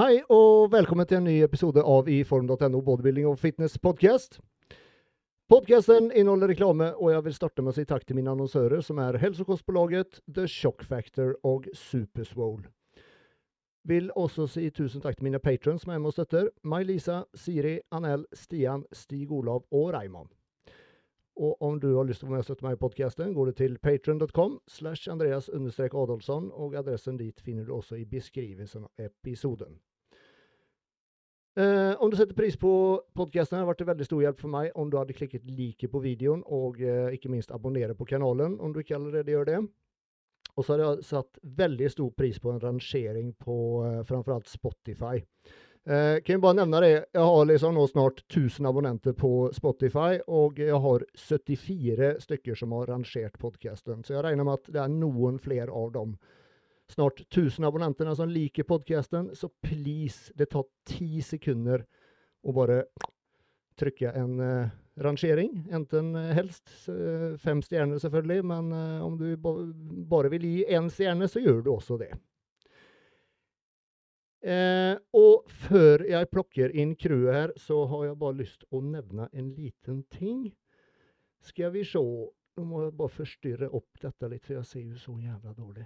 Hei og velkommen til en ny episode av iform.no bodybuilding og fitness podcast. Podcasten inneholder reklame, og jeg vil starte med å si takk til mine annonsører, som er Helsekostbolaget, The Shock Factor og Superswole. Vil også si tusen takk til mine patrons som er med og støtter. May-Lisa, Siri, Anel, Stian, Stig Olav og Raymond. Og om du har lyst til å være med og støtte meg i podkasten, går du til patron.com slash Andreas Adolfsson, og adressen dit finner du også i beskrivelsen av episoden. Eh, om du setter pris på podkasten, har det vært en veldig stor hjelp for meg om du hadde klikket like på videoen, og eh, ikke minst abonnere på kanalen, om du ikke allerede gjør det. Og så har jeg satt veldig stor pris på en rangering på eh, framfor alt Spotify. Eh, kan jeg bare nevne det, jeg har liksom nå snart 1000 abonnenter på Spotify, og jeg har 74 stykker som har rangert podkasten. Så jeg regner med at det er noen flere av dem snart 1000 abonnentene som liker podkasten. Så please, det tar ti sekunder å bare trykke en uh, rangering. Enten uh, helst uh, fem stjerner, selvfølgelig, men om du ba bare vil gi én stjerne, så gjør du også det. Eh, og før jeg plukker inn crewet her, så har jeg bare lyst å nevne en liten ting. Skal vi se Nå må jeg bare forstyrre opp dette litt, for jeg ser jo så jævla dårlig.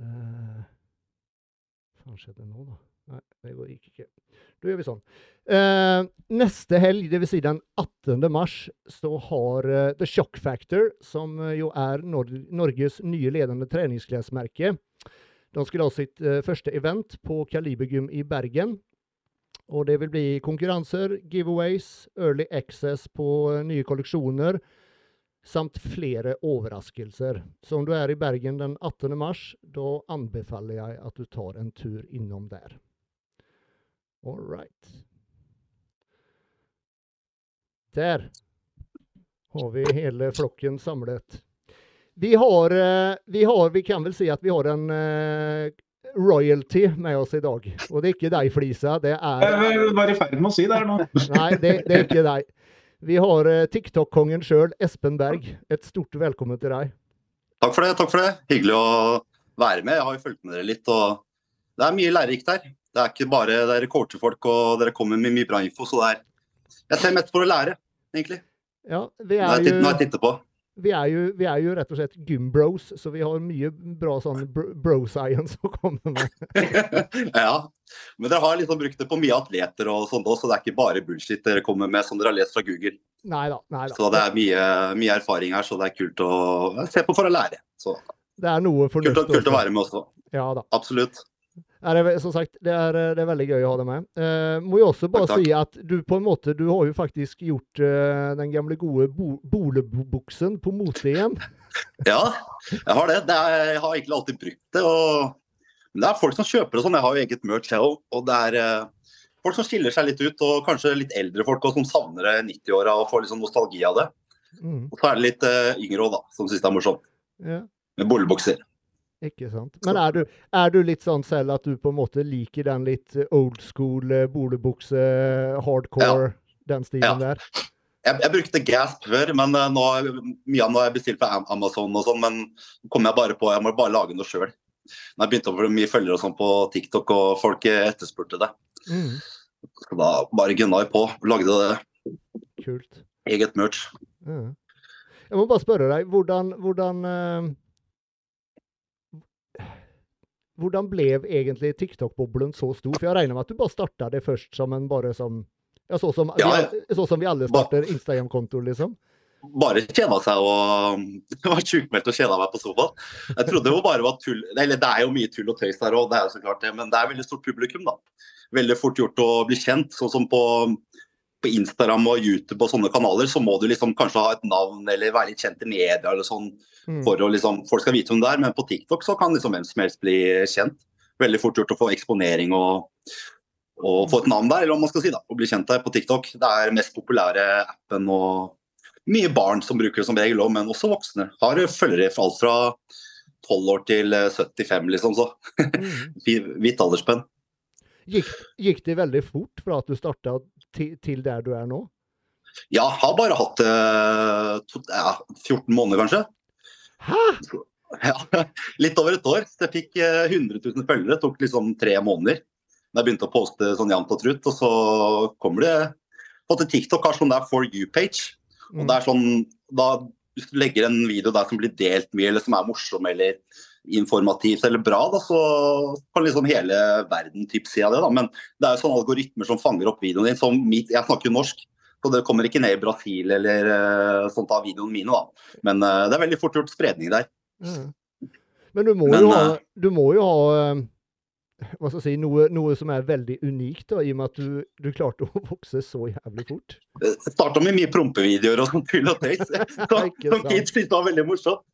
Eh, Hva skjedde nå, da? Nei, det gikk ikke. Da gjør vi sånn. Eh, neste helg, dvs. Si den 18. mars, så har uh, The Shock Factor, som uh, jo er Nor Norges nye ledende treningsklesmerke, de skulle ha sitt uh, første event på Kalibergym i Bergen. Og det vil bli konkurranser, giveaways, early access på uh, nye kolleksjoner samt flere overraskelser. Så om du er i Bergen den 18. mars, da anbefaler jeg at du tar en tur innom der. All right. Der har vi hele flokken samlet. Vi har, eh, vi har, vi kan vel si at vi har en uh, royalty med oss i dag. Og det er ikke deg, Flisa. Det er Jeg var i ferd med å si det her nå. Nei, det, det er ikke deg. Vi har uh, TikTok-kongen sjøl, Espen Berg. Et stort velkommen til deg. Takk for det. takk for det. Hyggelig å være med. Jeg har jo fulgt med dere litt. og Det er mye lærerikt her. Det er ikke bare dere coacher folk og dere kommer med mye bra info. så det er, Jeg ser mest for å lære, egentlig. Ja, vi er jo... når jeg titter på. Vi er, jo, vi er jo rett og slett gymbros, så vi har mye bra sånn bro-science å komme med. ja. Men dere har liksom brukt det på mye atleter og sånt også, så det er ikke bare bullshit dere kommer med som dere har lest fra Google. Neida, neida. Så det er mye, mye erfaring her, så det er kult å se på for å lære. Så Det er noe kult, kult å være med også. Ja da. Absolutt. Nei, det er, som sagt, det er, det er veldig gøy å ha deg med. Eh, må jo også bare Takk, takk. si at du på en måte, du har jo faktisk gjort eh, den gamle gode bo bolebuksen på mote igjen. Ja, jeg har det. det er, jeg har egentlig alltid brukt det. og men det er folk som kjøper og sånn. Jeg har jo eget merch jeg òg. Og det er eh, folk som skiller seg litt ut, og kanskje litt eldre folk og som savner det 90-åra og får litt sånn nostalgi av det. Mm, Og så er det litt eh, yngre òg, da, som syns det er morsomt. ja, Med bollebukser. Ikke sant. Men er du, er du litt sånn selv at du på en måte liker den litt eh, old school eh, bolebukse, hardcore, den stilen Ja. der? Jeg, jeg brukte Gasp før, men eh, nå, mye av det har jeg bestilt på Amazon og sånn. Men nå kom jeg bare på jeg må bare lage noe sjøl. Når jeg begynte å få mye følgere og sånn på TikTok, og folk eh, etterspurte det. Mm, Så da bare gunna jeg på. Lagde det kult. eget merch. Mm. Jeg må bare spørre deg, hvordan, hvordan eh, Hvordan ble egentlig TikTok-boblen så stor? For jeg regner med at du bare starta det først som en bare som ja, så, som, Ja, vi, så som vi alle starter Instagram-konto, liksom? Bare kjeda seg og var sjukmeldt og kjeda meg på sofaen. Jeg trodde jo bare var tull Eller det er jo mye tull og tøys der òg, det er jo så klart det. Men det er veldig stort publikum, da. Veldig fort gjort å bli kjent. Sånn som på, på Instagram og YouTube og sånne kanaler, så må du liksom kanskje ha et navn eller være litt kjent i media eller sånn Mm. for å liksom Folk skal vite hvem det er, men på TikTok så kan liksom hvem som helst bli kjent. Veldig fort gjort å få eksponering og, og få et navn der, eller om man skal si da, å bli kjent der på TikTok. Det er mest populære appen og mye barn som bruker det som regel òg, men også voksne. Har følgere fra alt fra 12 år til eh, 75, liksom. Så Mm. Hvitt aldersspenn. Gikk, gikk det veldig fort fra at du starta til, til der du er nå? Ja, har bare hatt det to, ja, 14 måneder, kanskje. Hæ?! Ja, litt over et år. Så jeg fikk eh, 100 000 følgere. Det tok liksom tre måneder. Da jeg begynte å poste sånn jevnt og trutt, og så kommer det på til TikTok har sånn der For you-page. Og Mm. det er sånn, da Hvis du legger en video der som blir delt mye, eller som er morsom eller informativt eller bra, da, så kan liksom hele verden typ si av det. da, Men det er jo sånne algoritmer som fanger opp videoen din. som mitt, Jeg snakker jo norsk, så det kommer ikke ned i Brasil eller eh, sånt av videoene mine. da. Men eh, det er veldig fort gjort spredning der. Mm. Men du må Men, jo ha, eh, du må jo ha hva skal jeg si, noe, noe som er veldig unikt, da, i og med at du, du klarte å vokse så jævlig fort. Starta med mye prompevideoer og sånn tull og tøys. Som kids syntes det var veldig morsomt.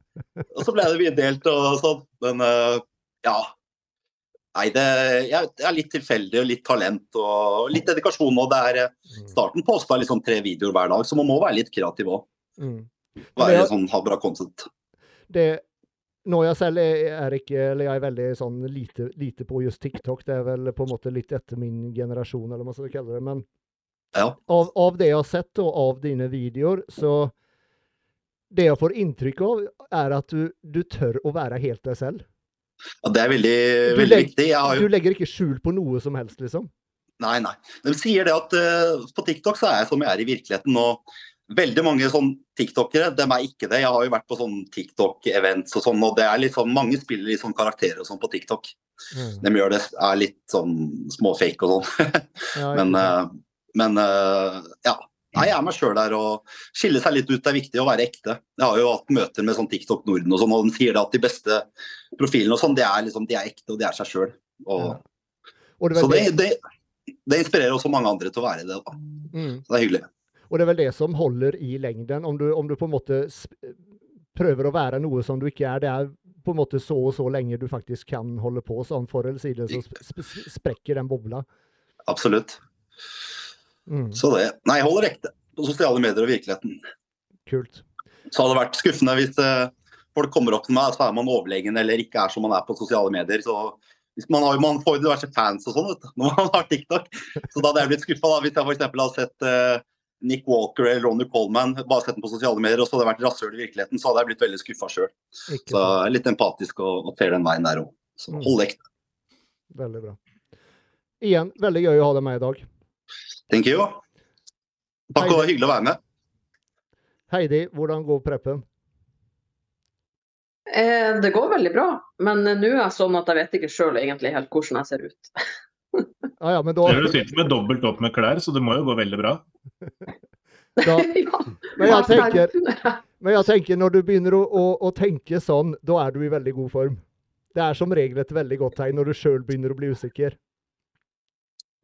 Og så ble det delt og sånn. Men eh, ja. Nei, det jeg, er litt tilfeldig og litt talent og litt dedikasjon. Og det er starten på starten posta liksom tre videoer hver dag, så man må være litt kreativ òg. Mm. Være sånn, ha bra content. Det, når jeg selv er, er ikke, eller jeg er veldig sånn lite, lite på just TikTok, det er vel på en måte litt etter min generasjon, eller hva man skal kalle det. Men Ja. av, av det jeg har sett og av dine videoer, så det jeg får inntrykk av, er at du, du tør å være helt deg selv. Ja, det er veldig, veldig legger, viktig. Jo Du legger ikke skjul på noe som helst, liksom. Nei, nei. De sier det at uh, på TikTok så er jeg som jeg er i virkeligheten. Og veldig mange sånn TikTokere, dem er ikke det. Jeg har jo vært på sånn TikTok-events og sånn, og det er litt sånn, mange spiller litt sånn karakterer og sånn på TikTok. De gjør det, er litt sånn småfake og sånn. Ja, men uh, men uh, ja. Nei, jeg er meg sjøl der, og skille seg litt ut er viktig, å være ekte. Jeg har jo hatt møter med sånn TikTok Norden og sånn, og de sier det at de beste profilene og sånn, de er liksom, de er ekte, og de er seg sjøl. Ja. Det Så det, det, det, det inspirerer også mange andre til å være det. da. mm. Så det er hyggelig. Og det er vel det som holder i lengden. Om du, om du på en måte prøver å være noe som du ikke er. Det er på en måte så og så lenge du faktisk kan holde på sånn. for eller siden så sp sp sprekker den bobla. Absolutt. Mm. Så det Nei, jeg holder ekte på sosiale medier og virkeligheten. Kult. Så hadde det vært skuffende hvis uh, folk kommer opp til meg, så er man overlegen eller ikke er som man er på sosiale medier. Så hvis man, har, man får jo diverse fans og sånn når man har TikTok. Så da hadde jeg blitt skuffa hvis jeg f.eks. hadde sett uh, Nick Walker eller Ronny Coleman, bare sett den på sosiale medier, og så hadde det vært rasshøl i virkeligheten, så hadde jeg blitt veldig skuffa sjøl. Så jeg er litt empatisk og, og ser den veien der òg. Så Mm. hold ekte. Veldig bra. Igjen, veldig gøy å ha deg med i dag. Thank you. Takk, og hyggelig å være med. Heidi, hvordan går preppen? Eh, det går veldig bra, men nå er jeg sånn at jeg vet ikke sjøl egentlig helt hvordan jeg ser ut. Ah, ja, men da, Du sitter med dobbelt opp med klær, så det må jo gå veldig bra. da ja. Men jeg tenker, tenker men jeg tenker når du begynner å, å, å tenke sånn, da er du i veldig god form. Det er som regel et veldig godt tegn når du sjøl begynner å bli usikker.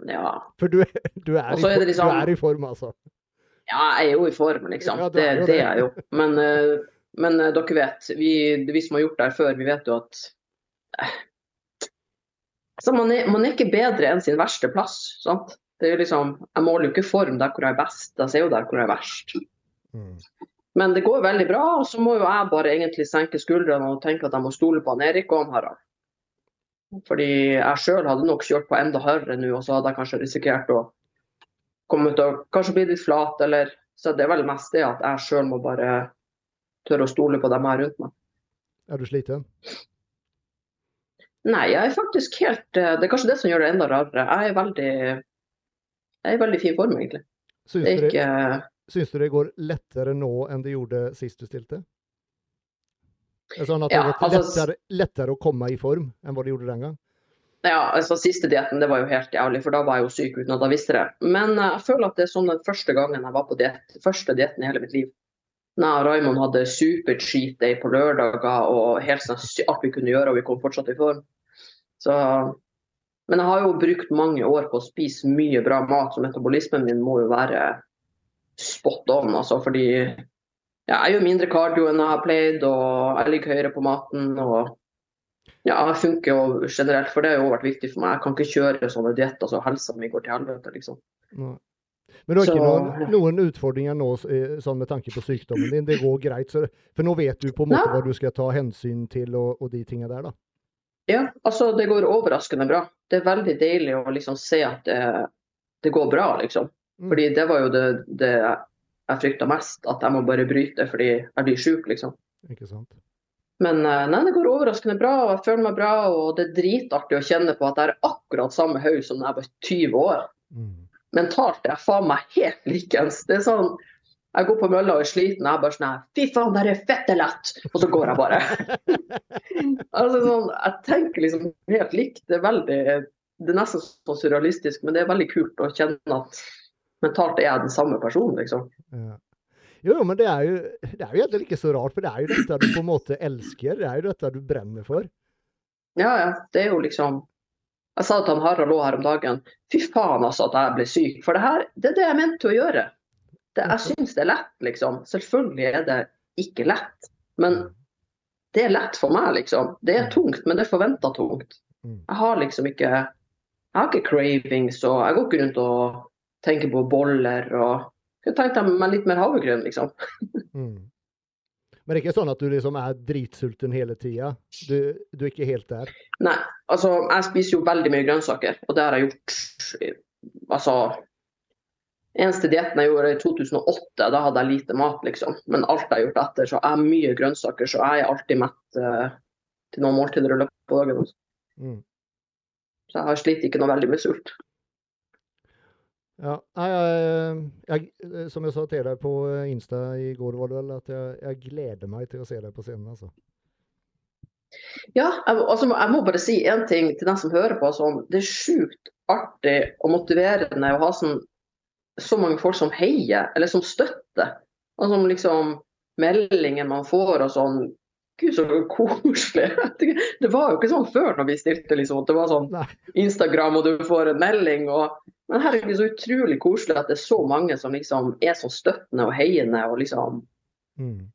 Ja. For du, du, er, i, er liksom- du er i form, altså. ja, jeg er jo i form, liksom. Ja, det, det er jeg jo. Men, eh, men eh, dere vet, vi, vi som har gjort det her før, vi vet jo at eh, altså, man, er, man er ikke bedre enn sin verste plass. sant? Det er jo liksom, Jeg måler jo ikke form der hvor jeg er best, jeg ser jo der hvor jeg er verst. Mm. Men det går veldig bra, og så må jo jeg bare egentlig senke skuldrene og tenke at jeg må stole på han Erik og han Harald. Fordi jeg sjøl hadde nok kjørt på enda hardere nå, og så hadde jeg kanskje risikert å komme ut og kanskje bli litt flat, eller Så det er vel mest det at jeg sjøl må bare tørre å stole på dem her rundt meg. Er du sliten? Nei, jeg er faktisk helt eh, Det er kanskje det som gjør det enda rarere. Jeg er veldig jeg er i veldig fin form, egentlig. Syns du, det, ikke syns du det går lettere nå enn det gjorde sist du stilte? Sånn at det Ja, har gått altså- lettere, lettere å komme i form enn hva det gjorde den gang? Ja, altså Siste dietten det var jo helt jævlig, for da var jeg jo syk uten at jeg visste det. Men eh, jeg føler at det er sånn den første gangen jeg var på diett, første dietten i hele mitt liv. Jeg og Raymond hadde super cheat day på lørdager og helt sånn alt vi kunne gjøre, og vi kom fortsatt i form. Så, men jeg har jo brukt mange år på å spise mye bra mat, så metabolismen min må jo være spot on. altså, fordi ja, jeg gjør mindre cardio enn jeg har pleid, og jeg ligger høyere på maten. og ja, jeg funker jo generelt, for det har jo vært viktig for meg. Jeg kan ikke kjøre sånne dietter så helsa mi går til helvete, liksom. Nei. Men du har ikke noen, noen utfordringer nå eh, sånn med tanke på sykdommen din? Det går greit? Så, for nå vet du på en måte hva du skal ta hensyn til og, og de tingene der, da? Ja, altså det går overraskende bra. Det er veldig deilig å liksom se at det, det går bra, liksom. Mm. Fordi det var jo det, det jeg frykta mest, at jeg må bare bryte fordi jeg blir sjuk, liksom. Ikke sant? Men eh, nei, det går overraskende bra, og jeg føler meg bra, og det er dritartig å kjenne på at jeg er akkurat samme haug som da jeg var 20 år. Mm. Mentalt er jeg faen meg helt likens. Det er sånn Jeg går på mølla og er sliten, og jeg bare sånn Fy faen, det er fette lett! Og så går jeg bare. altså sånn, Jeg tenker liksom helt likt. Det er veldig Det er nesten så surrealistisk, men det er veldig kult å kjenne at mentalt er jeg den samme personen, liksom. Ja. Jo, men det er, jo, det er jo egentlig ikke så rart, for det er jo dette du på en måte elsker. Det er jo dette du brenner for. Ja, ja. Det er jo liksom Jeg sa til han Harald òg her om dagen Fy faen altså at jeg ble syk. For det her, det er det jeg mente å gjøre. Det, jeg syns det er lett, liksom. Selvfølgelig er det ikke lett. Men det er lett for meg, liksom. Det er tungt, men det er forventa tungt. Mm. Jeg har liksom ikke Jeg har ikke cravings, og jeg går ikke rundt og tenker på boller og Kunne tenkt meg litt mer havregryn, liksom. Mm. Men det er ikke sånn at du liksom er dritsulten hele tida? Du, du er ikke helt der? Nei, altså jeg spiser jo veldig mye grønnsaker, og det har jeg gjort altså Eneste dietten jeg gjorde i 2008, da hadde jeg lite mat, liksom. Men alt jeg har gjort etter, så er mye grønnsaker, så jeg er alltid mett uh, til noen måltider i løpet av dagen. Mm. Så jeg har sliter ikke noe veldig med sult. Ja, nei, jeg, jeg, som jeg sa til deg på Insta i går, var det vel, at jeg, jeg gleder meg til å se deg på scenen. altså. Ja, jeg, altså, jeg må bare si én ting til den som hører på. Sånn, det er sjukt artig og motiverende å ha sånn, så mange folk som heier, eller som støtter. Som liksom meldinger man får og sånn. Gud, så koselig. Det var jo ikke sånn før når vi stilte, liksom. at Det var sånn Instagram, og du får en melding. og men herregud, så utrolig koselig at det er så mange som liksom er så støttende og heiende. og liksom, Mm.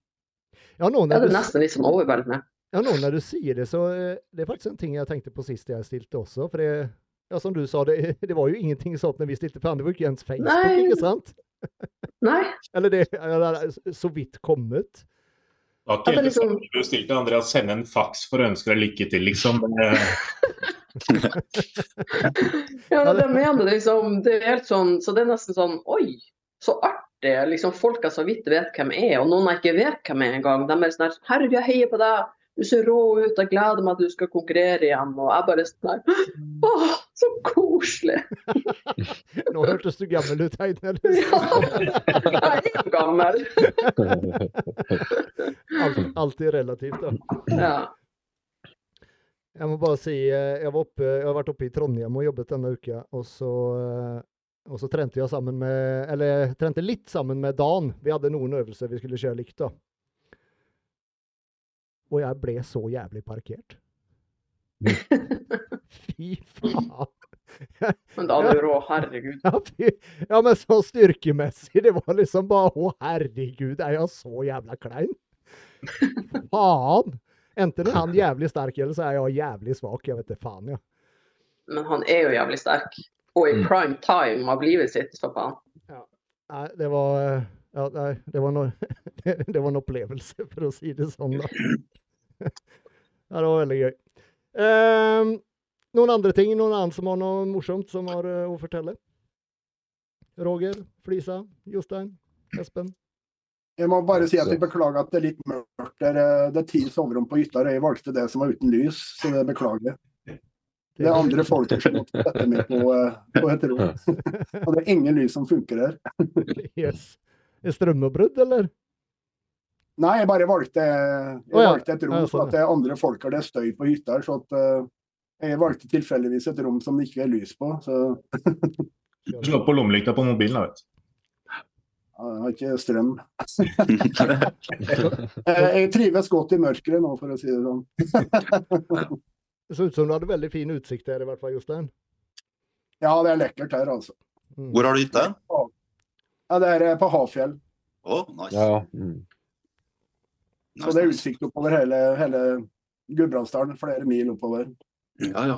Ja, nå Det er Det du, nesten litt sånn overveldende. ja, nå når du sier det, så eh, det er faktisk en ting jeg tenkte på sist jeg stilte også. For det, ja, som du sa, det, det var jo ingenting sånt når vi stilte, for det var ikke ens Facebook, Nei. ikke sant? Nei, Eller det er så vidt kommet. Ja, ikke det liksom- du stilte Andreas sende en faks for å ønske deg lykke til, liksom. Eh, Ja, det, mener liksom, det er helt sånn, så det er nesten sånn Oi, så artig. liksom Folk jeg så vidt vet hvem er, og noen jeg ikke vet hvem er engang. De er sånn her Herregud, jeg heier på deg. Du ser rå ut. Jeg gleder meg at du skal konkurrere igjen. Og jeg bare sånn her Å, så koselig. Nå hørtes du gammel ut, Heine. Ja, jeg er jo gammel. Alt, alltid relativt, da. Ja. Jeg må bare si, eh, jeg, var oppe, jeg har vært oppe i Trondheim og jobbet denne uka, og så, eh, og så trente jeg sammen med, eller trente litt sammen med Dan. Vi hadde noen øvelser vi skulle kjøre likt da. Og jeg ble så jævlig parkert. Fy faen. Men da hadde du rå. Herregud. Ja, fy, ja, men så styrkemessig, det var liksom bare, å herregud, er jeg så jævla klein? Faen! Enten er han jævlig sterk, eller så er jeg jævlig svak. Jeg vet det faen, ja. Men han er jo jævlig sterk. Og i Mm. prime time av livet sitt, for faen. Nei, det var eh, ja, nei, det var, noe, det, var en opplevelse, for å si det sånn, da. Ja, det var veldig gøy. Um, noen andre ting? Noen annen som har noe morsomt som har uh, å fortelle? Roger, Flisa, Jostein, Espen? Jeg må bare si at jeg beklager at det er litt mørkt. Det er, eh, det er ti soverom på hytta. og Jeg valgte det som var uten lys, så det beklager jeg. Det er andre folk som måtte sette meg på, eh, på et rom. Og det er ingen lys som funker her. Yes. Strømavbrudd, eller? Nei, jeg bare valgte, jeg ja. valgte et rom Ja, sånn, at det er andre folk har det støy på hytta. Så at, eh, jeg valgte tilfeldigvis et rom som det ikke er lys på. Så Slå på lommelykta på mobilen, da, vet du. jeg har ikke strøm. Eh, Jeg trives godt i mørket nå, for å si det sånn. Det så ut som du hadde veldig fin utsikt her, i hvert fall, Jostein. Ja, det er lekkert her, altså. Mm. Hvor har du hytte? Ja, Det er eh, på Hafjell. Å, nice. Ja. Mm. Så det er utsikt oppover hele, hele Gudbrandsdalen, flere mil oppover. Ja, ja.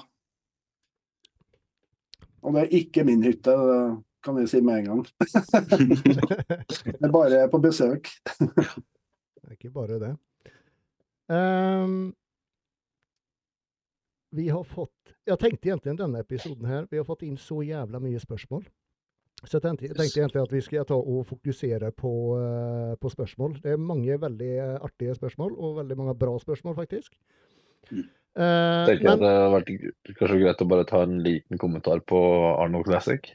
Og det er ikke min hytte, det kan jeg si med en gang. Det er bare på besøk. Det er ikke bare det. Um, vi har fått Jeg tenkte egentlig denne episoden her Vi har fått inn så jævla mye spørsmål. Så jeg tenkte, tenkte egentlig at vi skal ta og fokusere på, eh, på spørsmål. Det er mange veldig eh, artige spørsmål, og veldig mange bra spørsmål, faktisk. Mm. Eh, tenker men at det hadde vært kanskje greit å bare ta en liten kommentar på Arnold Classic.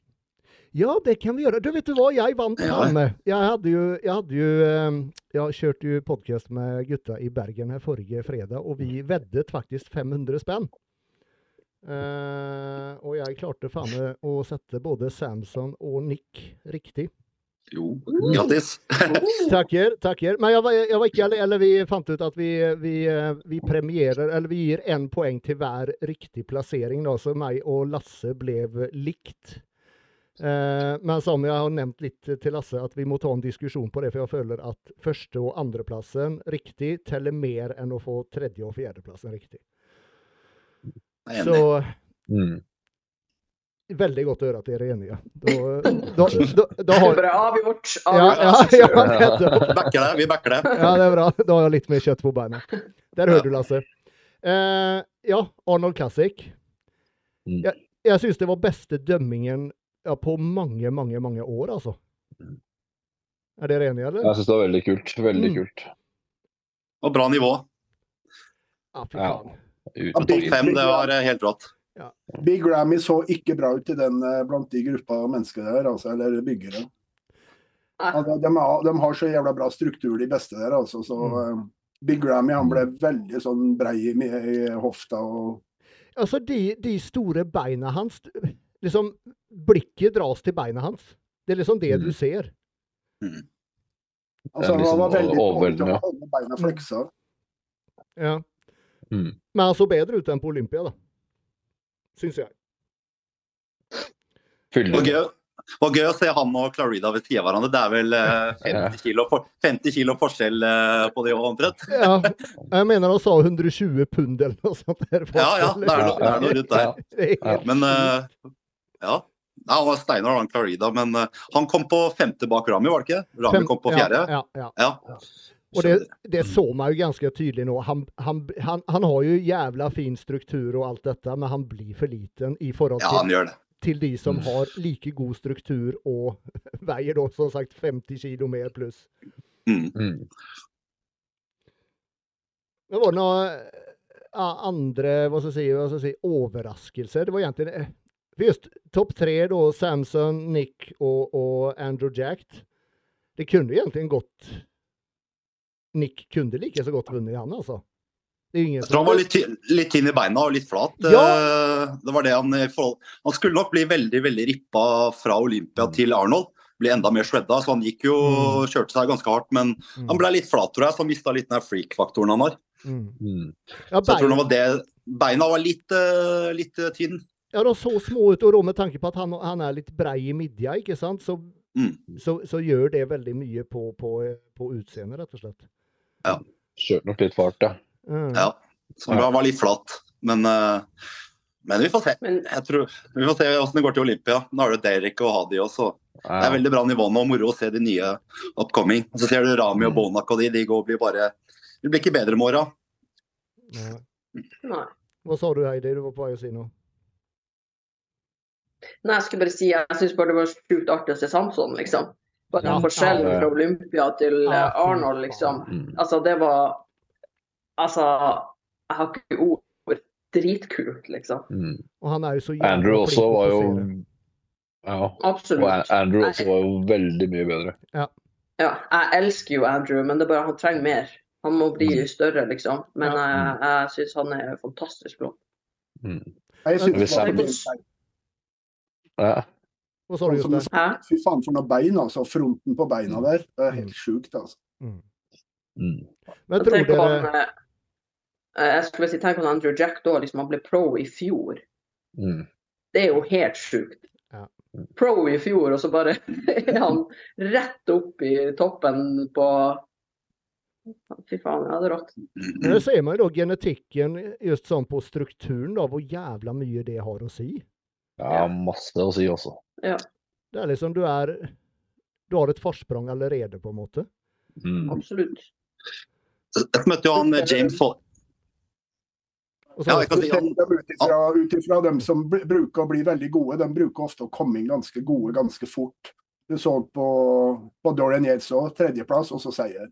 ja, det kan vi gjøre. Du, vet du hva jeg vant Ja. Jeg hadde jo, jeg hadde jo Jeg kjørte jo podkast med gutta i Bergen her forrige fredag, og vi veddet faktisk 500 spenn. Eh, og jeg klarte faen meg å sette både Samson og Nick riktig. Jo, grattis. Takker, takker. Men jeg var, jeg var ikke alene. Eller vi fant ut at vi, vi, eh, vi premierer Eller vi gir én poeng til hver riktig plassering, da, så meg og Lasse ble likt. Eh, men som jeg har nevnt litt til Lasse, at vi må ta en diskusjon på det. For jeg føler at første- og andreplassen riktig teller mer enn å få tredje- og fjerdeplassen riktig. Jeg er Så. Mm. veldig godt å høre at dere er enige. Da, da, da, da har Bare avgjort. Ja, ja, avgjort. ja, nettopp. Backer det, vi backer det. Ja, det er bra. Da har jeg litt mer kjøtt på beina. Der hører du, Lasse. Eh, ja, Arnold Classic. Mm. Jeg, jeg syns det var beste dømmingen ja, på mange, mange, mange år, altså. Er dere enige, eller? Jeg syns det var veldig kult. Veldig Mm. kult. Og bra nivå. Ja, fy Ja. faen. Uten tvil. fem, det var eh, helt rått. Big Grammy så ikke bra ut i den eh, blant de gruppa mennesker der, altså, eller byggere. Altså, de, har, de har så jævla bra struktur, de beste der, altså. Så mm. Big Grammy han ble veldig sånn brei i, i hofta og Altså, de, de store beina hans liksom, Blikket dras til beina hans. Det er liksom det Mm. du ser. Altså, liksom han var veldig dårlig til overveldende, å holde beina fleksa. Ja. Mm. Men han så bedre ut enn på Olympia, da. Syns jeg. Det var gøy, det var gøy å se han og Clarida ved siden av hverandre. Det er vel eh, 50 kilo, for, 50 kilo forskjell eh, på de omtrent. Ja, jeg mener han sa 120 pund eller noe sånt. Der, Ja, ja, det er noe, det er noe rundt der. Ja. Er Men eh, ja. Nei, han var Steinar og han Clarida, men eh, han kom på femte bak Rami, var det ikke? Rami kom på fjerde. Ja, ja, ja. Och det, det såg man ju ganska tydligt nå. Han, han, han, han har ju jävla fin struktur och allt detta, men han blir för liten i förhållande Ja, han till, gjør det. till de som Mm. har lika god struktur och väger då som sagt 50 kilo mer plus. Mm. Mm. Men var noe några ja, andra, vad ska jag säga, vad ska jag säga, överraskelser? Det var egentligen, eh, just topp tre då, Samson, Nick och, och Andrew Jacked. Det kunde egentligen gått, Nick kunde like så godt vunnet, han altså. Det är ingen Jeg tror han var litt, litt tynn i beina og litt flat. Ja. Eh, Det var det han, i forhold- han skulle nok bli veldig veldig rippa fra Olympia til Arnold. Bli enda mer shredda, så han gikk jo Mm. kjørte seg ganske hardt. Men Mm. han ble litt flat, tror jeg, så han mista litt den freak-faktoren han har. Mm. Mm. Ja, Så jeg tror det var det Beina var litt, eh, litt eh, tynn. ja, de så små ut, og da med tanke på at han, han er litt brei i midja, ikke sant, så, Mm. så, så gjør det veldig mye på, på, på utseendet, rett og slett. Ja. Kjørte nok litt fart, ja. Mm. Ja. Som var litt flatt. Men, eh, men vi får se. Men Jeg tror, vi får se hvordan det går til Olympia. Nå er det Derek og Hadi også. Det er veldig bra nivå nå. Moro å se de nye upcoming. Og så ser du Rami og Mm. Bonak og de. De går blir bare Det blir ikke bedre med åra. Ja. nei. Hva sa du, Heidi? Du var på vei å si noe? Nei, jeg skulle bare si jeg syns bare det var sjukt artig å se Samson, liksom. Bare Ja. forskjellen fra Olympia til Ja, eh, Arnold, liksom. Mm. Altså, det var Altså, jeg har ikke ord. Dritkult, liksom. Mm. Og han er jo så Andrew også var jo. Ja. Absolutt. Og Andrew også var jo veldig mye bedre. Ja, jeg elsker jo Andrew, men det er bare han trenger mer. Han må bli Mm. større, liksom. Men Ja. jeg, jeg syns han er fantastisk bra Mm. Jeg synes Det var han- Hva sa du, som Jostein? Fy faen for noen bein, altså. Fronten på beina der. Det er helt sjukt, altså. Mm. Mm. Men Jeg tror tenker dere han, eh, jeg skulle si, tenk om Andrew Jack da, liksom, han ble pro i fjor. Mm. Det er jo helt sjukt. Ja. Pro i fjor, og så bare er han rett opp i toppen på Fy faen, ja, det er rått. Men så ser man jo da genetikken just sånn på strukturen, da, hvor jævla mye det har å si. Ja, masse å si også. Det er liksom du er Du har et forsprang allerede, på en måte. Mm. Absolutt. Jeg møtte jo han eh, James Fol Ja, jeg kan si han Dem ut ifra- dem som bruker å bli veldig gode, de bruker ofte å komme inn ganske gode ganske fort. Du så på, på Dorian Yates òg, tredjeplass, og så seier.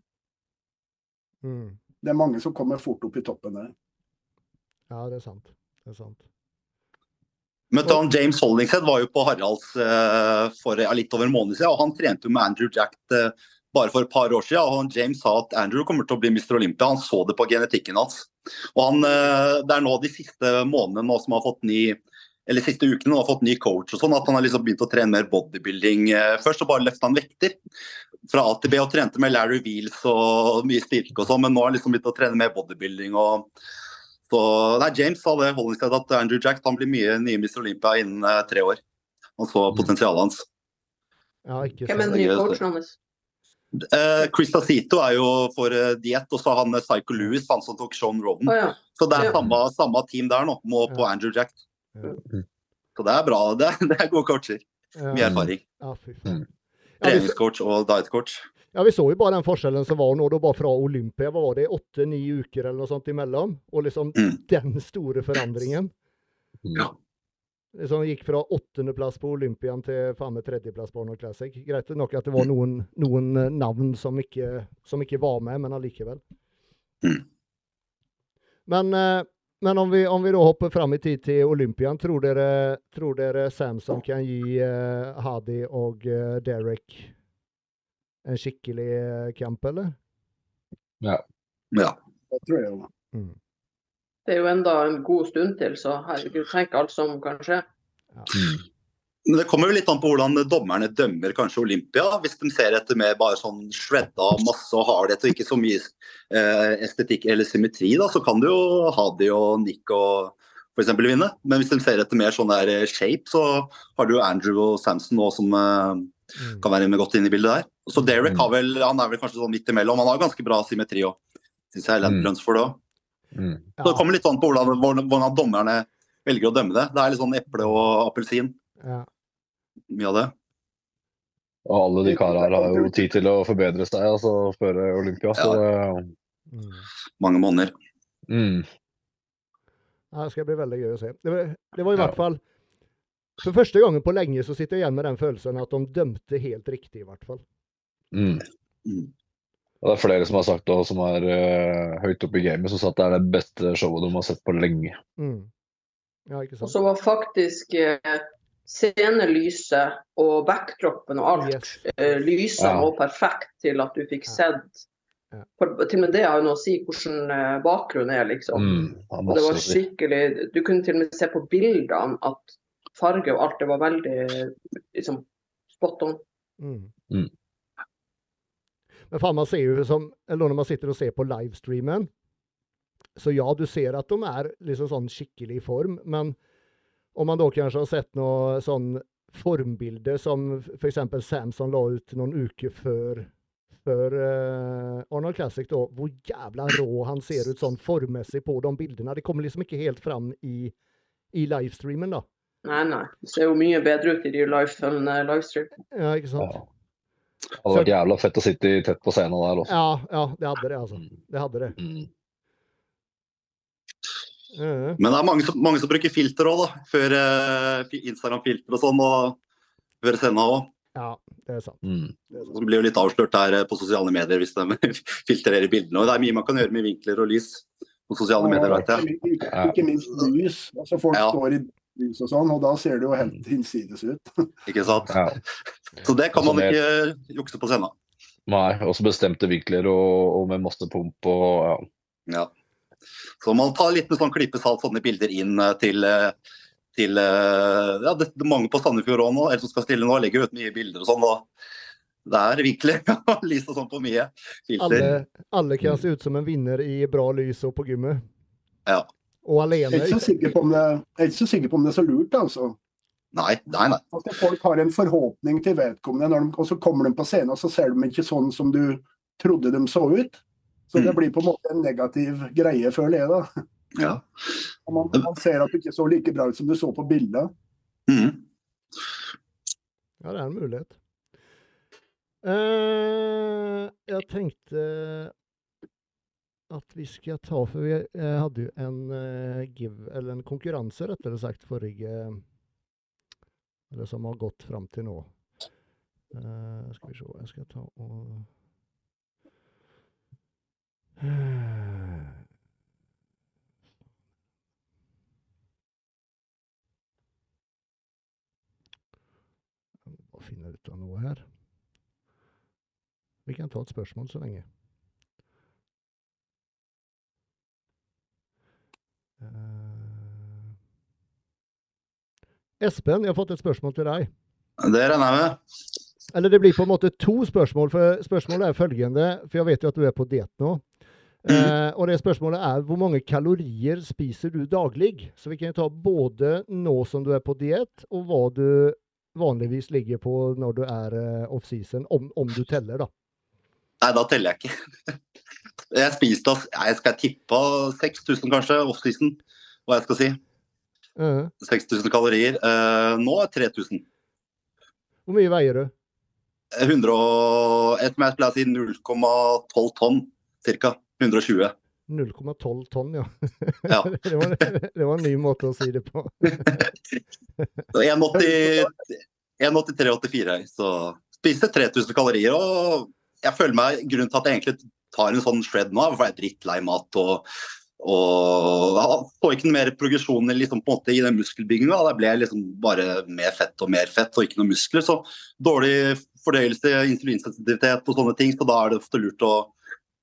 mm. Det er mange som kommer fort opp i toppen der. Ja, det er sant. Det er sant. Men han James Hollingshead var jo på Haralds eh, for ja, litt over en måned siden, og han trente jo med Andrew Jack eh, bare for et par år siden. og James sa at Andrew kommer til å bli Mr. Olympia. Han så det på genetikken hans. Og han, eh, Det er nå de siste månedene som har fått ny eller siste ukene nå har fått ny coach og sånn, at han har liksom begynt å trene mer bodybuilding først. og bare løfta han vekter fra A til B og trente med Larry Wheels og mye styrke og sånn, men nå har han liksom begynt å trene mer bodybuilding. og så nei, James sa det Hollingshead at Andrew Jack han blir mye nye Mr. Olympia innen uh, tre år. Han så potensialet hans. Ja, ikke Hvem er den nye coachen hans? Uh, Chris Tacito er jo for uh, diett, og så har han eh, Psycho Lewis, han som tok Sean Roden. Oh, ja. Så det er Ja. samme, samme team der nå, må på Ja. Andrew Jack. Ja. Så det er bra. Det det er gode coacher. Ja, Mye erfaring. ja, fy faen. Mm. Treningscoach og dietcoach. Ja, vi så jo bare den forskjellen som var nå, da bare fra Olympia. Hva var det? Åtte-ni uker eller noe sånt imellom? Og liksom Mm. den store forandringen. Ja. Liksom gikk fra åttendeplass på Olympian til faen meg tredjeplass på Arnold Classic. Greit nok at det var noen, noen eh, navn som ikke, som ikke var med, men allikevel. Mm. Men, eh, men om, vi, om vi da hopper fram i tid til Olympian, tror dere, tror dere Samson kan gi uh, Hadi og uh, Derek en skikkelig camp, eller? Ja. ja. Det tror jeg jo. Mm. Det er jo enda en god stund til, så herregud, tenk alt som kan skje. Ja. Men det kommer jo litt an på hvordan dommerne dømmer kanskje Olympia. Hvis de ser etter med bare sånn shredda masse og hardhet og ikke så mye eh, estetikk eller symmetri, da, så kan det jo Hadi og Nick og f.eks. vinne. Men hvis de ser etter mer sånn der eh, shape, så har du jo Andrew og Samson nå som eh, Mm. kan være med godt inn i bildet der. Så Derek Mm. har vel, han er vel kanskje sånn midt imellom. Han har ganske bra symmetri òg, syns jeg. Land Mm. Brunsford òg. Mm. Så det kommer litt an på hvordan, hvordan, dommerne velger å dømme det. Det er litt sånn eple og appelsin, Ja. mye av det. Og alle de karene her har jo tid til å forbedre seg altså, før Olympia. Så det, Mm. Mange måneder. mm. Det skal bli veldig gøy å se. Det var, det var i Ja. hvert fall For første gangen på lenge så sitter jeg igjen med den følelsen at de dømte helt riktig, i hvert fall. Mm. Mm. Og det er flere som har sagt det, som er uh, høyt oppe i gamet, som sa at det er det beste showet de har sett på lenge. Mm. Ja, ikke Og så var faktisk uh, scenelyset og backdropen og alt Yes. uh, lysa Ja. og perfekt til at du fikk Ja. sett Ja. for, Til og med det har jo noe å si hvordan eh, bakgrunnen er, liksom. Mm. Det Og det var skikkelig Du kunne til og med se på bildene at farge og alt, det var veldig liksom spot on. Mm. Mm. Men faen, man ser jo som Eller når man sitter og ser på livestreamen Så ja, du ser at de er liksom sånn skikkelig i form, men om man da kanskje har sett noe sånn formbilde som f.eks. Samson la ut noen uker før før uh, Arnold Classic, da, hvor jævla rå han ser ut sånn formmessig på de bildene. Det kommer liksom ikke helt fram i, i livestreamen, da. Nei, nei. Det ser jo mye bedre ut i de live enn eh, livestream. Ja, ikke sant? Ja. Det hadde vært jævla fett å sitte tett på scenen der også. Ja, ja, det hadde det, altså. Mm. Det hadde det. Mm. Ja, Men det er mange som, mange som bruker filter òg, da. Før eh, Instagram-filter og sånn. Og før scenen òg. ja, det er sant. Mm. Det er sant. Så blir jo litt avslørt der eh, på sosiale medier hvis de filtrerer bildene. Og det er mye man kan gjøre med vinkler og lys på sosiale medier, vet jeg. Ikke, ikke minst lys. Altså folk Ja. står i lys og sånn, og da ser det jo helt hinsides ut. Ikke sant? Ja. Så det kan man ikke jukse på scenen. Nei, også bestemte vinkler og, og med masse pump og ja. Ja. Så man tar litt med sånn klippesalt sånne bilder inn eh, til, eh, til eh, ja, det, det er mange på Sandefjord òg nå, eller som skal stille nå, legger ut mye bilder og sånn. og Det er vinkler og lys og sånn på mye filter. Alle, alle kan se ut som en vinner i bra lys og på gymmet. Ja. Og Jeg er ikke så sikker på om det, jeg er ikke så sikker på om det er så lurt, altså. Nei, nei, nei. At folk har en forhåpning til vedkommende, når de, og så kommer de på scenen og så ser de ikke sånn som du trodde de så ut. Så det Mm. blir på en måte en negativ greie, føler jeg. da. Ja. Man, man ser at du ikke så like bra ut som du så på bildet. Mm. Ja, det er en mulighet. Uh, jeg tenkte at vi skal ta For vi eh, hadde jo en eh, give, eller en konkurranse, rettere sagt, forrige Eller som har gått fram til nå. Eh, skal vi se Jeg skal ta og må finne ut av noe her. Vi kan ta et spørsmål så lenge. Espen, jeg har fått et spørsmål til deg. Det regner jeg med. Eller det blir på en måte to spørsmål. for Spørsmålet er følgende, for jeg vet jo at du er på diett nå. Eh, og det spørsmålet er hvor mange kalorier spiser du daglig? Så vi kan ta både nå som du er på diett, og hva du vanligvis ligger på når du er eh, off-season, om, om du teller, da. Nei, da teller jeg ikke. Jeg spiste Jeg skal tippe 6000 kanskje, off-season, hva jeg skal si. Eh, 6000 kalorier. Uh, nå er 3000. hvor mye veier du? 100 og, jeg pleier å si 0,12 tonn, ca. 120. 0,12 tonn, ja. Ja. det, var, det var en ny måte å si det på. Så 1,80 1,83-84. Så spiste 3000 kalorier. Og jeg føler meg Grunnen til at jeg egentlig tar en sånn shred nå, for jeg er drittlei mat. og og får ikke noe mer progresjon liksom, måte, i den muskelbygginga. Da ble liksom bare mer fett og mer fett og ikke noe muskler. Så dårlig fordøyelse, insulinsensitivitet og sånne ting. Så da er det ofte lurt å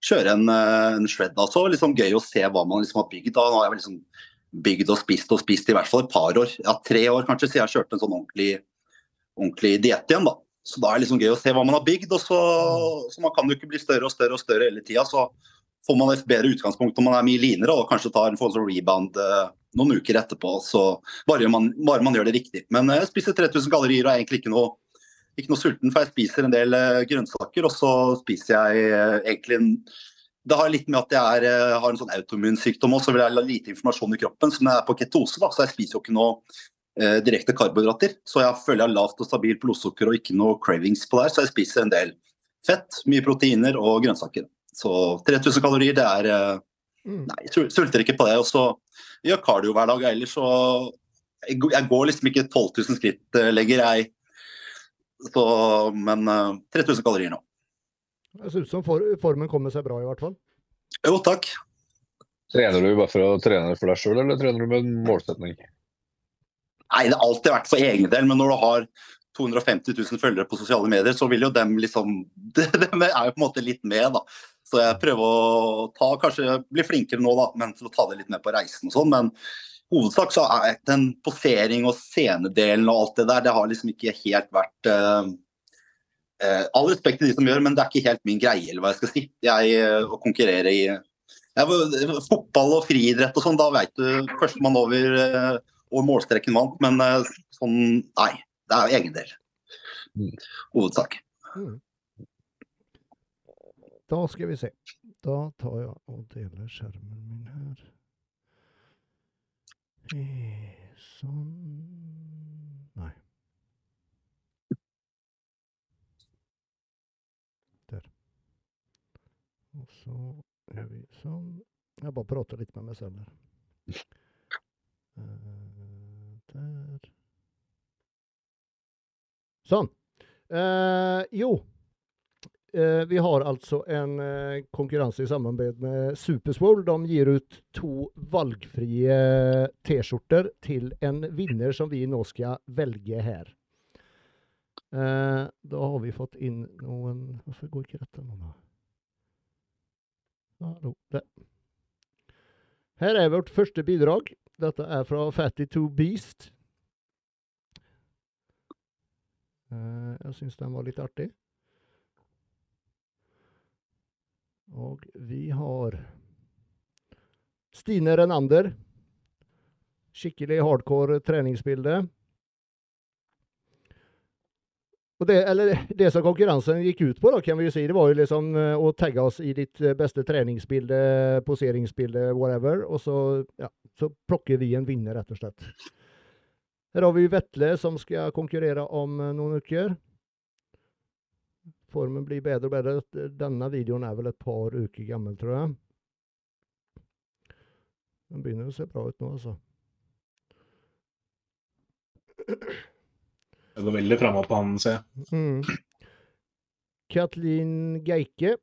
kjøre en, eh, en shred. Altså. Så liksom gøy å se hva man liksom har bygd. Da. Nå har jeg liksom bygd og spist og spist i hvert fall et par år. Ja, tre år kanskje siden jeg kjørte en sånn ordentlig, ordentlig diett igjen. da. Så da er det liksom gøy å se hva man har bygd. og så, så Man kan jo ikke bli større og større og større hele tida. Så får man et bedre utgangspunkt når man er mye linere og kanskje tar en forhold til rebound eh, noen uker etterpå. så Bare man, bare man gjør det riktig. Men eh, jeg spiser 3000 gallerier og er egentlig ikke noe, ikke noe sulten, for jeg spiser en del eh, grønnsaker. Og så spiser jeg eh, egentlig en det har litt med at jeg er, eh, har en sånn autoimmunsykdom og så vil jeg ha lite informasjon i kroppen. Så når jeg er på ketose, da, så jeg spiser jo ikke noe eh, direkte karbohydrater. Så jeg føler jeg har lavt og stabilt blodsukker og ikke noe cravings på det her. Så jeg spiser en del fett, mye proteiner og grønnsaker. Så 3000 kalorier, det er eh, Mm. Nei, jeg sulter ikke på det. Og så gjør kardio hver dag. Ellers så jeg, går- jeg går liksom ikke 12 000 skritt eh, lenger, jeg. Så, men eh, 3000 kalorier nå. Det ser ut som for, formen kommer seg bra, i hvert fall. Jo, takk. Trener du bare for å trene for deg sjøl, eller trener du med en målsetning? Nei, det har alltid vært for egen del, men når du har 250 000 følgere på sosiale medier, så vil jo dem liksom Dem er jo på en måte litt med, da. Så jeg prøver å ta, kanskje bli flinkere nå, da, men til å ta det litt med på reisen og sånn. Men hovedsak så er den posering og scenedelen og alt det der, det har liksom ikke helt vært uh, uh, All respekt til de som gjør, men det er ikke helt min greie, eller hva jeg skal si. Jeg uh, å i jeg, Fotball og friidrett og sånn, da veit du førstemann over og målstreken vant, men eh, sånn Nei. Det er egen del. Hovedsak. Mm. Da skal vi se. Da tar jeg og deler skjermen min her. Eh, Sånn Nei. Der. Og så gjør vi sånn. Jeg bare prater litt med meg selv her. Eh, Sånn. Eh, jo, Eh, vi har altså en eh, konkurranse i samarbeid med Superswole. De gir ut to valgfrie T-skjorter til en vinner som vi nå skal velge her. Eh, da har vi fått inn noen Hvorfor går ikke dette nå. Hallo. Der. Her er vårt første bidrag. Dette er fra Fatty to Beast. Eh, jeg syns den var litt artig. Og vi har Stine Renander. Skikkelig hardcore treningsbilde. Og det, eller det som konkurransen gikk ut på, da, kan vi jo si, det var jo liksom eh, å tagge oss i ditt eh, beste treningsbilde, poseringsbilde, whatever. Og så, ja, så plukker vi en vinner, rett og slett. Her har vi Vetle som skal konkurrere om eh, noen uker. Formen blir bedre og bedre. Denne videoen er vel et par uker gammel, tror jeg. Den begynner å se bra ut nå, altså. Det går veldig framover på han, ser jeg. Mm. Katlin Geike.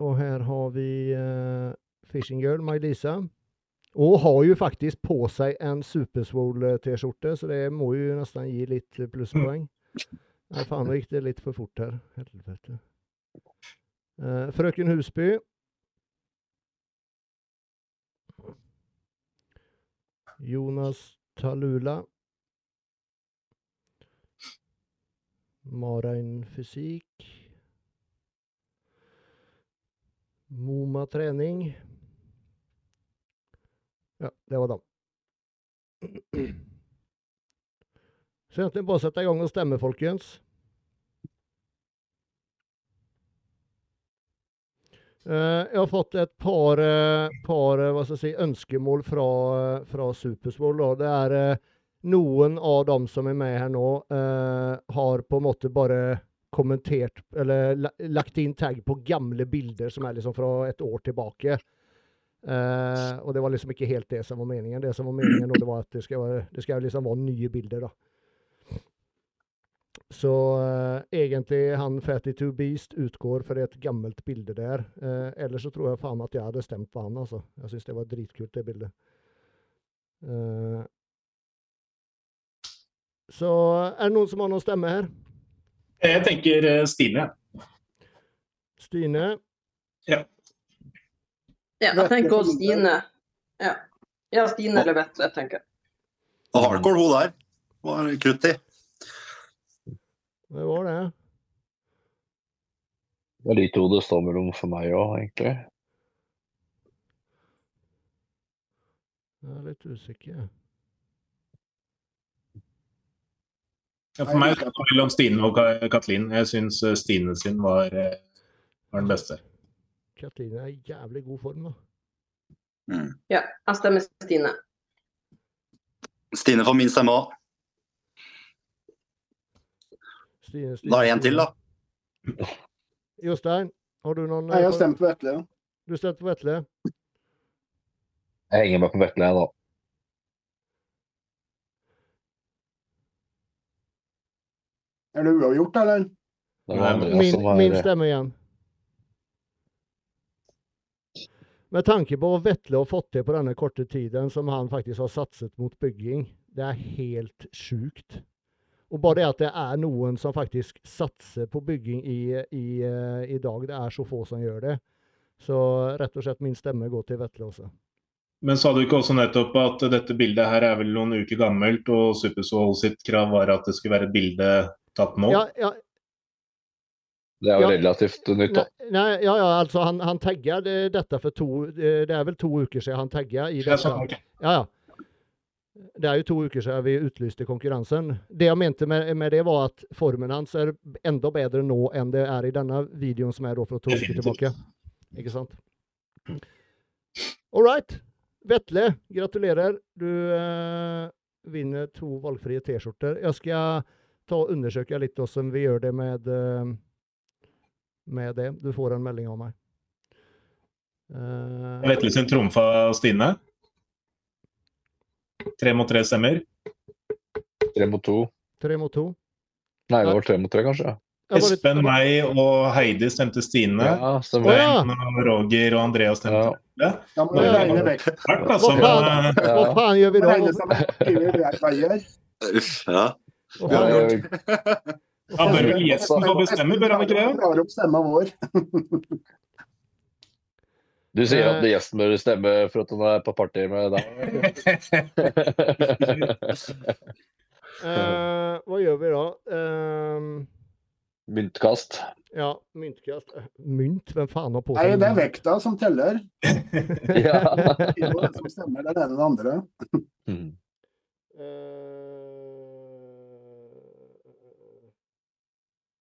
Og her har vi uh, Fishing Girl, May-Lisa. Och har ju faktiskt på sig en supersvol t-skjorte, så det må ju nästan ge lite pluspoäng. Nei, faen, nå gikk det litt for fort her. Helvete. Eh, frøken Husby. Jonas Talula. Marain Fysik. Moma Träning. Ja, det var dem. Så egentlig bare sett i gang og stemme, folkens. Eh, Jeg har fått et par, eh, par jeg si, ønskemål fra, fra Superswole. Det er noen av dem som er med her nå, har på en måte bare kommentert eller lagt inn tagg på gamle bilder som er liksom fra et år tilbake. Eh, og det var liksom ikke helt det som var meningen. Det som var meningen, det var at det skal, være, det skal liksom være nye bilder. da. Så eh, egentlig han Fatty2 Beast utgår for et gammelt bilde der. Eh, ellers så tror jeg faen at jeg hadde stemt på han, altså. Jeg syns det var dritkult, det bildet. Eh, så er det noen som har noen stemme her? Jeg tenker Stine. Stine? Ja, jeg tenker også Stine. Ja, ja Stine eller Vetle, tenker jeg. Hardcore hun der. Var krutt i. Det var det. Det er de to det står mellom for meg òg, egentlig. Jeg er litt usikker. Ja, for meg er det mellom Stine og Ka- Katlin. Jeg syns eh, Stine sin var, eh, var den beste. Katrine er i jævlig god form, da. Mm. Ja, jeg stemmer Stine. Stine får min stemme òg. Da er det en til, da. Jostein, har du noen Nei, jeg har stemt på Vetle. ja. Du stemte på Vetle? Jeg henger meg på Vetle, jeg, da. Er det uavgjort, eller? Det var Min, var min stemme igjen. Med tanke på hva Vetle har fått til på denne korte tiden, som han faktisk har satset mot bygging, det er helt sjukt. Og bare det at det er noen som faktisk satser på bygging i, i, eh, i dag, det er så få som gjør det. Så rett og slett min stemme går til Vetle også. Men sa du ikke også nettopp at dette bildet her er vel noen uker gammelt, og Supersol sitt krav var at det skulle være et bilde tatt nå? Ja, ja, Det er jo Ja. relativt nytt, da. Nei, ja, ja, altså han, han tagga dette for to Det er vel to uker siden han tagga i dette. sånn. Ja, ja. Det er jo to uker siden vi utlyste konkurransen. Det jeg mente med, med det, var at formen hans er enda bedre nå enn det er i denne videoen som er da fra to uker tilbake. Ikke sant? All right. Vetle, gratulerer. Du eh, vinner to valgfrie T-skjorter. Jeg skal ta og undersøke litt hvordan vi gjør det med, eh, med det. Du får en melding av meg. Uh, Vetle sin trumfa Stine. Tre mot tre stemmer. Tre mot to. tre mot to. Nei, det var tre mot tre, kanskje. Espen, meg og Heidi stemte Stine. Ja, stemmer. ja. Svein og Roger og Andreas stemte Vetle. Ja, men det regner vekk. Altså, Hva faen? eh, Hva faen gjør vi da? Uff, ja. Hva Ja, faen gjør- jeg- Da bør vel gjesten få bestemme, bør han ikke det? Drar opp stemma vår. Du sier at Eh. gjesten bør stemme for at han er på party med deg? uh, hva gjør vi da? Uh, Myntkast. ja, myntkast. Eh, Mynt? Hvem faen har på Nei, det er vekta som teller. Ja. Kiloen som stemmer den ene eller den andre. Mm. Eh,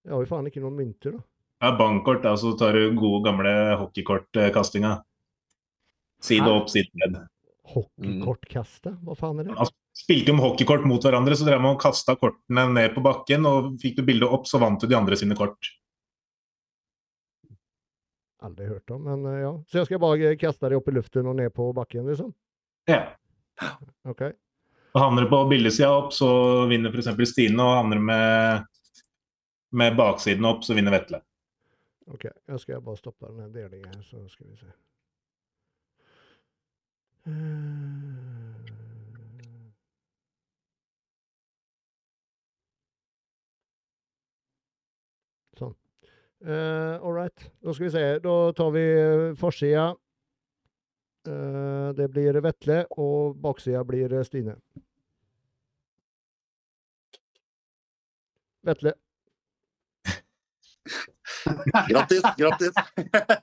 Jeg har jo faen ikke noen mynter, da. Ja, bankkort, da, så tar du gode, gamle hockeykortkastinga. Side opp, side ned. Hockeykortkastet? Hva faen er det? Altså, spilte om hockeykort mot hverandre, så drev man og kasta kortene ned på bakken. Og fikk du bildet opp, så vant du de andre sine kort. Aldri hørt om, men eh, ja. Så jeg skal bare kaste dem opp i luften og ned på bakken, liksom? Ja. OK. Og havner du på billedsida opp, så vinner f.eks. Stine. Og havner med, med baksiden opp, så vinner Vetle. ok. Jeg skal bare stoppe den her delingen her, så skal vi se. Sånn. Uh, All right. Da skal vi se. Da tar vi eh, forsida. Uh, det blir Vetle, og baksida blir eh, Stine. Vetle. Grattis, grattis.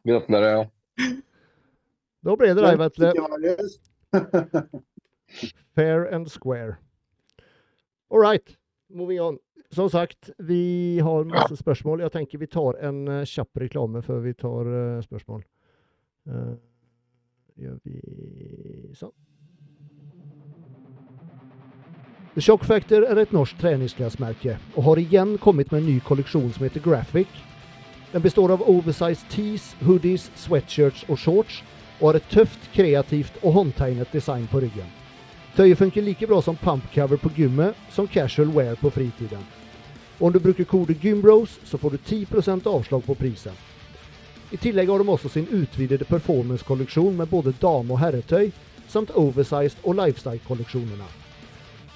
Gratulerer. Ja. Da ble det deg, Vetle. Fair and square. All right. Moving on. Som sagt, vi har masse spørsmål. Jeg tenker vi tar en uh, kjapp reklame før vi tar uh, spørsmål. Uh, gjør vi sånn. The Shock Factor er et norsk treningsklesmerke og har igjen kommet med en ny kolleksjon som heter Graphic. Den består av oversized tees, hoodies, sweatshirts og shorts, og har et tøft, kreativt og håndtegnet design på ryggen. Tøyet funker like bra som pumpcover på gymmet som casual wear på fritiden. Og om du bruker kode GYMBROS, så får du 10% avslag på prisen. I tillegg har de også sin utvidede performance-kolleksjon med både dame- og herretøy, samt oversized og lifestyle-kolleksjonene.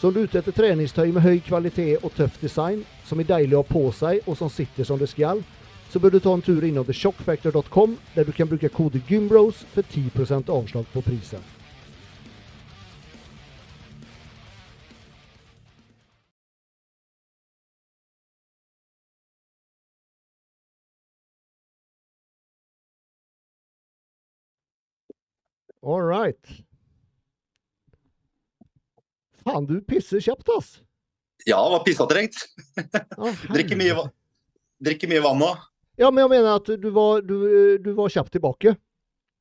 Så om du er ute etter treningstøy med høy kvalitet og tøff design, som er deilig å ha på seg og som sitter som det skal, så bør du ta en tur innom theshockfactor.com, der du kan bruke kode GYMBROS for 10% avslag på prisen. All right. Faen, du pisser kjapt, ass. Ja, var pissetrengt. Drikker mye, drikker mye vann òg. Ja, men jeg mener at du var, du, du var kjapt tilbake.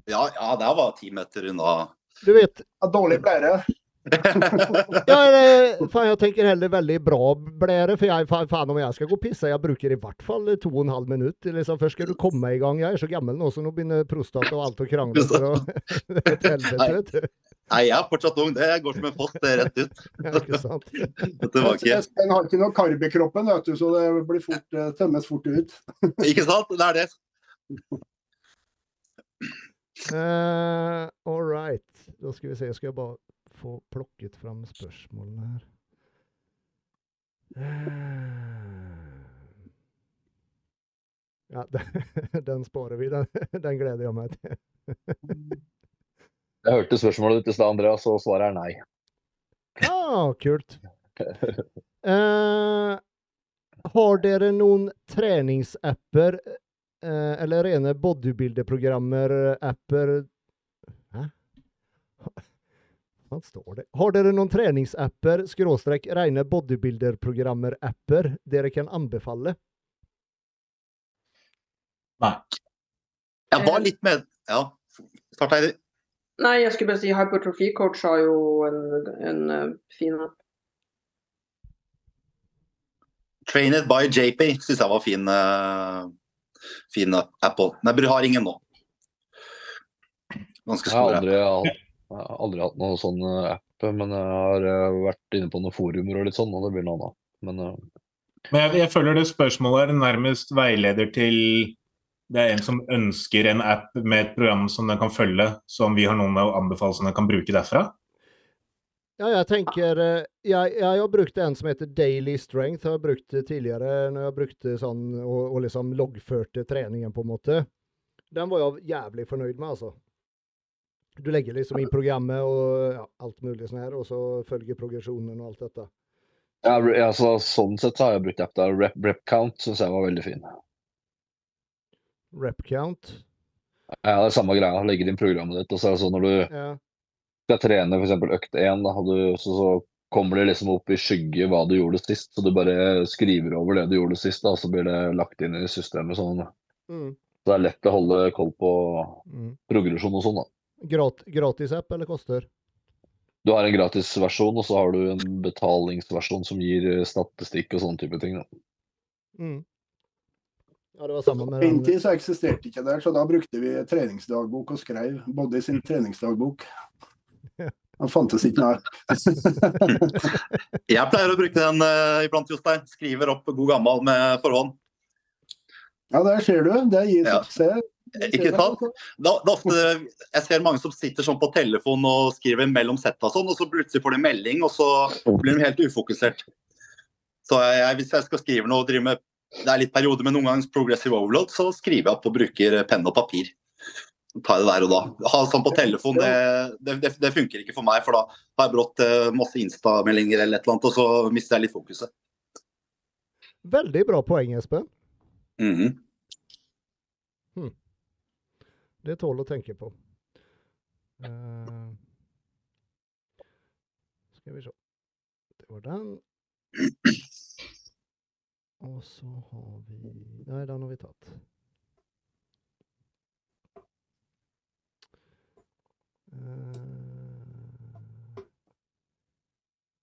Ja, ja, det var ti meter unna. Du vet Ja, Dårlig blære. ja, eller, faen, Jeg tenker heller veldig bra blære, for jeg, faen, om jeg skal gå og pisse, jeg bruker i hvert fall to og en halv minutt. Liksom, først skal du komme i gang. Jeg er så gammel nå, så nå begynner prostata og alt å krangle. For å, et helvete, vet du. Nei, jeg er fortsatt ung. Det går som en det er rett ut. Ja, ikke sant? Den har ikke noe karb i kroppen, vet du, så det blir fort, eh, tømmes fort ut. Ikke sant? Det er det. Uh, all right. Da skal vi se. Skal jeg bare få plukket fram spørsmålene her. Eh, Ja, den, den sparer vi. Den, den gleder jeg meg til. Jeg hørte spørsmålet ditt i stad, Andreas, og svaret er nei. Ah, kult. uh, har dere noen treningsapper uh, eller rene bodybuilder-programmer-apper Hæ? Hva står det? Har dere noen treningsapper, skråstrek rene bodybuilder-programmer-apper dere kan anbefale? Nei. Jeg var litt med Ja, start Heidi. Nei, jeg skulle bare si Hypertrofi Coach har jo en, en eh, fin app. Trained by JP syns jeg var fin, uh, fin app òg. du har ingen nå. Ganske Jeg har stor aldri, jeg har aldri hatt noen sånn eh, app, men jeg har vært inne på noen forumer og litt sånn, og det blir noe annet. Men uh... Men jeg, jeg føler det spørsmålet er nærmest veileder til det er en som ønsker en app med et program som den kan følge, som vi har noen å anbefale som den kan bruke derfra. Ja, jeg tenker eh, jeg, jeg har brukt en som heter Daily Strength. Jeg har brukt det tidligere når jeg brukte sånn og, og liksom loggførte treningen, på en måte. Den var jeg jævlig fornøyd med, altså. Du legger liksom inn programmet og ja, alt mulig sånn her, og så følger progresjonen og alt dette. ja, altså, sånn sett har jeg brukt app der. Rep, rep count syns jeg var veldig fin. Rep count. Ja, det er samme greia. Legger inn programmet ditt, og så er det sånn når du Ja. skal trene f.eks. økt én, så, så kommer det liksom opp i skygge hva du gjorde sist. Så du bare skriver over det du gjorde sist, da, og så blir det lagt inn i systemet sånn. Mm, Så det er lett å holde koll på mm. progresjon og sånn, da. Grat, gratis app, eller koster? Du har en gratisversjon, og så har du en betalingsversjon som gir statistikk og sånne type ting. Da. Mm. Ja, det var samme med den Inntil så eksisterte ikke det, så da brukte vi treningsdagbok og skrev både i sin treningsdagbok. Han fantes ikke her. Jeg pleier å bruke den uh, iblant, Jostein. Skriver opp god gammel med forhånd. Ja, der ser du. Det gir Ja. suksess. Ikke sant? Da, da ofte, jeg ser mange som sitter sånn på telefon og skriver mellom sett og sånn, og så plutselig får de melding, og så blir de helt ufokusert. Så jeg, hvis jeg skal skrive noe og drive med det er litt perioder med noen ganger progressive overload, så skriver jeg opp og bruker penn og papir. Ta det der og da. Ha sånn på telefon, det, det, det, funker ikke for meg, for da har jeg brått eh, masse Insta-meldinger eller et eller annet, og så mister jeg litt fokuset. Veldig bra poeng, Espen. Mhm. Det tål å tenke på. Uh, skal vi se. Det var den. Og så har vi Nei, den har vi tatt. Uh,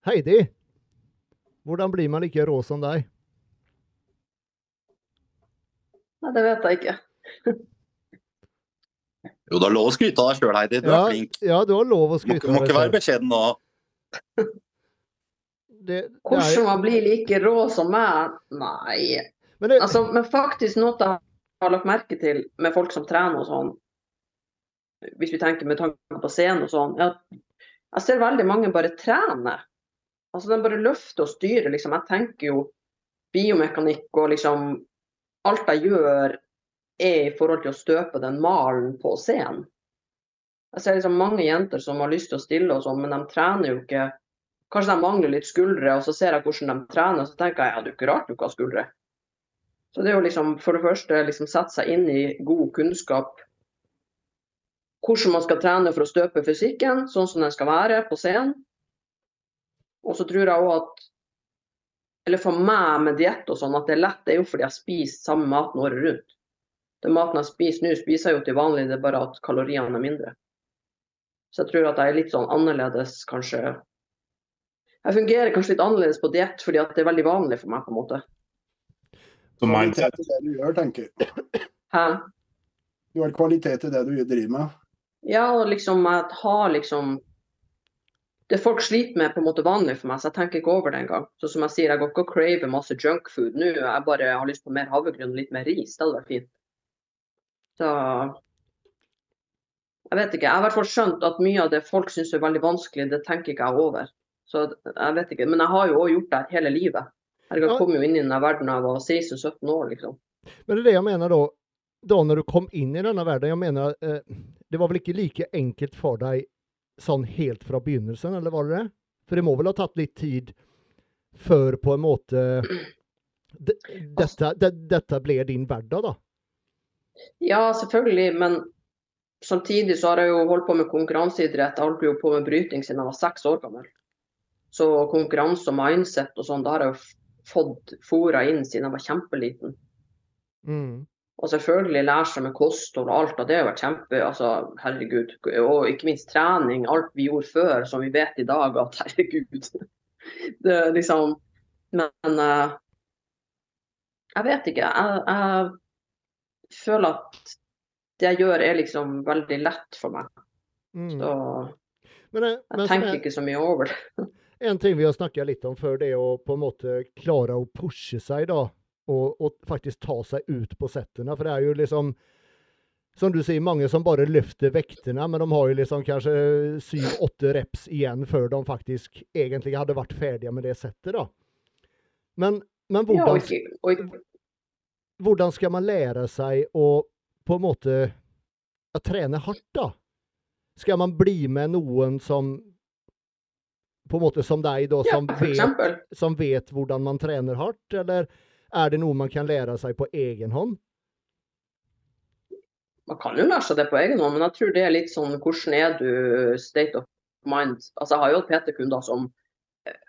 Heidi, hvordan blir man like rå som deg? Nei, det vet jeg ikke. Jo, det er lov å skryte av deg sjøl, Heidi. Du er flink. ja, du har lov å skryte av deg Du må ikke være beskjeden nå. Det, det Hvordan man blir like rå som meg? Nei. men det, Altså, men faktisk noe jeg har lagt merke til med folk som trener og sånn, hvis vi tenker med tanke på scenen og sånn, jeg ser veldig mange bare trene. Altså, de bare løfter og styrer, liksom. Jeg tenker jo biomekanikk og liksom Alt jeg gjør er i forhold til å støpe den malen på scenen. Jeg ser liksom mange jenter som har lyst til å stille og sånn, men de trener jo ikke Kanskje de mangler litt skuldre, og så ser jeg hvordan de trener, og så tenker jeg ja, det er jo ikke rart du ikke har skuldre. Så det er jo liksom, for det første, liksom sette seg inn i god kunnskap. Hvordan man skal trene for å støpe fysikken, sånn som den skal være på scenen. Og så tror jeg òg at Eller for meg med diett og sånn, at det er lett, det er jo fordi jeg spiser samme maten året rundt. Den maten jeg spiser nå, spiser jeg jo til vanlig, det er bare at kaloriene er mindre. Så jeg tror at jeg er litt sånn annerledes, kanskje. Jeg fungerer kanskje litt annerledes på diett fordi at det er veldig vanlig for meg, på en måte. Så mindset. Det du gjør, tenker jeg. Hæ? Du har kvalitet i det du driver med. Ja, og liksom jeg har liksom Det folk sliter med, er på en måte vanlig for meg, så jeg tenker ikke over det engang. Så som jeg sier, jeg går ikke og craver masse junkfood nå. Jeg bare har lyst på mer havregryn og litt mer ris. Det hadde vært fint. Så Jeg vet ikke. Jeg har i hvert fall skjønt at mye av det folk syns er veldig vanskelig, det tenker ikke jeg over. Så jeg vet ikke. Men jeg har jo òg gjort det hele livet. Jeg Ja. kom jo inn i denne verden da jeg var 16-17 år, liksom. Men det er det jeg mener da. Da når du kom inn i denne verden, jeg mener eh, det var vel ikke like enkelt for deg sånn helt fra begynnelsen, eller var det det? For det må vel ha tatt litt tid før på en måte det, dette, det, dette ble din hverdag, da? Ja, selvfølgelig, men samtidig så har jeg jo holdt på med konkurranseidrett. Jeg holdt jo på med bryting siden jeg var seks år gammel. Så konkurranse og mindset og sånn, det har jeg jo fått fora inn siden jeg var kjempeliten. Mm. Og selvfølgelig lære seg med kosthold og alt, og det har vært kjempe altså, Herregud. Og ikke minst trening. Alt vi gjorde før, som vi vet i dag at herregud. Det liksom Men uh, jeg vet ikke. Jeg, jeg føler at det jeg gjør er liksom veldig lett for meg. Mm. Så Men, eh, jeg men som tenker er, ikke så mye over det. en ting vi har snakket litt om før, det er å på en måte klare å pushe seg, da. Og, og faktisk ta seg ut på settene. For det er jo liksom som du sier, mange som bare løfter vektene, men de har jo liksom kanskje syv-åtte reps igjen før de faktisk egentlig hadde vært ferdige med det settet. da. Men, men Ja, og hvordan, og hvordan skal man lære seg å på en måte å trene hardt, da? Skal man bli med noen som på en måte som deg, da, som, ja, vet, som vet hvordan man trener hardt, eller er det noe man kan lære seg på egen hånd? Man kan jo lære seg det på egen hånd, men jeg tror det er litt sånn hvordan er du state of mind. Altså, jeg har jo PT-kunder som eh,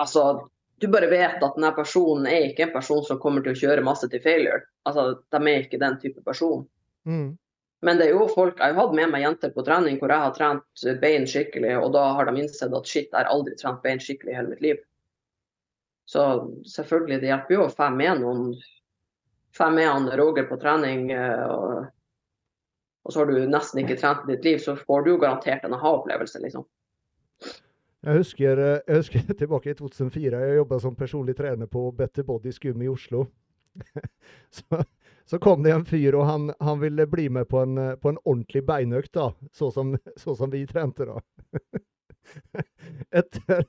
Altså, du bare vet at denne personen er ikke en person som kommer til å kjøre masse til failure. Altså, de er ikke den type person. Mm. Men det er jo folk, jeg har hatt med meg jenter på trening hvor jeg har trent bein skikkelig, og da har de innsett at shit, jeg har aldri trent bein skikkelig i hele mitt liv. Så selvfølgelig, det hjelper jo å få med noen Få med Roger på trening, eh, og, og så har du nesten ikke trent i ditt liv, så får du jo garantert en aha-opplevelse, liksom. Jeg husker, eh, jeg husker tilbake i 2004, jeg jobba som personlig trener på Better Body Skum i Oslo. så, så kom det en fyr, og han, han ville bli med på en, på en ordentlig beinøkt, da. Så som, så som vi trente, da. etter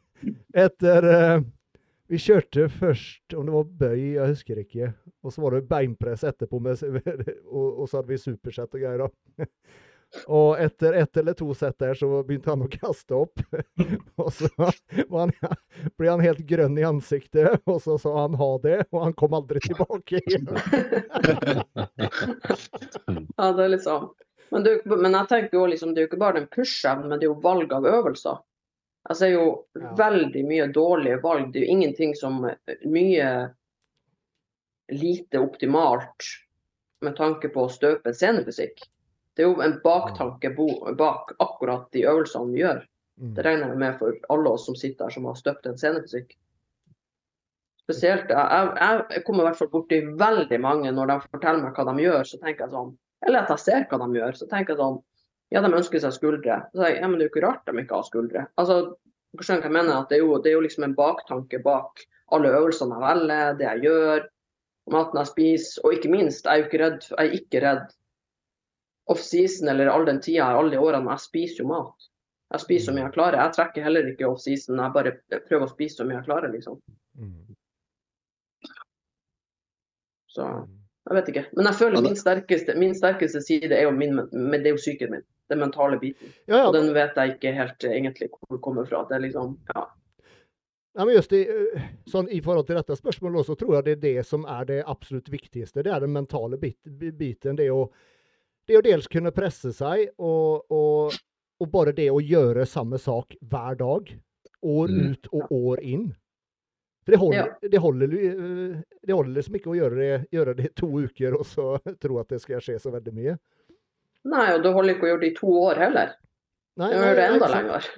etter eh, Vi kjørte først, om det var bøy, jeg husker ikke. Og så var det beinpress etterpå, med, og, og så hadde vi supersett og greier. da. Og etter ett eller to sett der, så begynte han å kaste opp. og så han, ble han helt grønn i ansiktet, og så sa han ha det, og han kom aldri tilbake igjen. ja, det er litt sånn. Men, du, men jeg tenker jo liksom, det er jo ikke bare den push-evnen, men det er jo valg av øvelser. Altså, det er jo ja. veldig mye dårlige valg. Det er jo ingenting som Mye lite optimalt med tanke på å støpe scenefysikk. Det er jo en baktanke bak akkurat de øvelsene vi gjør. Mm. Det regner jeg med for alle oss som sitter her som har støpt en scenefysikk. Spesielt, jeg, jeg kommer i hvert fall borti veldig mange når de forteller meg hva de gjør, så tenker jeg sånn Eller at jeg ser hva de gjør, så tenker jeg sånn Ja, de ønsker seg skuldre. Så sier jeg, ja, men det er jo ikke rart de ikke har skuldre. Altså, skjønner hva jeg mener? at det er, jo, det er jo liksom en baktanke bak alle øvelsene jeg velger, det jeg gjør, maten jeg spiser, og ikke minst, jeg er jo ikke redd, jeg er ikke redd offseason eller all den tida, alle de årene, jeg spiser jo mat. Jeg spiser så mye jeg klarer. Jeg trekker heller ikke offseason, jeg bare prøver å spise så mye jeg klarer, liksom. Mm. Så jeg vet ikke. Men jeg føler min sterkeste, min sterkeste side er jo, min, det er jo psyken min. Den mentale biten. Ja, ja. Og den vet jeg ikke helt egentlig hvor det kommer fra. Det er liksom, ja. Ja, men just i, eh, sånn, I forhold til dette spørsmålet så tror jeg det er det som er det absolutt viktigste. Det er den mentale bit, biten. Det å det å dels kunne presse seg, og, og, og, bare det å gjøre samme sak hver dag. År mm. ut og år inn. For det holder, ja. det, holder, eh, det holder, liksom ikke å gjøre det, gjøre det i to uker og så tro at det skal skje så veldig mye. Nei, og det holder ikke å gjøre det i to år heller. Nei, nei, gjør det enda lenger.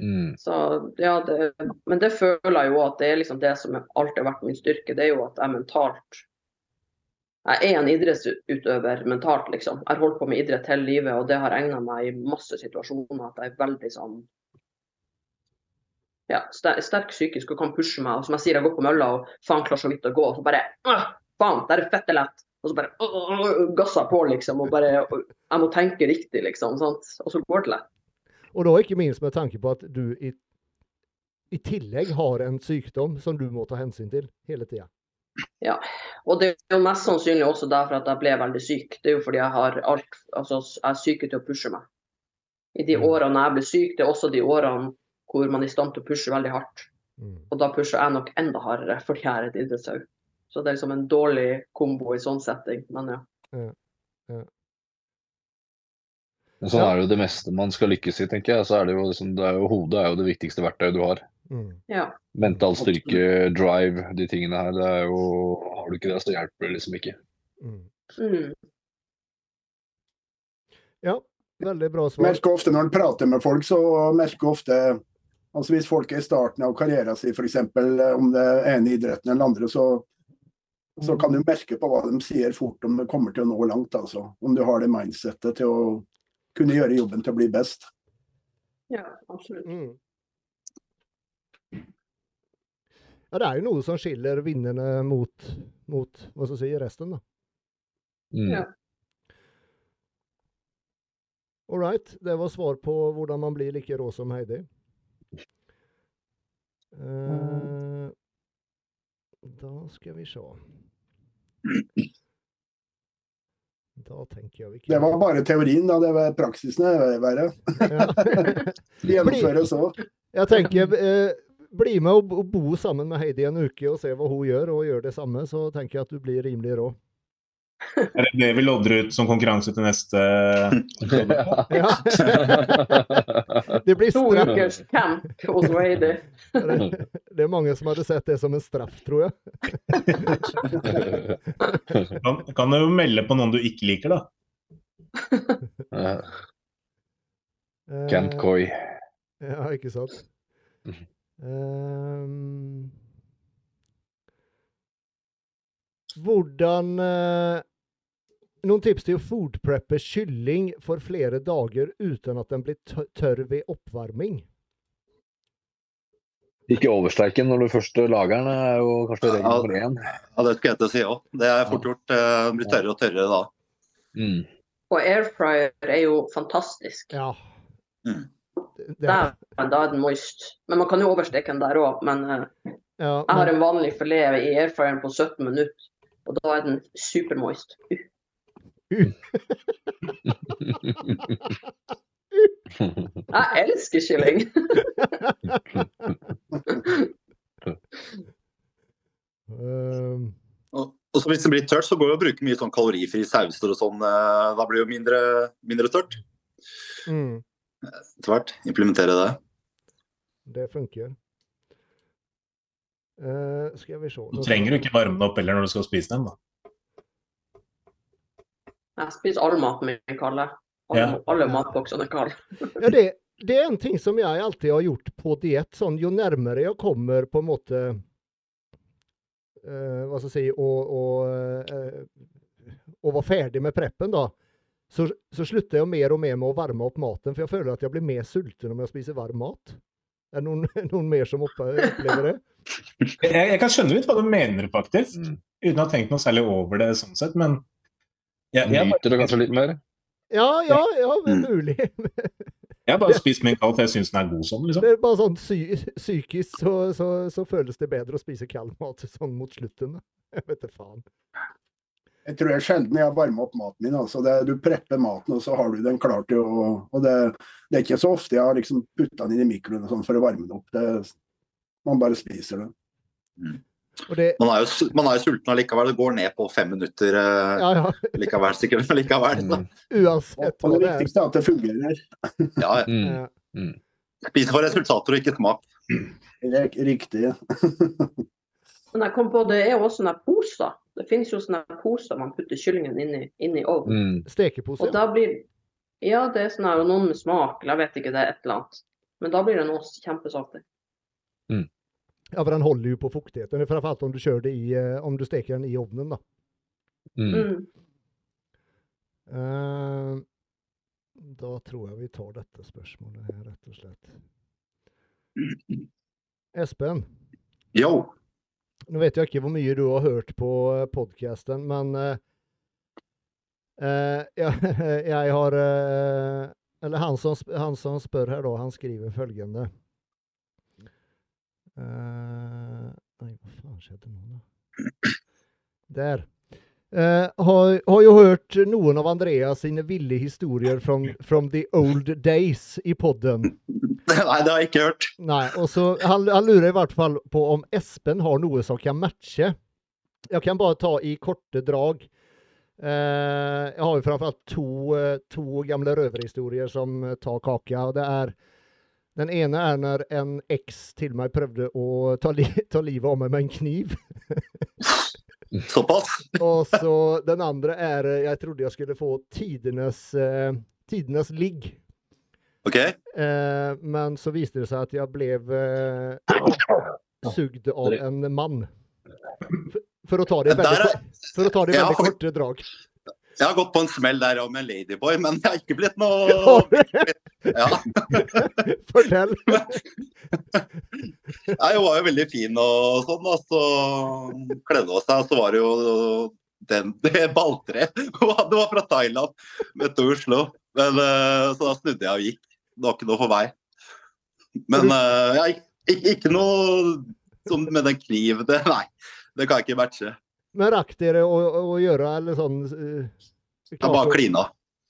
Mm. Så, ja, det, men det føler jeg jo at det er liksom det som alltid har vært min styrke. Det er jo at jeg mentalt jeg er en idrettsutøver mentalt, liksom. Jeg har holdt på med idrett hele livet, og det har egna meg i masse situasjoner. At jeg er veldig sånn ja, sterk psykisk og kan pushe meg. Og som jeg sier, jeg går på mølla og faen klarer så vidt å gå. Og så bare Faen, der er fette lett. Og så bare øh, gasser på, liksom. Og bare Jeg må tenke riktig, liksom. Sant? Og så går det lett. Og da ikke minst med tanke på at du i, i tillegg har en sykdom som du må ta hensyn til hele tida. Ja, og det er jo mest sannsynlig også derfor at jeg ble veldig syk. Det er jo fordi jeg har alt, altså jeg er syk til å pushe meg. I de mm. årene jeg ble syk, det er også de årene hvor man er i stand til å pushe veldig hardt. Mm. Og da pusher jeg nok enda hardere fordi jeg er et idrettshaug. Så det er liksom en dårlig kombo i sånn setting, men ja. ja, ja. Men sånn er det jo det meste man skal lykkes i, tenker jeg. Så er det jo liksom, det er jo, hodet er jo det viktigste verktøyet du har. Mm. Ja. Mental styrke, drive, de tingene her. Det er jo, har du ikke det, så hjelper det liksom ikke. Mm. Mm. Ja, veldig bra svar. Merker ofte når en prater med folk, så merker ofte altså Hvis folk er i starten av karrieren sin, f.eks. om det ene idretten eller andre, så, så kan du merke på hva de sier fort om det kommer til å nå langt. altså. Om du har det mindsettet til å kunne gjøre jobben til å bli best. Ja, absolutt. Mm. Ja, det er jo noe som skiller vinnerne mot, mot hva skal jeg si, resten, da. Mm. Ja. All right. Det var svar på hvordan man blir like rå som Heidi. Uh, da skal vi se. Da tenker jeg vi ikke Det var bare teorien, da. Det var praksisen er verre. Ja. Gjennomføres òg. Jeg tenker uh, bli med og bo sammen med Heidi en uke og se hva hun gjør, og gjør det samme, så tenker jeg at du blir rimelig rå. Er det det vi lodder ut som konkurranse til neste Ja. det blir ukers camp hos Heidi. det er mange som hadde sett det som en straff, tror jeg. kan, kan du jo melde på noen du ikke liker, da? Kent Coy. Ja, ikke sant. Um, hvordan uh, Noen tips til å foodpreppe kylling for flere dager uten at den blir tørr ved oppvarming? Ikke oversterken når du først lager den, er jo kanskje regel Ja. nummer én. Ja, det skulle jeg til å si òg. Det er fort gjort. den Det blir tørrere og tørrere da. Mm. Og airfryer er jo fantastisk. Ja. Mm. Det, er... Da er den moist. Men man kan jo oversteke den der òg. Men eh, ja, jeg har en vanlig filet i airfryeren på 17 minutter, og da er den supermoist. Jeg elsker kylling! um. Og, og så hvis det blir tørt, så går det å bruke mye sånn kalorifri sauser og sånn. eh, Da blir det jo mindre, mindre tørt. mm, Etter hvert. Implementere det. det funker. Uh, skal vi se Du trenger du ikke varme det opp heller når du skal spise den. da. Jeg spiser all maten min kald. Alle, Ja. alle matboksene er kalde. Ja, det, det er en ting som jeg alltid har gjort på diett. Sånn, jo nærmere jeg kommer på en måte uh, Hva skal jeg si eh, å være ferdig med preppen, da. Så, så slutter jeg mer og mer med å varme opp maten, for jeg føler at jeg blir mer sulten om jeg spiser varm mat. Er det noen, noen mer som opplever det? Jeg, jeg kan skjønne litt hva du mener, faktisk. Mm. Uten å ha tenkt noe særlig over det sånn sett, men jeg, jeg, Nyter du kanskje litt mer? Ja, ja, ja, Mm. mulig. jeg har bare spist min kald, jeg syns den er god sånn. liksom. Det er bare sånn psy psykisk så, så, så føles det bedre å spise kald mat sånn mot slutten. Jeg vet da faen. Jeg tror jeg sjelden jeg har varma opp maten min. altså det, Du prepper maten, og så har du den klar til å og det, det er ikke så ofte jeg har liksom putta den inn i mikroen og sånn for å varme den opp. Det, man bare spiser den. Og det, Man er jo, man er jo sulten allikevel. Det går ned på fem minutter eh, ja, ja, likevel, sikkert. Likevel. Mm. uansett Og og det er. viktigste er at det fungerer. Ja, ja. Mm. Ja. Spise for resultater og ikke smak. Riktig. Men jeg kom på det er jo også sånne poser. Det finnes jo sånne poser man putter kyllingen inn i, inn i ovnen. Mm. Stekepose. Og da blir Ja, det er sånn her, og noen med smak, eller jeg vet ikke, det er et eller annet. Men da blir den også kjempesaftig. Ja, for den holder jo på fuktigheten. Framfor om du kjører det i, eh, om du steker den i ovnen. da. Mm. Mm. Eh, da tror jeg vi tar dette spørsmålet her, rett og slett. Espen, Yo. Nå vet jeg ikke hvor mye du har hørt på podkasten, men eh, eh, jeg, jeg har eh, Eller han som, han som spør her, da, han skriver følgende Eh, Nei, hva faen skjedde nå, da? Der. Eh, har, har jo hørt noen av Andreas sine ville historier from, from the old days i podden. Nei, det har jeg ikke hørt. Nei, og så han, han lurer i hvert fall på om Espen har noe som kan matche. Jeg kan bare ta i korte drag. Uh, jeg har jo framfor alt to, uh, to gamle røverhistorier som eh, tar kaka. og det er Den ene er når en eks til meg prøvde å ta, li ta livet av meg med en kniv. Såpass. Og så den andre er eh, Jeg trodde jeg skulle få tidenes, eh, tidenes ligg. OK? Eh, men så viste det seg at jeg ble eh, sugd av en mann. For, for å ta det i veldig, for å ta det i veldig korte drag. Jeg har gått på en smell der òg med en ladyboy, men jeg har ikke blitt noe ja. Fortell. Nei, Hun var jo veldig fin og sånn, og så kledde hun seg, og så var det jo den, det balltreet. Hun hadde- var fra Thailand, vet du, Oslo. Men, eh, så da snudde jeg og gikk. Det var ikke noe for meg. Men eh, ja, ikke, ikke noe med den kniven. Det, nei, det kan jeg ikke matche. Men rakk dere å, å gjøre eller sånn uh, Jeg bare klina.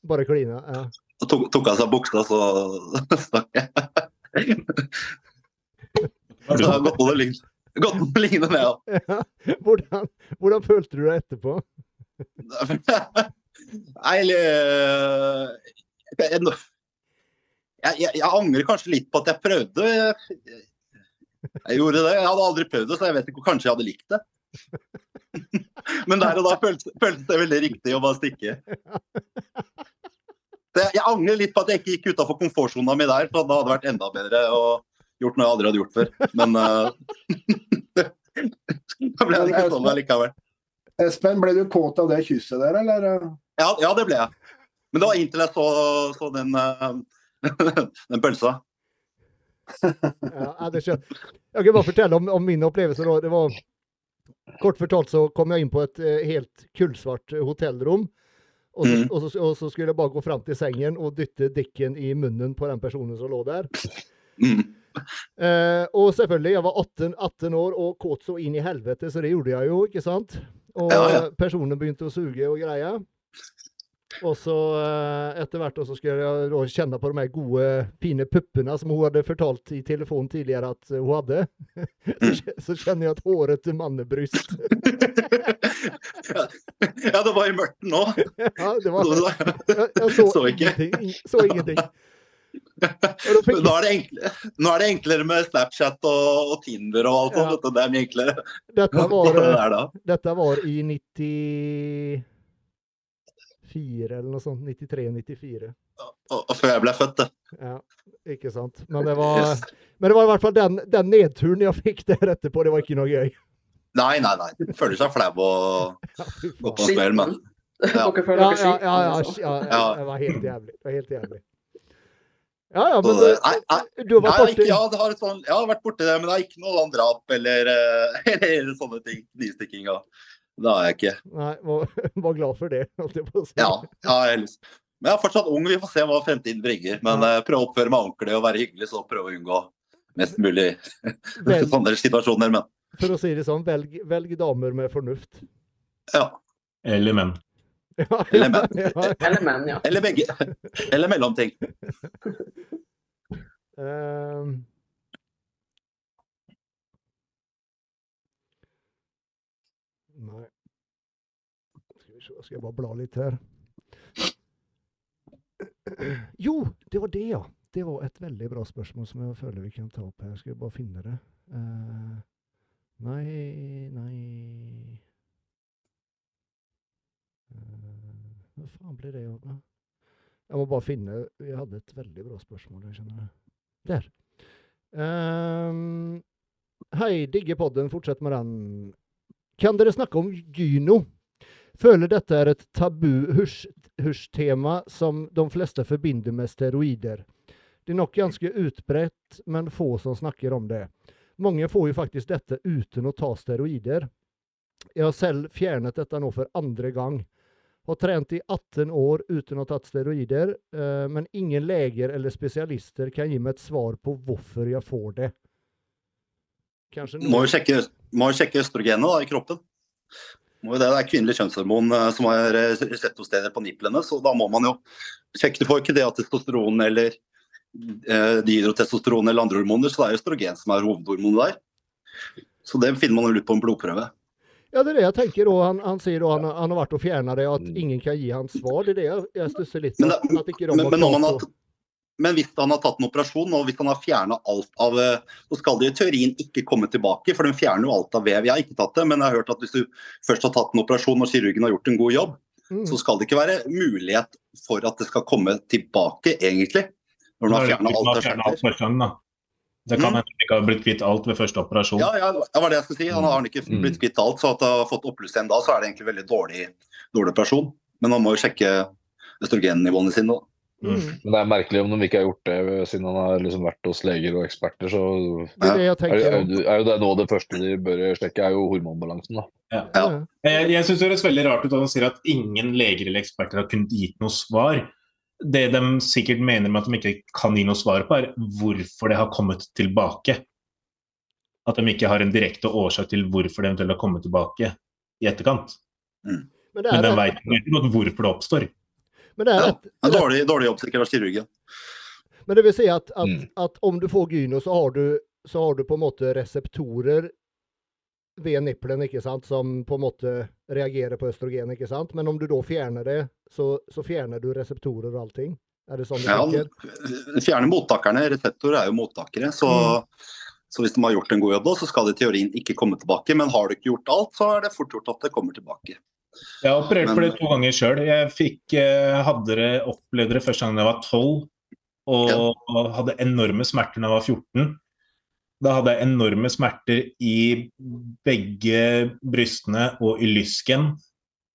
Bare klina, ja. Så tok, tok av seg buksa, så stakk jeg. Så godt å lign- gått noe lignende med, ja. ja. Hvordan, hvordan følte du deg etterpå? Nei, eller jeg, jeg, jeg, jeg angrer kanskje litt på at jeg prøvde. Jeg gjorde det. Jeg hadde aldri prøvd det, så jeg vet ikke kanskje jeg hadde likt det. Men der og da føltes føltes det veldig riktig å bare stikke. Det, jeg, jeg angrer litt på at jeg ikke gikk utafor komfortsona mi der, for da hadde det vært enda bedre og gjort noe jeg aldri hadde gjort før. Men uh, da ble det ikke sånn likevel. Espen, ble du kåt av det kysset der, eller? Ja, ja, det ble jeg. Men det var inntil jeg så, så den, uh, den pølsa. Ja, det skjønner. Jeg kan bare fortelle om, om min opplevelse. Då. Det var, kort fortalt så kom jeg inn på et eh, helt kullsvart eh, hotellrom. Og så, Mm. og, så, og så skulle jeg bare gå fram til sengen og dytte dikken i munnen på den personen som lå der. Mm. Eh, og selvfølgelig, jeg var 18, 18 år og kåt så inn i helvete, så det gjorde jeg jo, ikke sant? Og Ja, ja. personen begynte å suge og greie. Og så eh, etter hvert så skulle jeg kjenne på de her gode, fine puppene som hun hadde fortalt i telefonen tidligere at hun hadde. så, kj- så kjenner jeg et hårete mannebryst. Ja, det var i mørket nå. ja, det var, jeg, jeg så, Så ingenting. Så ingenting. Og da er nå er det enklere med Snapchat og, og Tinder og alt sånt. Ja. Dette, det er mye enklere. dette, var, det dette var i 94 eller noe sånt. 93-94. Og, og før jeg ble født, det. Ja, ikke sant. Men det var, Yes. men det var i hvert fall den, den nedturen jeg fikk der etterpå. Det var ikke noe gøy. Nei, nei, nei. Føler seg flau og Ja, gå på smell, men Ja. Ja, dere ja, ja, ja. Det var helt jævlig. Det var helt jævlig. Ja, ja, men det- du, nei, nei, du har vært borti ja, det har sånn, jeg har vært borti det, men det er ikke noe drap eller, eh, eller sånne ting. Knivstikking og Det har jeg ikke. Nei, var, glad for det. holdt jeg på å si. Ja, ja jeg har lyst. Men jeg er fortsatt ung, vi får se hva fremtiden bringer. Men ja. prøve å oppføre meg ordentlig og være hyggelig, så prøve å unngå mest mulig Velg, sånne situasjoner. Men for å si det sånn, velg, velg damer med fornuft. ja. Eller menn. Ja, Eller menn. Eller menn, ja. Eller begge. Eller mellomting. Ehm. Nei. Se, skal jeg bare bla litt her. Jo, det var det, ja. Det var et veldig bra spørsmål som jeg føler vi kan ta opp her. Skal vi bare finne det. Uh, nei, nei uh, Hva faen ble det av? Jeg må bare finne Vi hadde et veldig bra spørsmål. Jeg skjønner det. Der. Um, hei, digger podden. Fortsett med den. Kan dere snakke om gyno? Føler dette er et tabu husj-tema som de fleste forbinder med steroider. Det er nok ganske utbredt, men få som snakker om det. Mange får jo faktisk dette uten å ta steroider. Jeg har selv fjernet dette nå for andre gang. Har trent i 18 år uten å ha tatt steroider, eh, men ingen leger eller spesialister kan gi meg et svar på hvorfor jeg får det. Kanskje Må jo sjekke, må sjekke østrogenet da, i kroppen. Det, er kvinnelig kjønnshormon eh, som har eh, reseptorsteder på nipplene, så da må man jo sjekke. Du får ikke det av testosteron eller eh, dihydrotestosteron eller andre hormoner, så det er østrogen som er hovedhormonet der. Så det finner man jo ut på en blodprøve. Ja, det er det jeg tenker. Og han, han sier at han, han har vært og fjerna det, og at ingen kan gi hans svar. Det er det jeg, stusser litt Men på. At ikke de Men, men, når man har, men hvis han har tatt en operasjon, og hvis han har fjerna alt av eh, Så skal det i teorien ikke komme tilbake, for den fjerner jo alt av vev. Jeg har ikke tatt det, men jeg har hørt at hvis du først har tatt en operasjon og kirurgen har gjort en god jobb, mm. så skal det ikke være mulighet for at det skal komme tilbake, egentlig. Når du har fjerna alt av skjerter. Det kan Mm. hende du ikke har blitt kvitt alt ved første operasjon. Ja, ja, det var det jeg skulle si. Han har ikke Mm. blitt kvitt alt, så at han har fått opplyst igjen da, så er det egentlig veldig dårlig, dårlig operasjon. Men han må jo sjekke østrogennivåene sine. da. Mm. Men det er merkelig om de ikke har gjort det, siden han har liksom vært hos leger og eksperter. Så Det er det er, er, jo det nå det første de bør sjekke, er jo hormonbalansen. da. Ja. Ja. Jeg, jeg syns det høres veldig rart ut at han sier at ingen leger eller eksperter har kunnet gitt noe svar. Det de sikkert mener med at de ikke kan gi noe svar på, er hvorfor det har kommet tilbake. At de ikke har en direkte årsak til hvorfor det eventuelt har kommet tilbake i etterkant. Men det Men er, de veit ikke hvorfor det oppstår. Men det er, Ja. En dårlig, dårlig jobb sikkert av kirurgen. Men det vil si at, at, Mm. at om du får gyno, så har du, så har du på en måte reseptorer ved nippelen ikke sant, som på en måte reagerer på østrogen. ikke sant? Men om du da fjerner det, så, så fjerner du reseptorer og allting? Er det sånn du Ja, tenker? fjerne mottakerne. Reseptorer er jo mottakere. Så, Mm. så hvis de har gjort en god jobb, så skal det i teorien ikke komme tilbake. Men har du ikke gjort alt, så er det fort gjort at det kommer tilbake. Jeg har operert for det to ganger sjøl. Jeg fikk, eh, hadde det, opplevde det første gang jeg var 12, og hadde enorme smerter da jeg var 14. Da hadde jeg enorme smerter i begge brystene og i lysken,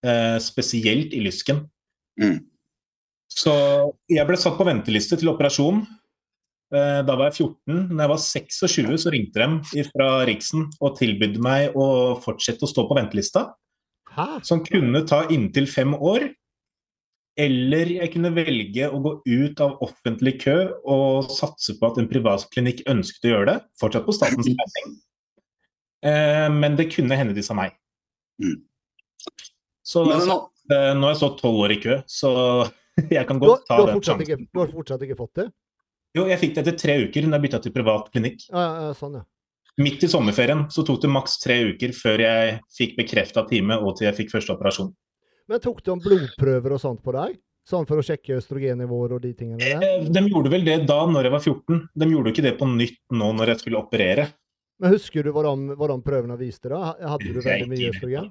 eh, spesielt i lysken. Mm. Så jeg ble satt på venteliste til operasjon. Eh, Da var jeg 14. Når jeg var 26, så ringte de fra Riksen og tilbød meg å fortsette å stå på ventelista, Hæ? som kunne ta inntil fem år. Eller jeg kunne velge å gå ut av offentlig kø og satse på at en privat klinikk ønsket å gjøre det, fortsatt på statens regning. Eh, men det kunne hende de sa nei. Mm. Så Men en altså, eh, nå har jeg stått tolv år i kø, så jeg kan godt ta den sjansen. ikke, du har fortsatt ikke fått det? Jo, jeg fikk det etter tre uker da jeg bytta til privat klinikk. Ja, ja, ja, sånn, ja. Midt i sommerferien så tok det maks tre uker før jeg fikk bekrefta time og til jeg fikk første operasjon. Men tok de blodprøver og sånt på deg? Sånn for å sjekke østrogennivåer og de tingene der? Eh, De gjorde vel det da når jeg var 14. De gjorde ikke det på nytt nå når jeg skulle operere. Men husker du hva de, hva de prøvene viste da? Hadde du veldig mye østrogen?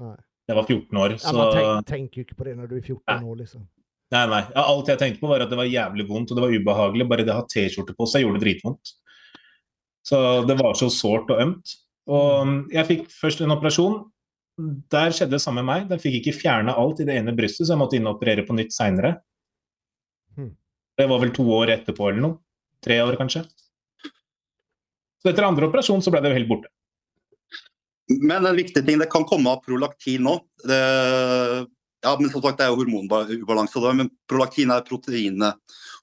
Nei. Jeg var 14 år, Ja, så man tenker, tenker jo ikke på det når du er 14 år, liksom. Nei, nei. Ja, alt jeg tenkte på, var at det var jævlig vondt og det var ubehagelig. Bare det å ha T-skjorte på seg gjorde det dritvondt. Så det var så sårt og ømt. Og mm, jeg fikk først en operasjon. Der skjedde det samme med meg. Den fikk ikke fjerna alt i det ene brystet, så jeg måtte innoperere på nytt seinere. Hmm. Det var vel to år etterpå eller noe. Tre år, kanskje. Så etter andre operasjon så ble det helt borte. Men en viktig ting, det kan komme av prolaktin nå. Det, ja, men som sagt, det er jo hormonubalanse. Men prolaktin er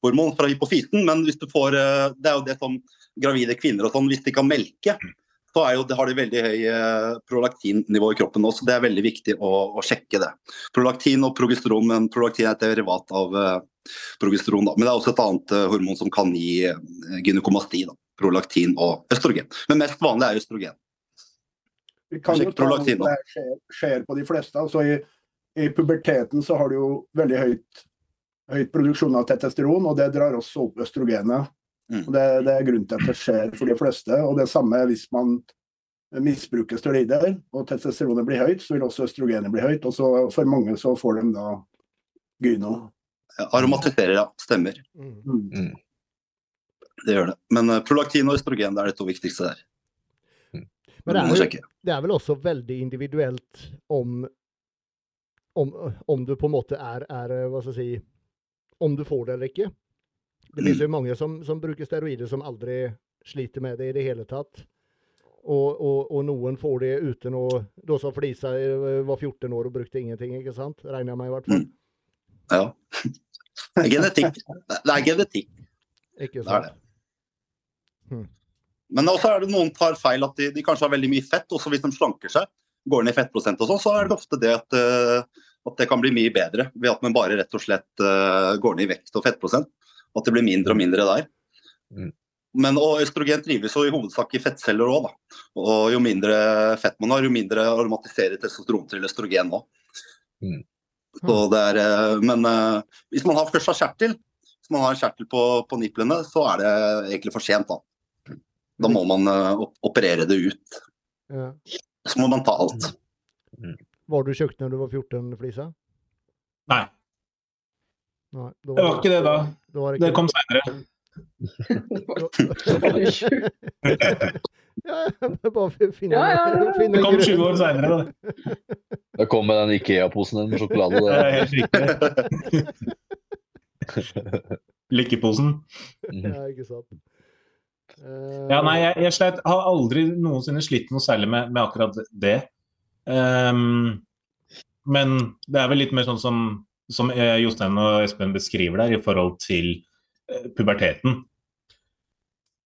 proteinhormon fra hypofysen. Men hvis du får, eh, det er jo det som gravide kvinner og sånn, hvis de kan melke, så er jo, det har de veldig høy eh, prolaktinnivå i kroppen nå. Så det er veldig viktig å, å sjekke det. Prolaktin og progesteron, men prolaktin er et derivat av eh, progesteron. Da. Men det er også et annet hormon som kan gi eh, gynekomasti. Da. Prolaktin og østrogen. Men mest vanlig er østrogen. Vi kan jo ta prolaktin, om det skjer, skjer på de fleste. Altså i, I puberteten så har du jo veldig høyt, høyt produksjon av testosteron, og det drar også opp østrogenet. Mm. Og det, det er grunnen til at det skjer for de fleste. Og det samme hvis man misbruker steroider og testosteronet blir høyt, så vil også østrogenet bli høyt. Og så for mange så får de da gyno. Aromatiserer, ja. Stemmer. Mm. Mm. Det gjør det. Men eh, prolaktin og østrogen det er de to viktigste der. Men det er, jo, det er vel også veldig individuelt om, om, om du på en måte er, er hva skal jeg si, om du får det eller ikke. Det finnes jo mange som, som bruker steroider som aldri sliter med det i det hele tatt. Og, og, og noen får det uten å Da som Flisa eh, var 14 år og brukte ingenting, ikke sant? Regner jeg med i hvert fall. Ja. Det er genetikk. Det er genetikk. Ikke Det er sant? det. Hmm. Men også er det noen tar feil at de, de kanskje har veldig mye fett. Også hvis de slanker seg, går ned i fettprosent og sånn, så er det ofte det at, eh, at det kan bli mye bedre ved at man bare rett og slett uh, går ned i vekt og fettprosent. At det blir mindre og mindre der. Mm. Men og østrogen trives jo i hovedsak i fettceller òg. Og jo mindre fett man har, jo mindre aromatiserer testosteron til østrogen òg. Mm. Så det er, eh, men uh, hvis man har først har kjertel, hvis man har en kjertel på, på nipplene, så er det egentlig for sent. Da Da må man uh, operere det ut. Ja. Så må man ta alt. Var du tjukk når du var 14, Flisa? Nei, Nei, var det var ikke det da. Det, ikke... Det kom seinere. ja, bare finne, Ja, ja, ja. finne Det kom grunn. 20 år seinere, da. Da kom med den Ikea-posen din med sjokolade. Det er helt riktig. Lykkeposen. Mhm. Ja, ikke sant. Uh... Ja, nei, jeg, jeg sleit, har aldri noensinne slitt noe særlig med, med akkurat det. Ehm, men det er vel litt mer sånn som, som eh, Jostein og Espen beskriver der, i forhold til eh, puberteten.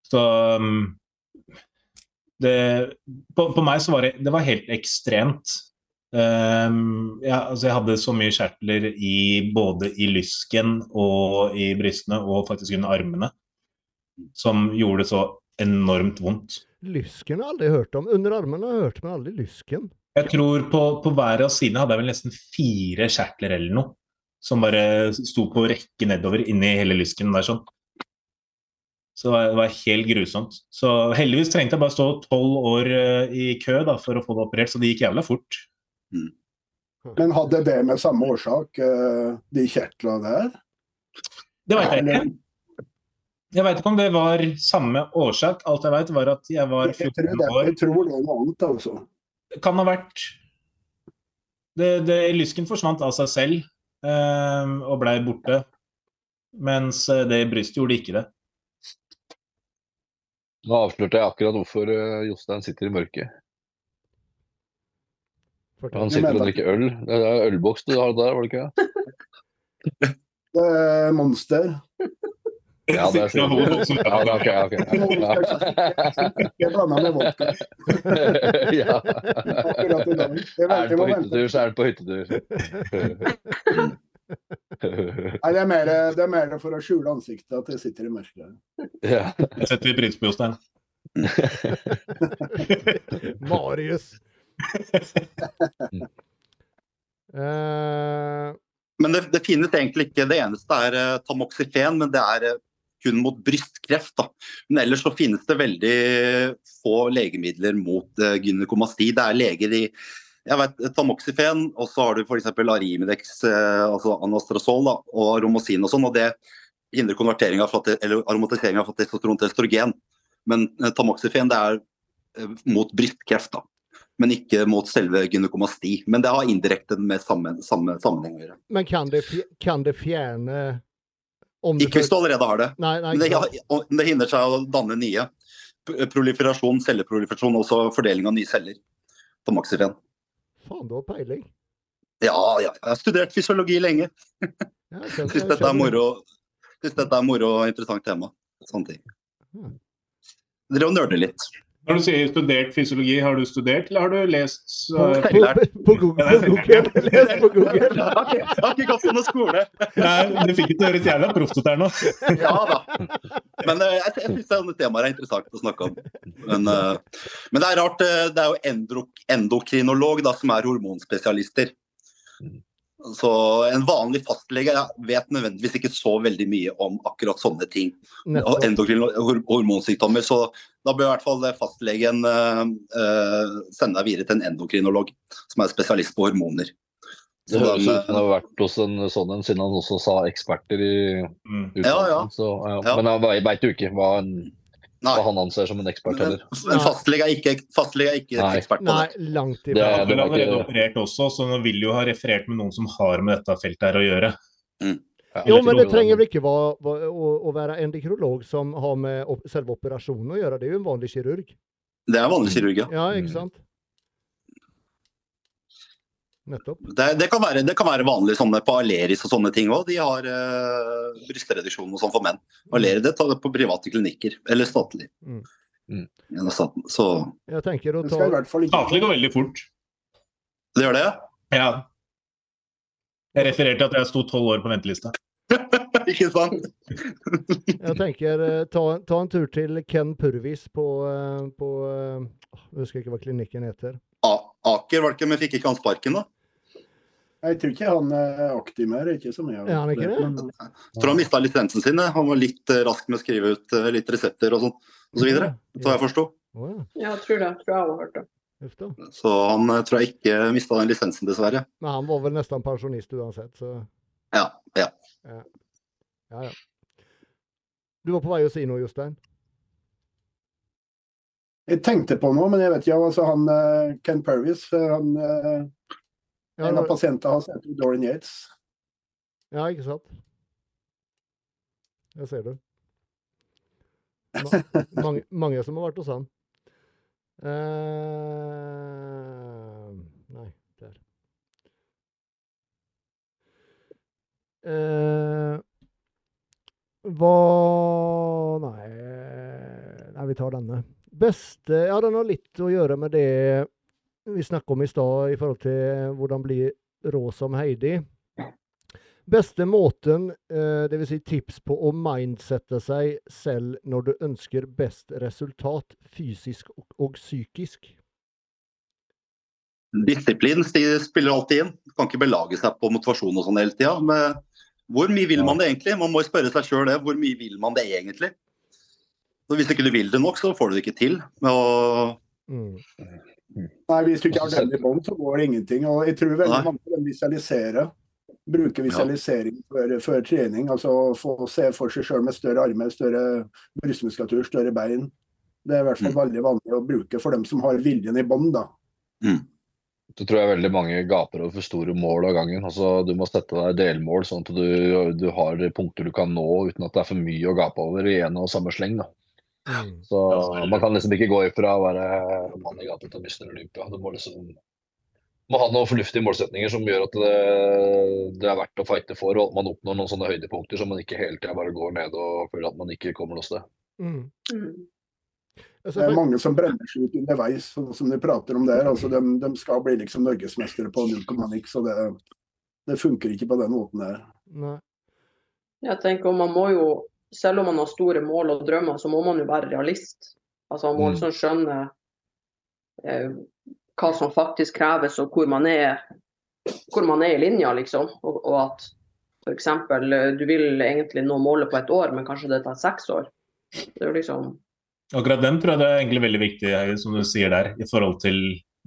Så um, det, på, på meg så var det, det var helt ekstremt. Um, ja, altså jeg hadde så mye kjertler i, både i lysken og i brystene og faktisk under armene som gjorde det så enormt vondt. Lysken har jeg aldri hørt om. Under armene har jeg hørt, men aldri lysken. Jeg tror på, på hver av sidene hadde jeg vel nesten fire kjertler eller noe. Som bare sto på rekke nedover inni hele lysken der sånn. Så det var, helt grusomt. Så heldigvis trengte jeg bare stå tolv år eh, i kø da, for å få det operert, så det gikk jævla fort. Men hadde det med samme årsak, eh, de kjertlene der? Det veit jeg ikke. Jeg veit ikke om det var samme årsak. Alt jeg veit, var at jeg var Jeg tror 14 det, år. jeg tror det noe annet, altså. Kan ha vært det, det, Lysken forsvant av seg selv eh, og blei borte. Mens eh, det i brystet gjorde ikke det. Nå avslørte jeg akkurat hvorfor eh, Jostein sitter i mørket. Fortell. Han sitter og drikker øl. Det er ølboks du har der, var det ikke? Det er Monster. Ja, det er sikkert. Ja, det er ok, ok. Jeg blanda med vodka Ja. Er den på hyttetur, så er den på hyttetur. Nei, det er, mer, det er mer for å skjule ansiktet at jeg sitter i mørket. Ja. Det setter vi pris på, Jostein. Marius. Eh, Men det, det finnes egentlig ikke Det eneste er uh, tamoxifen, men det er eh, kun mot brystkreft. Da. Men ellers så finnes det veldig få legemidler mot uh, gynekomasti. Det er leger i jeg vet, tamoxifen, og så har du f.eks. Arimidex, uh, altså anastrazol da, og aromasin og sånn. og Det hindrer konvertering av eller aromatisering av testosteron til estrogen. Men uh, tamoxifen det er eh, mot brystkreft, da. men ikke mot selve gynekomasti. Men det har indirekte med samme, samme sammenheng å gjøre. men kan det, kan det fjerne Ikke hvis du allerede har det. Nei, nei, det, det hindrer seg å danne nye. Proliferasjon, celleproliferasjon, også fordeling av nye celler. på maxifen. Faen, du har peiling. Ja, ja, jeg har studert fysiologi lenge. Ja, jeg skjønner- Syns dette er moro dette er moro og interessant tema. Sånne ting. Dere nerder litt. Når du sier studert fysiologi, har du studert, eller har du lest På, eh, på, på Google. På Google. Les på Google. Jeg har ikke- ikke gått på noen skole. Nei, du fikk ikke høres jævla proft ut her nå. Ja da. Men uh, jeg, jeg syns sånne temaer er interessant å snakke om. Men, uh, men det er rart. Det er jo endokrinolog da, som er hormonspesialister. Så en vanlig fastlege vet nødvendigvis ikke så veldig mye om akkurat sånne ting. Og Nettopp. endokrin hor- hormonsykdommer. Så da bør i hvert fall fastlegen uh, eh, sende deg videre til en endokrinolog som er spesialist på hormoner. Det høres ut som han har vært hos en sånn en, siden han også sa eksperter i Mm. utdanningen. Ja, ja. Så, ja. Ja. Men han veit jo ikke hva, en, nei, hva han anser som en ekspert heller. en fastlege er ikke, fastlege er ikke Nei. ekspert på Nei, det. langt Det ifra. er- Han har vel allerede ikke- operert også, så han vil jo ha referert med noen som har med dette feltet her å gjøre. Ja, Jo, men det trenger vel ikke være, å, å være endokrolog som har med selve operasjonen å gjøre. Det er jo en vanlig kirurg. Det er vanlig kirurg, ja. Ja, Mm. ikke sant? Nettopp. Det, det, kan være, det kan være vanlig sånne på Aleris og sånne ting òg. De har eh, brystreduksjon og sånn for menn. Aleris det tar det på private klinikker, eller statlig. Mm. Mm. Staten. Så Jeg tenker å ta skal i hvert fall Statlig går veldig fort. det gjør det? Ja. Jeg refererte til at jeg sto tolv år på ventelista. ikke sant? Jeg tenker eh, ta, ta en tur til Ken Purvis på, eh, på eh, Jeg husker ikke hva klinikken heter. A Aker var det ikke, men fikk ikke han sparken, da? Jeg tror ikke han er aktiv mer. Ikke så mye. av Er ikke det? men- Jeg tror han mista lisensen sin. Han var litt eh, rask med å skrive ut eh, litt resepter og sånn, osv. så videre. Så jeg forsto. Ja. Ja, jeg tror det. Jeg tror jeg har hørt det. Så han eh, tror jeg ikke mista den lisensen, dessverre. Men han var vel nesten pensjonist uansett, så Ja, ja. ja, ja. Du var på vei å si noe, Jostein? Jeg tenkte på noe, men jeg vet ikke. Altså, han, Ken Purvis, eh, han, Ja, en av pasientene har sett Dorian Yates. ja ikke sant? Jeg ser det. Mange, mange som har vært hos han. Eh, nei, der. Eh, hva Nei, nei, vi tar denne. Beste Ja, den har litt å gjøre med det vi snakka om i stad i forhold til hvordan bli rå som Heidi. Beste måten, eh, dvs. Si tips på å mindsette seg selv når du ønsker best resultat fysisk og, og psykisk. Disiplin spiller alltid inn. Du kan ikke belage seg på motivasjon og sånn hele tida. Men hvor mye vil man det egentlig? Man må jo spørre seg sjøl det. Hvor mye vil man det egentlig? Så Hvis ikke du vil det nok, så får du det ikke til. Og Mm. Nei, Hvis du ikke har den i bånn, så går det ingenting. Og jeg tror veldig mange vil visualisere. Bruke visualisering før, før trening. altså Få se for seg sjøl med større armer, større brystmuskulatur, større bein. Det er i hvert fall Mm. veldig vanlig å bruke for dem som har viljen i bånn. da. Så tror jeg veldig mange gaper over for store mål av gangen. Altså, du må sette deg delmål, sånn at du, du har punkter du kan nå uten at det er for mye å gape over i en og samme sleng. Da. Mm. Så Ja, så det- man kan liksom ikke gå ifra å være mann i gata til Mr. Olympia. Du må liksom må ha noen fornuftige målsetninger som gjør at det, det er verdt å fighte for, og at man oppnår noen sånne høydepunkter så man ikke hele tida bare går ned og føler at man ikke kommer noe sted. Mm. Mm. Altså, Det er mange som brenner seg ut underveis, sånn som de prater om der. Altså, de, de skal bli liksom norgesmestere på null komma niks, så det, det funker ikke på den måten der. Nei. Jeg tenker man må jo, Selv om man har store mål og drømmer, så må man jo være realist. Altså Man må Mm. liksom skjønne eh, hva som faktisk kreves, og hvor man er, hvor man er i linja, liksom. Og, og at f.eks. du vil egentlig nå målet på et år, men kanskje det tar seks år. Det er jo liksom Akkurat den tror jeg det er egentlig veldig viktig, som du sier der, i forhold til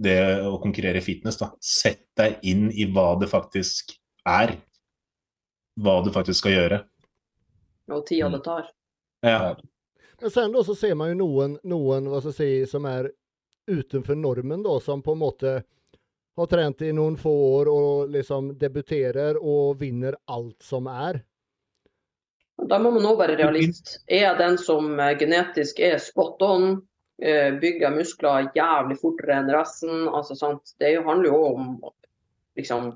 det å konkurrere i fitness. da. Sett deg inn i hva det faktisk er. Hva du faktisk skal gjøre. Og tida det tar. Ja. Men sen da så ser man jo noen, noen hva skal jeg si, som er utenfor normen, da, som på en måte har trent i noen få år og liksom debuterer og vinner alt som er. Da må man òg være realist. Er jeg den som eh, genetisk er spot on, eh, bygger muskler jævlig fortere enn resten? Altså, sant? Det er handler jo om liksom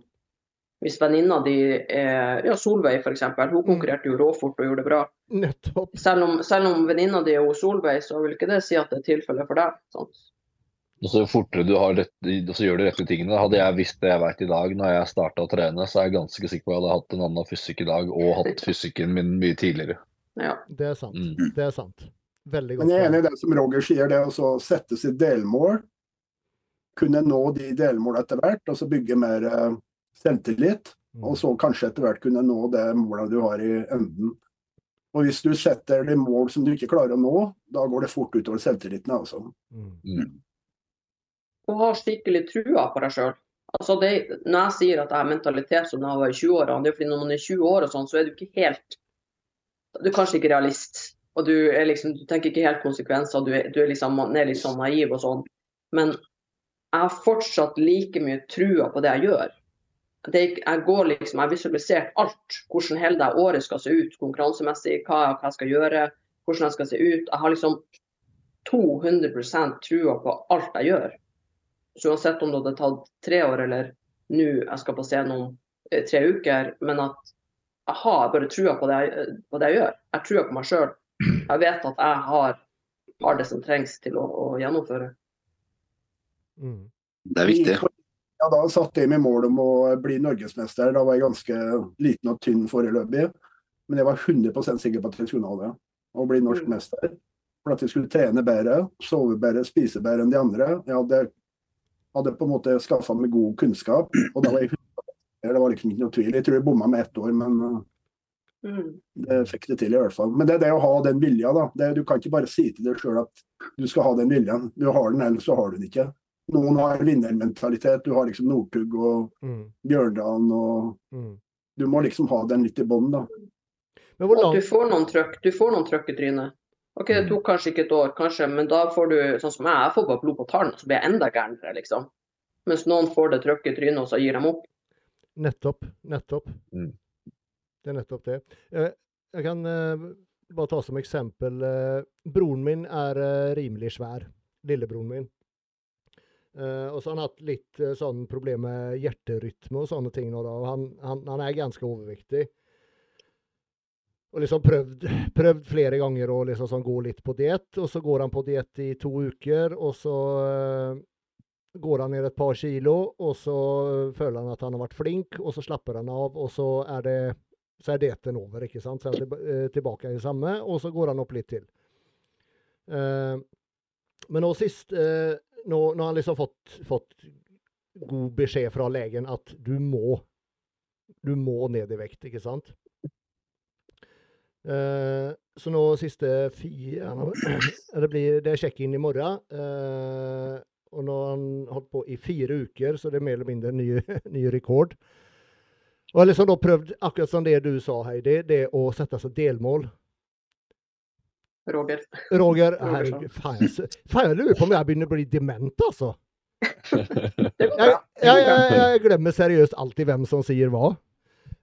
Hvis venninna di er Ja, Solveig f.eks. Hun konkurrerte jo råfort og gjorde det bra. Nettopp. Selv om, selv om venninna di er Solveig, så vil ikke det si at det er tilfellet for deg. Sånn. Og så fortere du har rett, så gjør de rette tingene. Hadde jeg visst det jeg vet i dag når jeg starta å trene, så er jeg ganske sikker på at jeg hadde hatt en annen fysikk i dag og hatt fysikken min mye tidligere. Ja. Det er sant. Mm. Det er sant. Veldig godt. Men jeg er enig i det som Roger sier, det å sette sitt delmål. Kunne nå de delmålene etter hvert, og så bygge mer eh, selvtillit. Mm. Og så kanskje etter hvert kunne nå det målet du har i enden. Og hvis du setter deg mål som du ikke klarer å nå, da går det fort utover selvtilliten. altså. Mm. Og ha skikkelig trua på deg sjøl. Altså det, når jeg sier at jeg har mentalitet som da jeg var i 20-årene, det er fordi når man er 20 år og sånn, så er du ikke helt Du er kanskje ikke realist. Og du, er liksom, du tenker ikke helt konsekvenser, du er, du er liksom man er litt sånn naiv og sånn. Men jeg har fortsatt like mye trua på det jeg gjør. Det, jeg går liksom, jeg har visualisert alt. Hvordan hele det året skal se ut konkurransemessig, hva, hva jeg skal gjøre, hvordan jeg skal se ut. Jeg har liksom 200% trua på alt jeg gjør. Så uansett om det hadde tatt tre år eller nå jeg skal på scenen om eh, tre uker, men at jeg har bare trua på det jeg, på det jeg gjør. Jeg tror på meg sjøl. Jeg vet at jeg har, har det som trengs til å, å gjennomføre. Mm. Det er viktig. Ja, da satte jeg meg mål om å bli norgesmester. Da var jeg ganske liten og tynn foreløpig. Men jeg var 100% sikker på at jeg skulle nå det. Å bli norsk Mm. mester. For at jeg skulle trene bedre, sove bedre, spise bedre enn de andre. Jeg hadde, hadde på en måte skaffa meg god kunnskap. Og da var jeg 100 Det var liksom ikke noe tvil. Jeg tror jeg bomma med ett år, men uh, Mm. det fikk det til i hvert fall. Men det er det å ha den vilja, da. Det, du kan ikke bare si til deg sjøl at du skal ha den viljen. Du har den, ellers så har du den ikke. Noen har vinnermentalitet. Du har liksom Northug og Mm. Bjørndalen og Mm. Du må liksom ha den litt i bånn, da. Men hvor Og du får noen trøkk, du får noen trøkk i trynet. OK, det tok kanskje ikke et år, kanskje, men da får du sånn som jeg, jeg får bare blod på tann, så blir jeg enda gærnere, liksom. Mens noen får det trøkket i trynet, og så gir de opp. Nettopp. Nettopp. Mm. Det er nettopp det. Eh, Jeg kan eh, bare ta som eksempel eh, Broren min er rimelig svær. Lillebroren min. Eh, og så har han hatt litt uh, sånn problem med hjerterytme og sånne ting. nå da, og han, han, han er ganske overvektig. Og liksom prøvd, prøvd flere ganger å liksom sånn gå litt på diett, og så går han på diett i to uker, og så uh, går han ned et par kilo, og så føler han at han har vært flink, og så slapper han av, og så er det så er dietten over, ikke sant? Så er han tilba- tilbake i samme, og så går han opp litt til. Men nå sist, nå, nå har han liksom fått, fått god beskjed fra legen at du må, du må ned i vekt, ikke sant? Uh, så nå siste fire Det, blir, det er check-in i morgen. Uh, og nå har han holdt på i fire uker, så det er mer eller mindre en ny, ny rekord. Og jeg har liksom da prøvd, akkurat som det du sa, Heidi, det å sette seg delmål. Roger. Roger, herregud, faen, jeg, lurer på om jeg begynner å bli dement, altså. Jeg, jeg, jeg, glemmer seriøst alltid hvem som sier hva.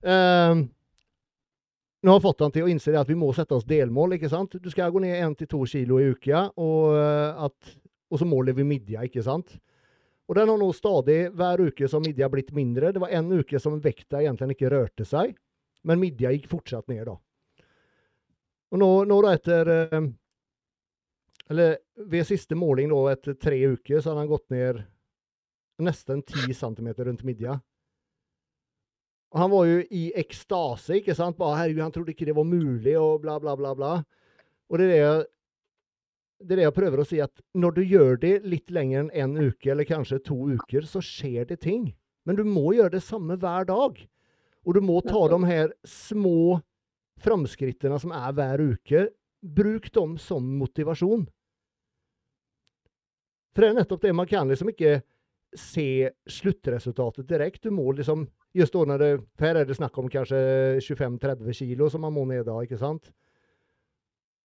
Ehm, Nå har jeg fått han til å innse det at vi må sette oss delmål. ikke sant? Du skal gå ned 1-2 kilo i uka, og, eh, at, og så måler vi midja, ikke sant? Og den har nå stadig, hver uke som midja blitt mindre. Det var en uke som vekta egentlig ikke rørte seg, men midja gikk fortsatt ned da. Og nå, nå da etter eh, Eller ved siste måling da, etter tre uker, så hadde han gått ned nesten 10 cm rundt midja. Og han var jo i ekstase, ikke sant? Bare, herregud, han trodde ikke det var mulig, og bla, bla, bla. bla. Og det er det, jeg, det er det jeg prøver å si, at når du gjør det litt lenger enn en uke, eller kanskje to uker, så skjer det ting. Men du må gjøre det samme hver dag. Og du må ta de her små framskrittene som er hver uke. Bruk dem som motivasjon. For det er nettopp det, man kan liksom ikke se sluttresultatet direkte. Du må liksom Just da når det her er det snakk om kanskje 25-30 kilo som man må ned da, ikke sant?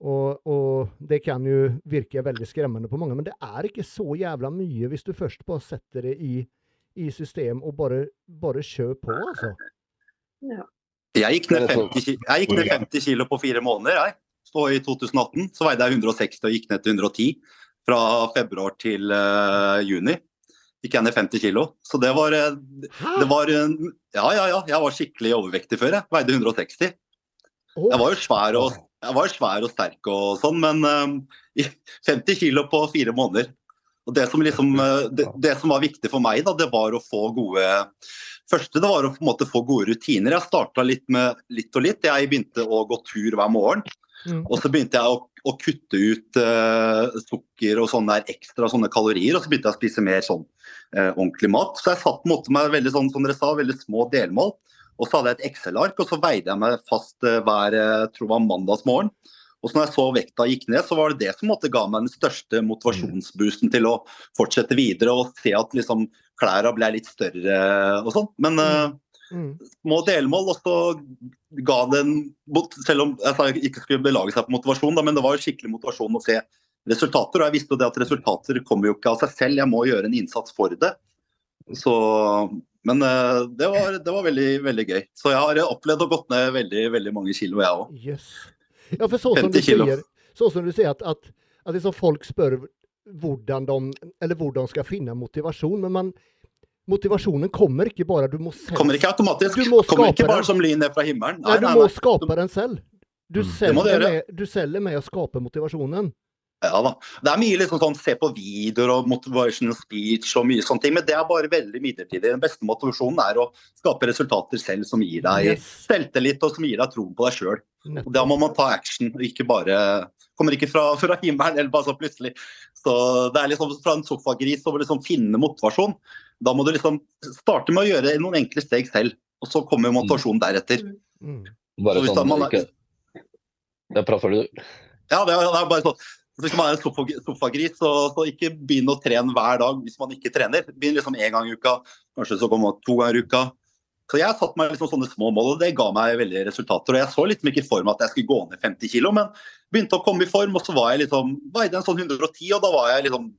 Og, og, det kan jo virke veldig skremmende på mange, men det er ikke så jævla mye hvis du først bare setter det i, i system og bare, bare kjør på, altså. Ja. Jeg gikk ned 50, jeg gikk ned 50 kilo på fire måneder. Jeg. Så I 2018 så veide jeg 160 og gikk ned til 110 fra februar til uh, juni. Gikk jeg ned 50 kilo. Så det var, eh, det var Ja, ja, ja. Jeg var skikkelig overvektig før. Jeg veide 160. Jeg var jo svær og, jo svær og sterk og sånn, men eh, 50 kilo på fire måneder. Og det som, liksom, det, det som var viktig for meg, da, det var å få gode første det var å på en måte få gode rutiner. Jeg starta litt med litt og litt. Jeg begynte å gå tur hver morgen. Mm. Og så begynte jeg å, å kutte ut uh, sukker og sånne der ekstra sånne kalorier. Og så begynte jeg å spise mer sånn uh, ordentlig mat. Så jeg satt måte med veldig sånn, som dere sa, veldig små delmål. Og så hadde jeg et Excel-ark, og så veide jeg meg fast uh, hver jeg tror det var mandagsmorgen. Og så når jeg så vekta gikk ned, så var det det som måtte ga meg den største motivasjonsboosten til å fortsette videre og se at liksom klærne ble litt større og sånn. Men eh, Mm. små delmål, og så ga det en Selv om jeg ikke skulle belage seg på motivasjon, da, men det var skikkelig motivasjon å se resultater. Og jeg visste jo det at resultater kommer jo ikke av seg selv, jeg må gjøre en innsats for det. Så Men eh, det var, det var veldig, veldig gøy. Så jeg har opplevd å gått ned veldig, veldig mange kilo, jeg òg. Yes. Ja, for så som du kilo. sier, så som du sier at, at, at liksom folk spør hvordan de, eller hvor de skal finne motivasjon, men man, motivasjonen kommer ikke bare, du må selv Kommer ikke automatisk. Du må Kommer ikke bare den. som lyn ned fra himmelen. Nei, du må skape den selv. Du Mm. Du selger, med, du selger med å skape motivasjonen. Ja da. Det er mye liksom sånn se på videoer og motivational speech og mye sånne ting, men det er bare veldig midlertidig. Den beste motivasjonen er å skape resultater selv som gir deg Yes. selvtillit og som gir deg troen på deg sjøl. Nettopp. Da må man ta action, og ikke bare Kommer ikke fra, fra himmelen eller bare så plutselig. Så det er liksom fra en sofagris å liksom finne motivasjon. Da må du liksom starte med å gjøre noen enkle steg selv, og så kommer motivasjonen deretter. Mm. Bare Så hvis sånn, man ikke... Prater ferdig, du. Ja, det er, det er bare sånn. Hvis man er en sofa- sofagris, så, så ikke begynn å trene hver dag hvis man ikke trener. Begynn liksom én gang i uka, kanskje så kommer man to ganger i uka. Så jeg satte meg liksom sånne små mål, og det ga meg veldig resultater. Og jeg så liksom ikke for meg at jeg skulle gå ned 50 kg, men begynte å komme i form, og så var jeg liksom veide en sånn 110, og da var jeg liksom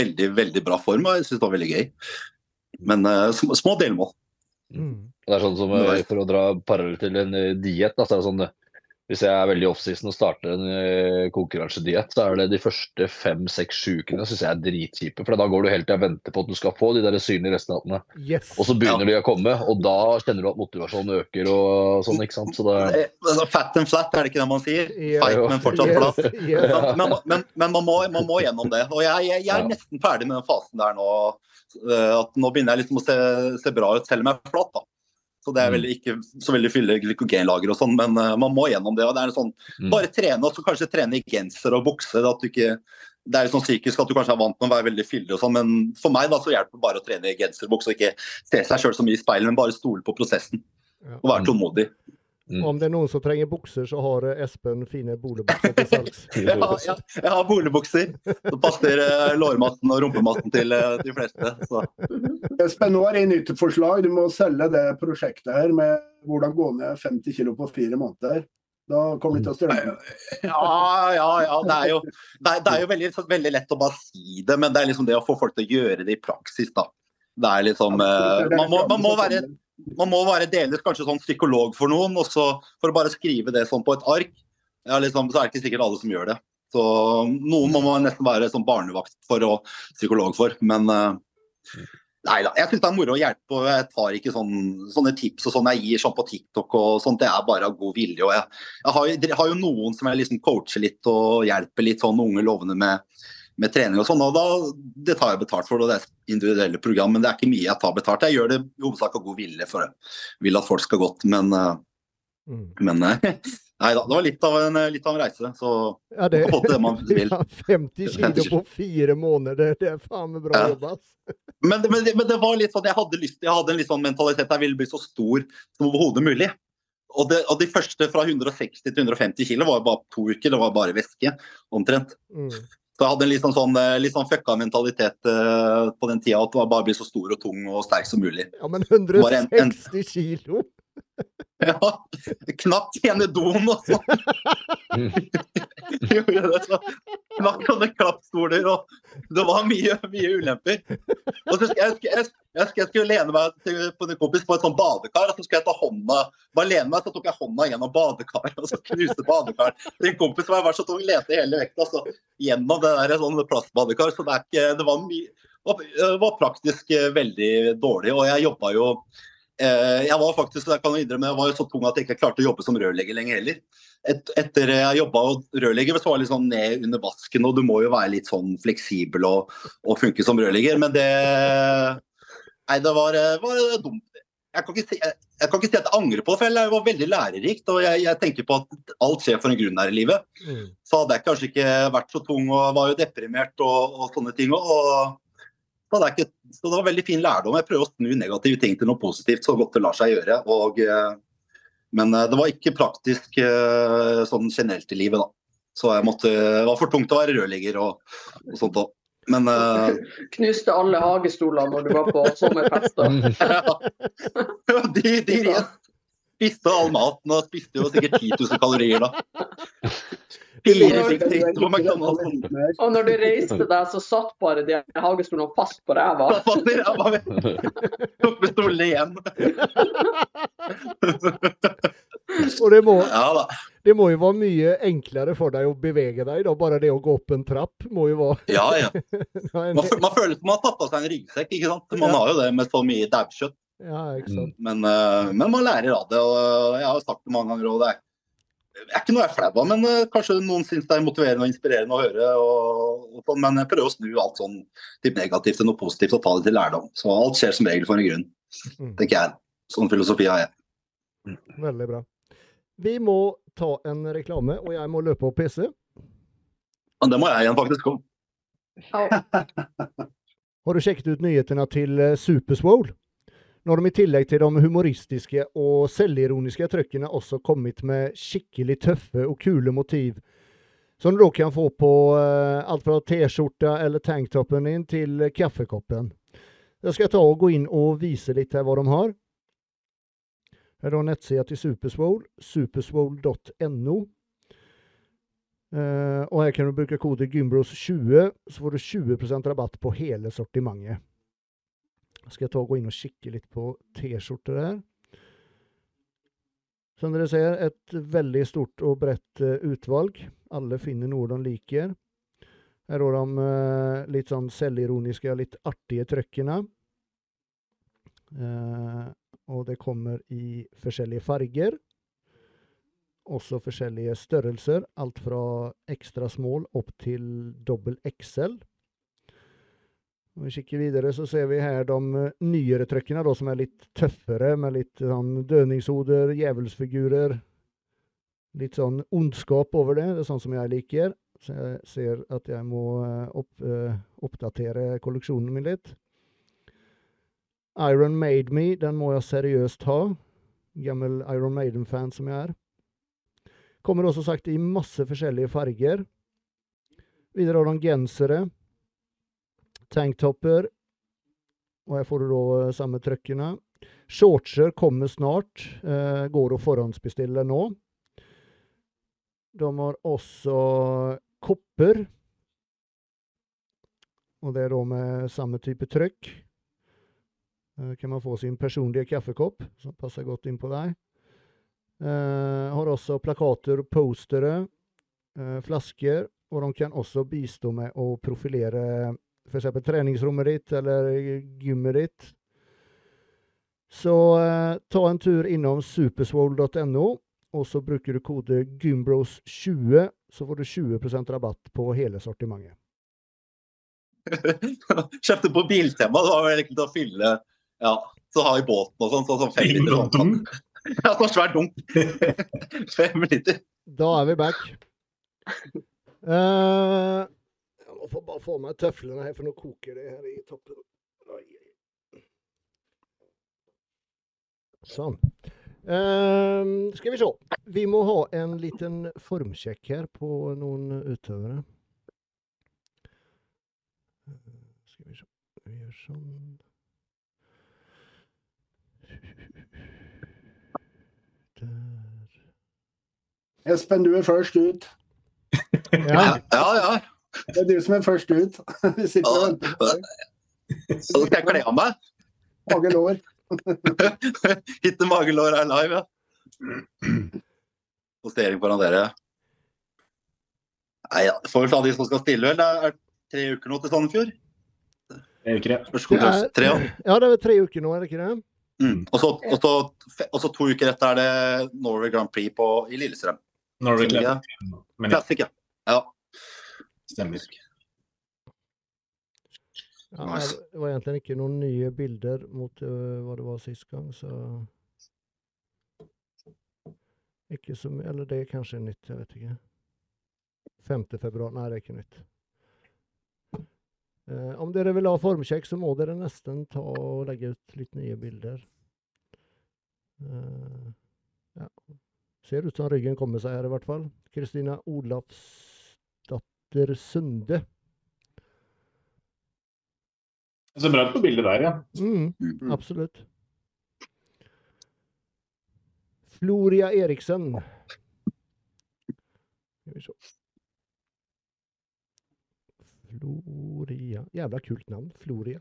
veldig, veldig bra form, og jeg syntes det var veldig gøy. Men uh, små delmål. Mm. Det er sånn som eh, For å dra parallell til en eh, diett, da, så er det sånn Hvis jeg er veldig offseason og starter en uh, konkurransediett, så er det de første fem-seks sju ukene synes jeg er dritkjipe. For da går du helt til å vente på at du skal få de der synlige resultatene. Yes. Og så begynner de å komme, og da kjenner du at motivasjonen øker og sånn, ikke sant. Så det Eh, Fat and flat, er det ikke det man sier? Ja. Feit, men fortsatt flat. Yes. Yes. Men, men, men, men man, må, man må gjennom det. Og jeg, jeg, jeg er Ja. nesten ferdig med den fasen der nå. eh, At nå begynner jeg liksom å se, se bra ut, selv om jeg er flat. da. Så det er vel veldig, ikke så veldig fylle glykogenlager og sånn, men uh, man må gjennom det. og det er sånn, Mm. Bare trene, og så kanskje trene i genser og bukse. At du ikke, det er sånn psykisk at du kanskje er vant med å være veldig fyldig og sånn, men for meg da så hjelper det bare å trene i genser og bukse og ikke se seg sjøl så mye i speilet, men bare stole på prosessen. Og være tålmodig. Mm. Om det er noen som trenger bukser, så har eh, Espen fine boligbukser til salgs. Jeg har, jeg, jeg har boligbukser som passer eh, lårmassen og rumpemassen til eh, de fleste. Så. Espen, nå er det nytt forslag. Du må selge det prosjektet her med hvordan gå ned 50 kg på fire måneder. Da kommer det til å strømme. Ja, ja, ja. Det er jo, det er, det er jo veldig, veldig lett å bare si det, men det er liksom det å få folk til å gjøre det i praksis, da. Det er liksom eh, man, må, man, må være, man må være delvis kanskje sånn psykolog for noen, og så for å bare skrive det sånn på et ark, ja, liksom, så er det ikke sikkert alle som gjør det. Så noen må man nesten være sånn barnevakt for og psykolog for. Men uh, nei da. Jeg syns det er moro å hjelpe, og jeg tar ikke sånn, sånne tips og sånn jeg gir sånn på TikTok og sånt. Det er bare av god vilje. Og jeg, jeg, har, har, jo noen som jeg liksom coacher litt og hjelper litt sånn unge lovende med, med trening og sånn. Og da, det tar jeg betalt for, og det er individuelle program. Men det er ikke mye jeg tar betalt. Jeg gjør det i hovedsak av god vilje, for jeg vil at folk skal godt. Men, uh, mm. men Nei da, det var litt av en, litt av en reise. Så ja, det, man det man vil. Ja, 50 kilo på fire måneder, det er faen meg bra ja. jobba. Men, men, men, det var litt sånn, jeg hadde, lyst, jeg hadde en litt sånn mentalitet jeg ville bli så stor som overhodet mulig. Og, det, og, de første fra 160 til 150 kilo var bare to uker, det var bare væske omtrent. Mm. Så jeg hadde en litt sånn, sånn, litt sånn fucka mentalitet uh, på den tida at det var bare bli så stor og tung og sterk som mulig. Ja, men 160 en, en, kilo? Ja. Knapt ene doen og sånn. Gjorde det så. Knakk sånne klappstoler, og det var mye, mye ulemper. Og så jeg, jeg, jeg, jeg skulle lene meg til, på en kompis på et sånt badekar, og så skulle jeg ta hånda bare lene meg, så tok jeg hånda gjennom badekaret og så knuste badekar. En kompis var vært så tung, lente hele vekta så gjennom det der sånn plastbadekar. Så det, er ikke, det var, mye, det var praktisk eh, veldig dårlig. Og jeg jobba jo jeg var faktisk jeg kan innrømme, jeg var så tung at jeg ikke klarte å jobbe som rørlegger lenger heller. Et, etter jeg jobba rørlegger, så var jeg litt sånn ned under vasken, og du må jo være litt sånn fleksibel og, og funke som rørlegger. Men det Nei, det var, var dumt. Jeg kan, si, jeg, jeg kan, ikke si, at jeg angrer på det, for det var veldig lærerikt. Og jeg, jeg, tenker på at alt skjer for en grunn her i livet. Mm. Så hadde jeg kanskje ikke vært så tung og var jo deprimert og, og sånne ting. Og, så det, ikke, så det, var veldig fin lærdom. Jeg prøver å snu negative ting til noe positivt så godt det lar seg gjøre. Og, eh, men eh, det var ikke praktisk eh, sånn generelt i livet, da. Så jeg måtte, det var for tungt å være rørlegger og, og sånt òg. Men uh, Knuste alle hagestoler når du var på sommerfester? ja. De, de spiste all maten og spiste jo sikkert 10 000 kalorier da. Og når du reiste deg, så satt bare de hagestolene fast på ræva. Tok med stolene igjen. Og det må, det må jo være mye enklere for deg å bevege deg, da. Bare det å gå opp en trapp må jo være Ja, ja. Man, man føler som man har tatt av seg en ryggsekk, ikke sant. Man har jo det med så mye daukjøtt. Ja. Men, eh, men, man lærer av det. og Jeg har sagt det mange ganger. og det er det er ikke noe jeg er flau av, men uh, kanskje noen syns det er motiverende og inspirerende å høre. Og, og, sånn, men jeg prøver å snu alt sånn til negativt til noe positivt og ta det til lærdom. Så alt skjer som regel for en grunn, mm. tenker jeg. Sånn filosofi har jeg. Mm. Veldig bra. Vi må ta en reklame, og jeg må løpe og PC. Ja, det må jeg igjen faktisk òg. Har du sjekket ut nyhetene til eh, Superswole? Nå har de i tillegg til de humoristiske og selvironiske trykkene også kommet med skikkelig tøffe og kule motiv. Som du da kan få på uh, alt fra T-skjorta eller tanktoppen din til kaffekoppen. Jeg skal ta og gå inn og vise litt her hva de har. Her er nettsida til Superswole, superswole.no. Eh, og her kan du bruke kode Gymbros20, så får du 20% rabatt på hele sortimentet. Skal jeg ta og gå inn og kikke litt på T-skjorter her. Som dere ser, et veldig stort og bredt uh, utvalg. Alle finner noe de liker. Her har de uh, litt sånn selvironiske litt artige trøkkene. Uh, og det kommer i forskjellige farger. Også forskjellige størrelser. Alt fra ekstra small opp til dobbel XL. Om vi kikker videre, så ser vi her de eh, nyere trykkene, da, som er litt tøffere, med litt sånn dødningshoder, djevelsfigurer. Litt sånn ondskap over det. Det er sånn som jeg liker. Så jeg ser at jeg må eh, opp, uh, oppdatere kolleksjonen min litt. Iron Made Me, den må jeg seriøst ha. Gammel Iron Maiden-fan som jeg er. Kommer også sagt i masse forskjellige farger. Videre har de gensere tanktopper. Og her får du da eh, samme trøkkene. Shortser kommer snart. Eh, går å forhåndsbestille nå. De har også kopper. Og det er da med samme type trykk. Eh, kan man få sin personlige kaffekopp, som passer godt inn på deg. Eh, har også plakater, postere, eh, flasker, og de kan også bistå med å profilere f.eks. treningsrommet ditt eller gymmet ditt. Så eh, ta en tur innom superswole.no, og så bruker du kode gymbros20, så får du 20% rabatt på hele sortimentet. Kjøpte på Biltema, det var jo egentlig til å fylle Ja, så har vi båten og sånn, sånn som fem liter. Sånn. Ja, så svær dunk. fem liter. Da er vi back. Eh, jeg får bare få meg tøflene her, for nå koker det her i toppen. Oi. Sånn. Uh, skal vi se. Vi må ha en liten formsjekk her på noen utøvere. Eh, Skal vi se. Vi gjør sånn. Der. Espen, du er først ut. Ja. Ja, ja. Det er du som er først ut. Vi sitter og venter på deg. Så skal jeg kle av meg. Mage lår. Hitte magelår er live, ja. Postering foran dere. Nei, ja. Får vi ta de som skal stille, vel. Det er tre uker nå til Sandefjord. Er jo ikke det. Tre, ja. ja, det er tre uker nå, er det ikke det? Mm. Og så to uker etter er det Norway Grand Prix på, i Lillestrøm. Norway Ja. Classic. Men ja, ja. Stemmer. Ja, det var egentlig ikke noen nye bilder mot øh, hva det var sist gang, så Ikke så mye Eller det er kanskje nytt, jeg vet ikke. 5. februar Nei, det er ikke nytt. Eh, om dere vil ha formsjekk, så må dere nesten ta og legge ut litt nye bilder. Eh, ja. Ser ut som ryggen kommer seg her, i hvert fall. Kristina Olafsdatter Sunde. Det ser bra ut på bildet der, ja. Mm. Mm. Absolutt. Floria Eriksen. Floria Jævla kult navn. Floria.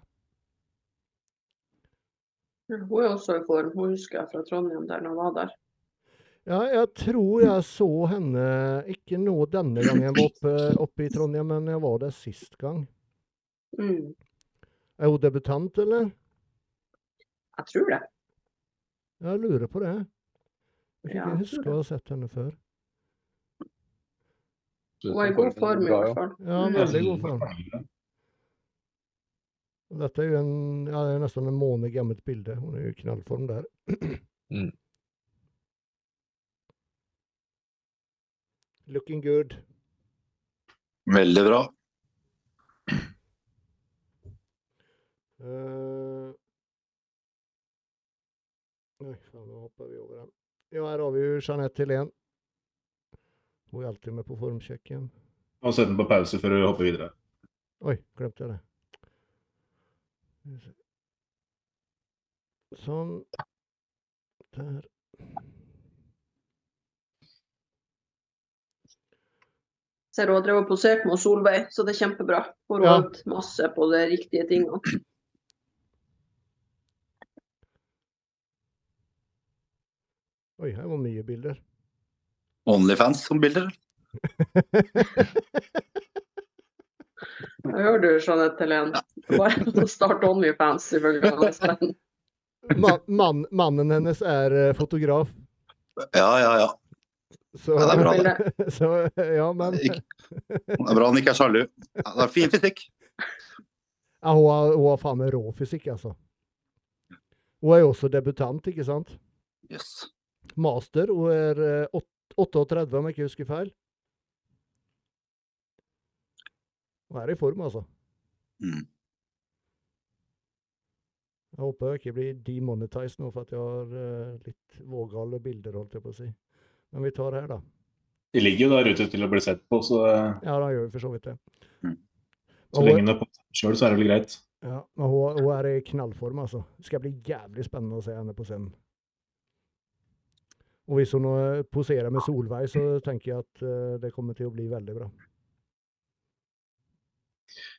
Hun er også i form. Hun husker jeg fra Trondheim der hun var der. Ja, jeg tror jeg så henne ikke nå denne gangen jeg var oppe, oppe i Trondheim, men jeg var der sist gang. Mm. Er hun debutant, eller? Jeg tror det. Jeg lurer på det. Jeg kan Ja, ikke jeg huske å ha sett henne før. Hun var i god form i hvert fall. Ja, Mm. veldig god form. Dette er jo en, ja, det er nesten en måned gammelt bilde. Hun er jo i knallform der. Mm. Looking good. Veldig bra. Uh, Nei, faen, nå hopper vi over den. Ja, her har vi jo Jeanette Helen. Hun er alltid med på formsjekken. Og sett den på pause før du hopper videre. Oi, glemte jeg det. Sånn. Der. Ser hun har drevet og posert med Solveig, så det er kjempebra. Får har Ja. masse på de riktige tingene. Oi, her var mye bilder. Onlyfans som bilder. Jeg hører du, Jeanette Helen. Bare start Onlyfans, ifølge Espen. Ma mann, mannen hennes er eh, fotograf. Ja, ja, ja. Så, Ja, det er bra, det. så ja, men Det er bra han ikke er sjalu. Ja, det er fin fysikk. ja, hun, har, hun har faen meg rå fysikk, altså. Hun er jo også debutant, ikke sant? Yes. Master. Hun er eh, 38, om jeg ikke husker feil. Hun er i form, altså. Mm. Jeg håper jeg ikke blir demonetized nå for at jeg har eh, litt vågale bilder, holdt jeg på å si. Men vi tar her, da. De ligger jo der ute til å bli sett på, så eh, Ja, da gjør vi for så vidt det. Mm. så Og lenge hun, er på sjøl, så er det vel greit. ja, men hun, hun er i knallform, altså. Det skal bli jævlig spennende å se henne på scenen. Og hvis hun eh, poserer med Solveig, så tenker jeg at eh, det kommer til å bli veldig bra.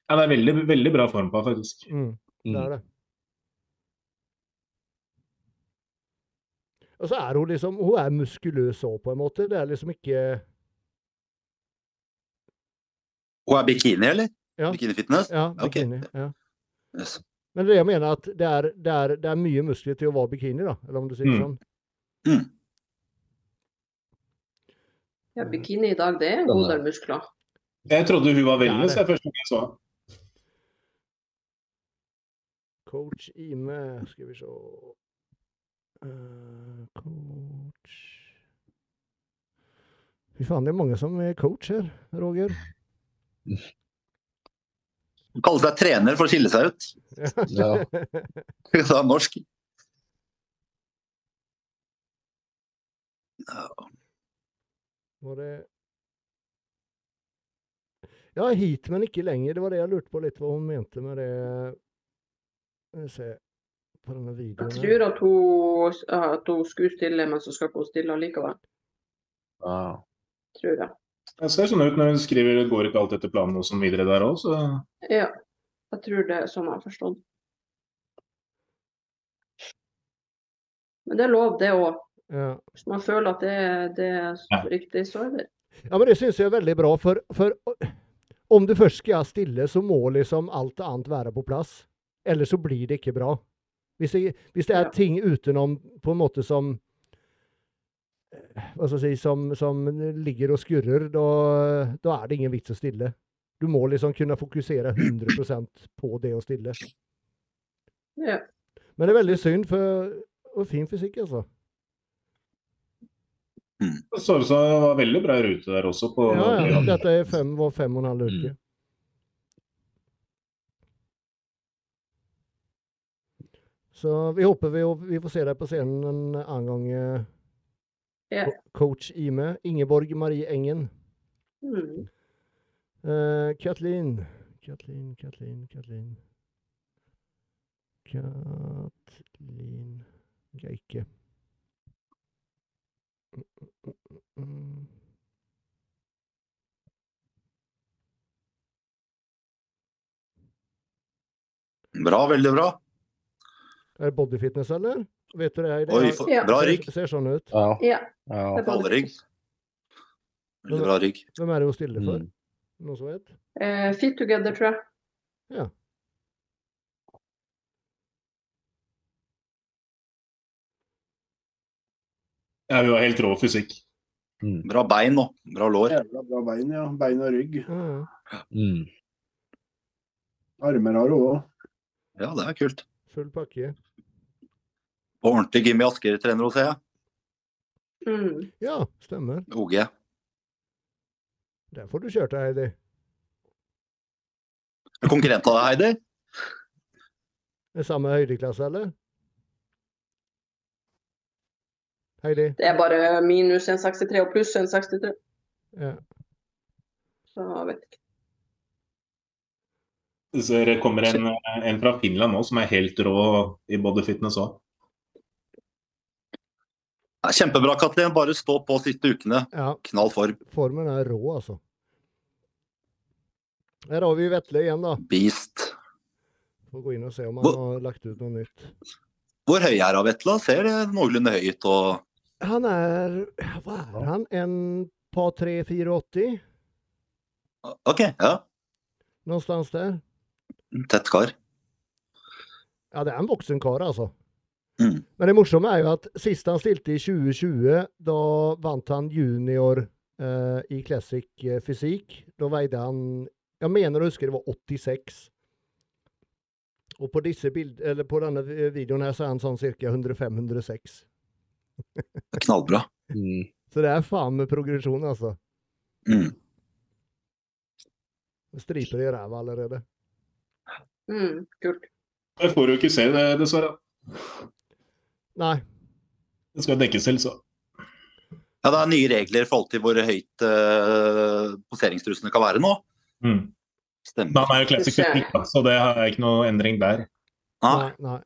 Ja, det er veldig, veldig bra form på henne, faktisk. Mm, det Mm. er det. Og så er hun liksom Hun er muskuløs òg, på en måte. Det er liksom ikke Hun er bikini, eller? Ja. Bikini fitness? Ja, bikini, okay. Ja. Yes. Men det jeg mener at det er, det, er, det er mye muskler til å være bikini, da. Eller om du sier Mm. sånn. Mm. Ja, bikini i dag, det er en god del muskler. Jeg trodde hun var Det wellness det. jeg første gang jeg så henne. Coach Ime, skal vi se Coach Fy faen, det er mange som er coach her, Roger. Hun kaller seg trener for å skille seg ut. Ja. Sa norsk. Var det Ja, hit, men ikke lenger. Det var det jeg lurte på litt hva hun mente med det. Skal vi se på denne videoen. Jeg tror at hun, at hun skulle stille, men så skal ikke hun stille likevel. Ah. Tror jeg. Det ser sånn ut når hun skriver det går ikke alt etter planen og sånn videre der òg, så Ja. Jeg tror det er sånn jeg har forstått. Men det er lov, det òg. Ja. Hvis man føler at det, det er Ja. riktig, så er det ja, men det syns jeg er veldig bra, for, for om du først skal stille, så må liksom alt annet være på plass. Eller så blir det ikke bra. Hvis det, hvis det er ting utenom på en måte som eh, hva skal jeg si, som, som ligger og skurrer, da, da er det ingen vits å stille. Du må liksom kunne fokusere 100% på det å stille. Ja. Men det er veldig synd, for og fin fysikk, altså. det så ut som det var veldig bra rute der også. på Ja, ja. Dette er fem, var fem og en halv uke. Så vi håper vi, vi får se deg på scenen en annen gang. eh, Ja. Coach Ime. Ingeborg Marie Engen. Mm. Katlin, Kathleen. Kathleen, Kathleen, Kathleen. Kathleen Geike. Mm. Bra, veldig bra. Er det bodyfitness, eller? Vet du det? Det Oi, for, Ja. bra ser, rygg. ser sånn ut. Ja. ja. bare Veldig bra rygg. Hvem er det hun stiller for? Mm. Noen som vet? Uh, fit together, tror jeg. Ja. Ja, hun har helt rå fysikk. Mm. Bra bein og bra lår. Jævla bra bein, ja. Bein og rygg. Mm. Armer har hun òg. Ja, det er kult. full pakke. Og ordentlig Jimmy Asker-trener hos deg. Mm. Ja, stemmer. OG. Der får du kjørt deg, Heidi. Konkurrent av deg, Heidi? Det samme høydeklasse, eller? Heidi? Det er bare minus 1,63 og pluss 1,63. Ja. Så jeg vet ikke. Så det kommer en, en fra Finland nå som er helt rå i både fitness òg. Kjempebra, Katlin. Bare stå på siste ukene. ja. Knall form. Formen er rå, altså. Her har vi Vetle igjen, da. Beast. Får gå inn og se om Hvor- han har lagt ut noe nytt. Hvor høy er han, Vetle? Ser det noenlunde høy ut? og Han er Hva er han? En par tre, 84? OK, ja. Noenstans der. Tett kar. Ja, det er en voksen kar, altså. Mm. Men det morsomme er jo at sist han stilte i 2020, da vant han junior eh, i classic eh, fysikk. Da veide han Jeg mener å huske det var 86. Og på, disse bild, eller på denne videoen her så er han sånn ca. 105-106. Knallbra. Mm. Så det er faen med progresjon, altså. Mm. Striper i ræva allerede. Mm, kult. Det får du ikke se, det, dessverre. Nei. Det skal dekkes selv, så. Ja, det er nye regler i forhold til hvor høyt uh, poseringstrusene kan være nå. Mm. Stemmer. han er jo classic fysikk, da, så det er ikke noe endring der. Nei, nei.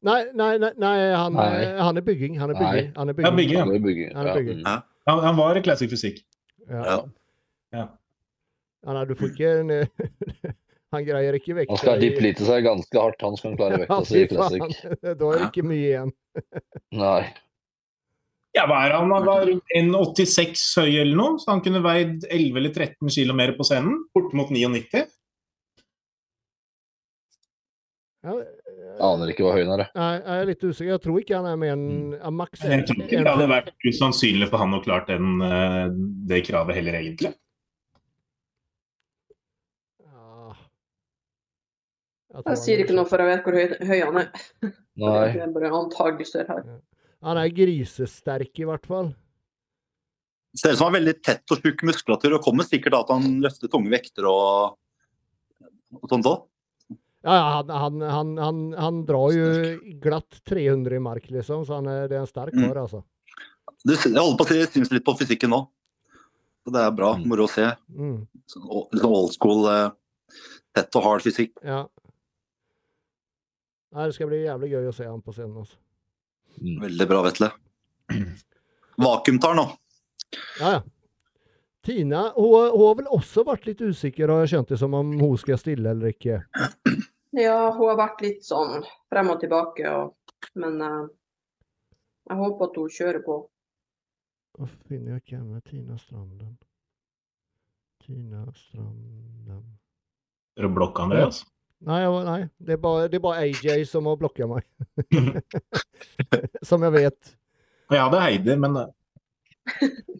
Nei, nei, nei, han, Nei. eh, han er bygging. Han er bygging. Han er Ja, bygging. bygging, ja. han, er bygging. Ja, det er bygging. Ja. Han, han var classic fysikk. Ja. Ja. Ja. Ja, nei, du får ikke en, Han greier ikke vekta Han skal diplite seg ganske hardt, han skal klare vekta si i classic. Da er det ikke mye igjen. Nei. Ja, hva er han? Han var 1,86 høy eller noe, så han kunne veid 11 eller 13 kilo mer på scenen. Bortimot 99. Ja, Aner ikke hva høyen er, jeg. Nei, jeg er litt usikker. Jeg tror ikke han er mer enn ja, maks Jeg tror ikke det hadde vært usannsynlig for han å klart den, eh, det kravet heller, egentlig. Jeg Jeg sier ikke noe for jeg vet hvor høy, høy han er. Nei. Det er bare antakelser her. Han er grisesterk, i hvert fall. Ser ut som han har veldig tett og tjukk muskulatur, og kommer sikkert av at han løfter tunge vekter og, og sånt òg. Ja, ja, han, han, han, han, han drar jo glatt 300 i mark, liksom, så han er, det er en sterk Mm. kar, altså. Jeg holder på å si jeg syns litt på fysikken nå. Så det er bra. Mm. Moro å se. Mm, Sånn sånn old school, eh, tett og hard fysikk. ja. Nei, det skal bli jævlig gøy å se han på scenen. Altså. Mm. Veldig bra, Vetle. Vakuumtar nå. Ja, ja. Tina hun, hun har vel også vært litt usikker, har jeg skjønte som om hun skal stille eller ikke. Ja, hun har vært litt sånn frem og tilbake, og, men uh, jeg håper at hun kjører på. Hva finner jeg ikke henne? Tina Stranden. Tina Stranden Er det blokke Andreas. Nei, nei. Det, er bare, det er bare AJ som har blokka meg. som jeg vet. Jeg hadde Heidi, men eh,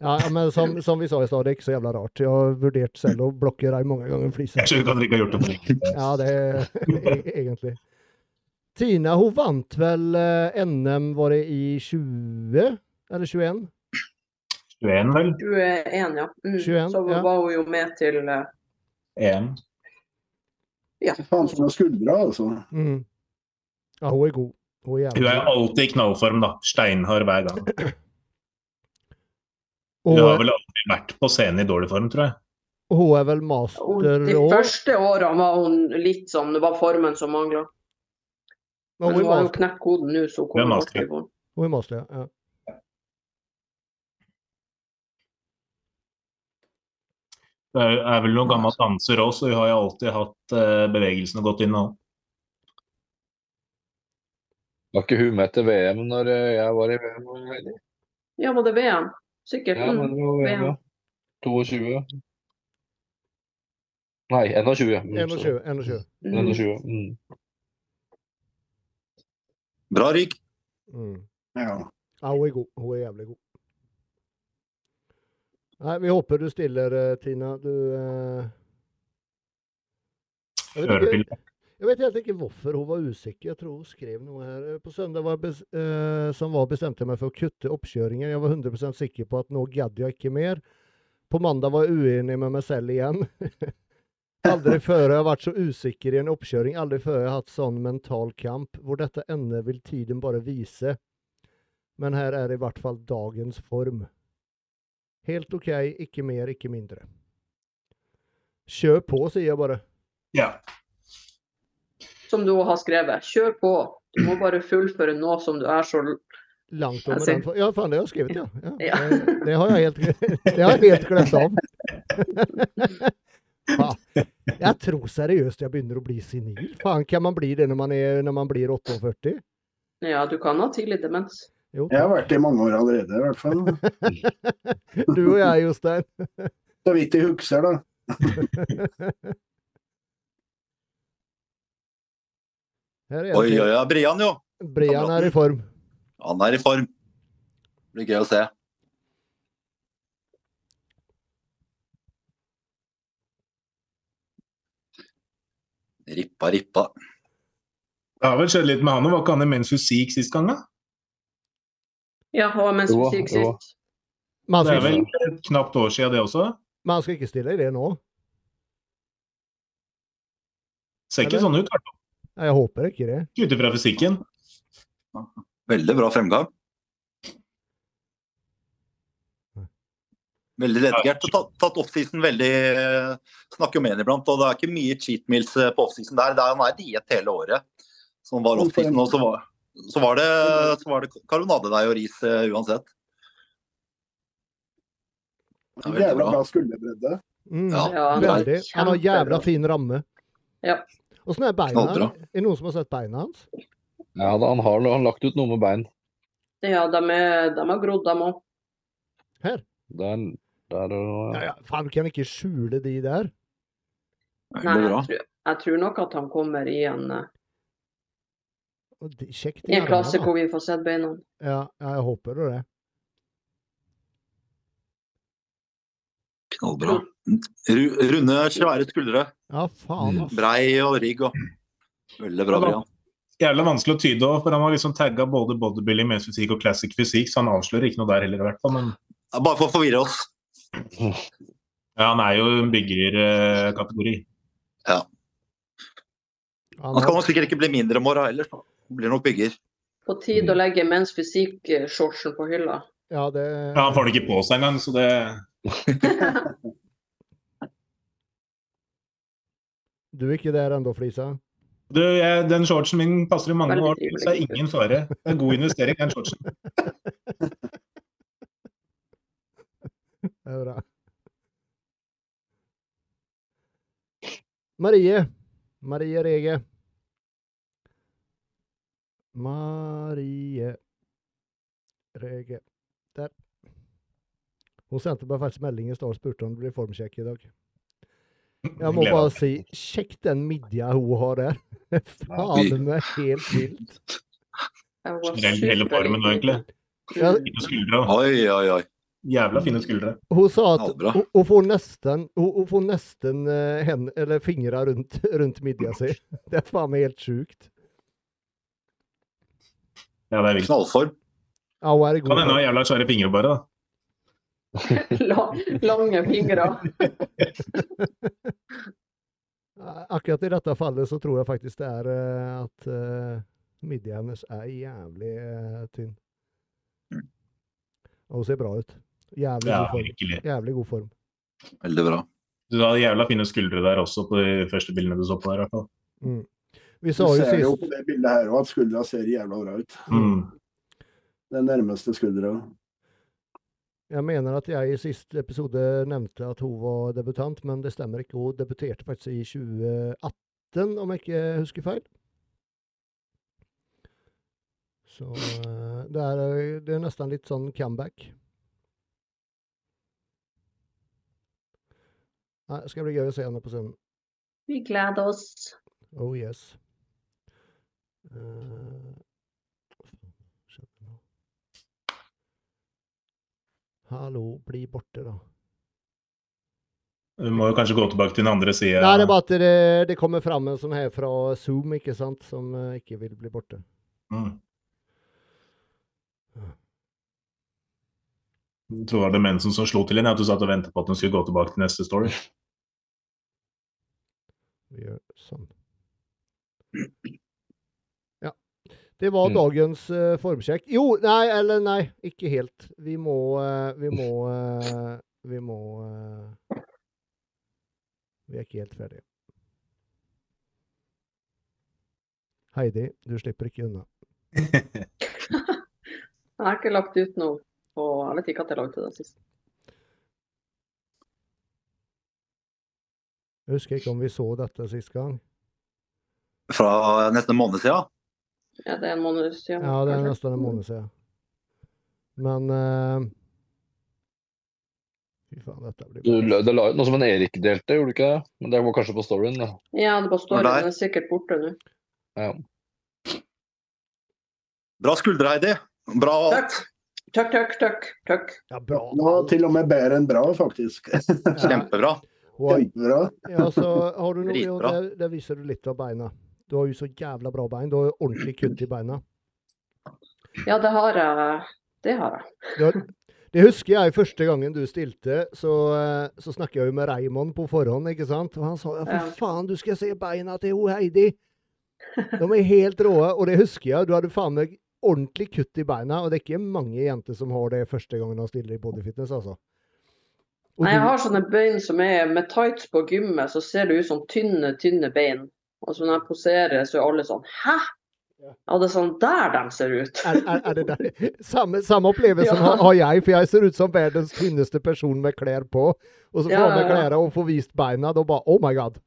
Ja, ja, men som, som vi sa i stad, det er ikke så jævla rart. Jeg har vurdert selv å blokke deg mange ganger. Flise. jeg skjønner at dere ikke har gjort det på lenge. Ja, det er egentlig. Tina hun vant vel eh, NM, var det i 20? Eller 21? 21, vel? 21, ja. Mm. 21, så ja. var hun jo med til eh, EM. Faen for noen skuldre, altså. Mm. Ja, hun er god. Hun er Hun er alltid i knallform, da. Steinhard hver gang. Og Hun har vel aldri vært på scenen i dårlig form, tror jeg. hun er vel master master De første årene var hun litt sånn, det var formen som mangla. Men Men hun hun har jo knekt koden nå, så Hun er kommer tilbake. Hun er master, ja. Det er er vel noen gammel danser òg, så vi har jo alltid hatt eh, bevegelsene godt inn. òg. Var ikke hun med til VM når eh, jeg var i VM? Ja, var det VM? Sikkert. Ja, men det var VM, ja. 22. Nei, 21. Mm, 21. 21. Mm. 21. Mm. Bra Rik. Mm. Ja. Ja, hun er god. Hun er jævlig god. Nei, vi håper du stiller, eh, Tina. Du eh... jeg, vet ikke, jeg vet helt ikke hvorfor hun var usikker. Jeg tror hun skrev noe her. Eh, På søndag var bes eh, som var bestemte jeg meg for å kutte oppkjøringen. Jeg var 100% sikker på at nå gadd jeg ikke mer. På mandag var jeg uenig med meg selv igjen. Aldri før har jeg vært så usikker i en oppkjøring. Aldri før jeg har hatt sånn mental kamp. Hvor dette ender vil tiden bare vise. Men her er i hvert fall dagens form. Helt OK, ikke mer, ikke mindre. Kjør på, sier jeg bare. Ja. Som du har skrevet. Kjør på. Du må bare fullføre nå som du er så Langt over den. Ja, faen, det har jeg skrevet, ja. ja. Ja. Det, det har jeg helt, det har jeg helt glemt av. Ja. Jeg tror seriøst jeg begynner å bli senil. Faen, kan man bli det når man, er, når man blir 48? Ja, du kan ha tidlig demens. Jo, Jeg har vært det i mange år allerede, i hvert fall. du og jeg, Jostein. Så vidt jeg husker, da. Her er Oi, oi, oi. Brian, jo. Brian er i form. Han er i form. Det blir gøy å se. Rippa, rippa. Det har vel skjedd litt med han. og Var ikke han i Mensus Seek sist gang, da? Ja, og mens Jo, musikk sist. Det er vel et knapt år siden, det også? men han skal ikke stille i det nå? Ser ikke sånn ut, i hvert fall. Nei, Jeg håper ikke det. Ut ifra fysikken. Veldig bra fremgang. Veldig og Tatt, tatt offseason veldig eh, Snakker jo med ham iblant, og det er ikke mye cheat meals eh, på offseason der. Det er, han er diett hele året. Som var offseason, og så var, så var det, så var det karbonadedeig og ris eh, uansett. Ja, Jævla bra. skulderbredde. Mm, Ja, veldig. Han har jævla fin ramme. Ja. Åssen er beina? Er det noen som har sett beina hans? Ja, da, han har han lagt ut noe med bein. Ja, de, er, de har grodd, de òg. Her. Der, der og Ja, ja. Faen, du kan ikke skjule de der. Nei, jeg tror, jeg tror nok at han kommer i en, Og det- Kjekt. i en klasse hvor vi får sett beina. Ja, jeg håper det. Knallbra. Runde, svære skuldre. Ja, faen, altså. Brei og rigg og Veldig bra, Brian. Jævla vanskelig å tyde òg, for han har liksom tagga både bodybuilding, men's fysikk og classic fysikk, så han avslører ikke noe der heller, i hvert fall. Men Ja, Bare for å forvirre oss. ja, han er jo en byggerkategori. Ja. Han skal nok sikkert ikke bli mindre i morgen heller. Blir nok bygger. På tide å legge menns fysikk-shortsen på hylla. ja, det Ja, han får det ikke på seg engang, så det Du er ikke der ennå, Flisa? du, jeg, Den shortsen min passer i mange år så er trivelig. ingen fare. Det er god investering, den shortsen. Det er bra. Marie. Marie Rege. Marie Rege. Der. Hun sendte meg faktisk melding i stad og spurte om det blir formsjekk i dag. Jeg må bare si, sjekk den midja hun har der. Faen meg helt vilt. Generelt hele formen egentlig. Ja, Fine skuldre. Oi, oi, oi. Jævla fine skuldre. Hun sa at hun, hun får nesten, hun, hun får nesten eh, hen, eller fingra rundt, rundt midja si. Det er faen meg helt sjukt. Ja, det er vilt. Knallform. Ja, hun er i Kan hende hun har jævla svære fingre, bare. da. La- Lange fingre. Akkurat i dette fallet så tror jeg faktisk det er eh, at uh, midja hennes er jævlig uh, tynn. Og hun ser bra ut. Jævlig Ja, god form. Jævlig god form. Veldig bra. Du hadde jævla fine skuldre der også på de første bildene du så på der. i hvert fall. Mm. Vi Du sa jo ser jo på det bildet her òg at skuldra ser jævla bra ut. Mm. Den nærmeste skuldra. Jeg mener at jeg i siste episode nevnte at hun var debutant, men det stemmer ikke. Hun debuterte faktisk i 2018, om jeg ikke husker feil. Så eh, det er, det er nesten litt sånn comeback. Nei, det skal bli gøy å se henne på scenen. Vi gleder oss. Oh yes. Eh? Hallo, bli borte, da. Du må jo kanskje gå tilbake til den andre sida. Nei, det er bare at det, det kommer fram en sånn her fra Zoom, ikke sant, som eh, ikke vil bli borte. Mm. Jeg tror det var demensen som slo til igjen, at du satt og ventet på at hun skulle gå tilbake til neste story. Vi gjør sånn. Det var Mm. dagens uh, formsjekk. Jo, nei, eller nei, ikke helt. Vi må uh, Vi må uh, Vi må eh, Vi er ikke helt ferdige. Heidi, du slipper ikke unna. Jeg har ikke lagt ut noe. Og jeg vet ikke at jeg lagde det sist. Jeg husker ikke om vi så dette sist gang. Fra nesten en måned siden. Ja, det er en måned siden. Ja, det er nesten en måned siden. Men uh, Fy faen, dette blir Du, det la ut noe som en Erik delte, gjorde du ikke det? Men det var kanskje på storyen, da. Ja, det var storyen. Den er sikkert borte nå. Ja. Bra skuldre, Heidi. Bra alt. Takk, takk, takk. takk. Ja, bra. Nå til og med bedre enn bra, faktisk. Kjempebra. Kjempebra. Ja, så har du noe, jo, Dritbra. det der viser du litt av beina. Du har jo så jævla bra bein. Du har jo ordentlig kutt i beina. Ja, det har jeg. Det har jeg. Det husker jeg første gangen du stilte, så, eh, så snakket jeg jo med Raymond på forhånd, ikke sant? Og han sa ja, Ja. for faen, du skal se beina til hun Heidi. De er helt rå, Og det husker jeg. Du hadde faen meg ordentlig kutt i beina. Og det er ikke mange jenter som har det første gangen de stiller i bodyfitness, altså. Og Nei, jeg har sånne bein som er med tights på gymmet, så ser det ut som tynne, tynne bein. Og så når jeg poserer, så er alle sånn Hæ? Ja, det er sånn der de ser ut. Er, er, er det der? Samme, samme opplevelsen Ja. har, har jeg, for jeg ser ut som verdens tynneste person med klær på. Og så får Ja, jeg ja, ja. klærne og får vist beina, da bare Oh my god.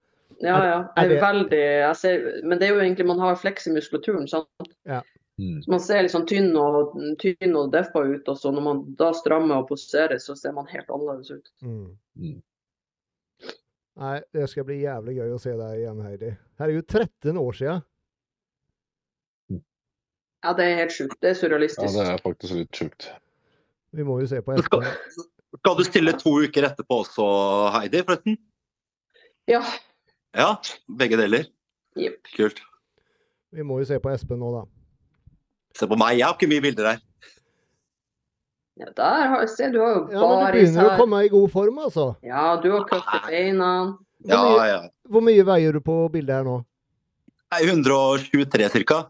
Ja, ja. er Det det- er veldig jeg ser, Men det er jo egentlig man har fleks i muskulaturen, sant. Mm. Så man ser sånn tynn og, tynn og deffa ut, og så når man da strammer og poserer, så ser man helt annerledes ut. Mm. Nei, det skal bli jævlig gøy å se deg igjen, Heidi. Her er jo 13 år siden. Ja, det er helt sjukt. Det er surrealistisk. Ja, det er faktisk litt sjukt. Vi må jo se på Skal, Espen. skal du stille to uker etterpå også, Heidi, forresten? Ja. Ja, begge deler. Yep. Kult. Vi må jo se på Espen nå, da. Se på meg, jeg har ikke mye bilder her. Ja, der har, se, du har jo Ja, men Du begynner å komme i god form, altså. Ja, du har i beina. Ja, ja. hvor mye veier du på bildet her nå? Nei, 123 ca.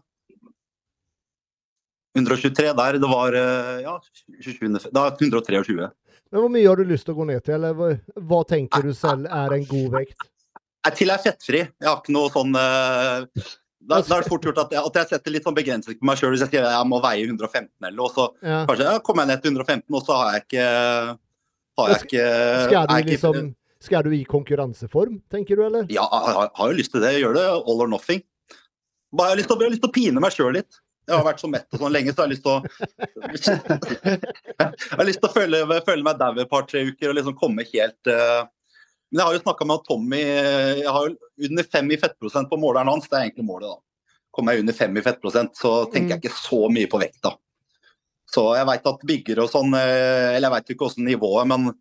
123 der, det var eh, ja, 27, det 123. Men hvor mye har du lyst til å gå ned til, eller hva, hva tenker du selv er en god vekt? Til jeg er fettfri. Jeg har ikke noe sånn eh, Da, da er det fort gjort at jeg, at jeg setter litt sånn begrensning på meg sjøl. Hvis jeg sier jeg må veie 115 eller noe, så Ja. kanskje ja, kommer jeg ned til 115, og så har jeg ikke har jeg ikke, Skal du liksom Skal du i konkurranseform, tenker du, eller? Ja, jeg har, har jo lyst til det. Jeg gjør det all or nothing. Bare, jeg, har lyst til, jeg har lyst til å pine meg sjøl litt. Jeg har vært så mett og sånn lenge, så jeg har lyst til å Jeg har lyst til å føle, føle meg dau et par-tre uker og liksom komme helt eh, Men jeg har jo snakka med Tommy Jeg har jo under fem i fettprosent på måleren hans. Det er egentlig målet, da. Kommer jeg under fem i fettprosent, så tenker jeg ikke så mye på vekta. Så jeg veit at bygger og sånn eh, Eller jeg veit ikke åssen nivået, men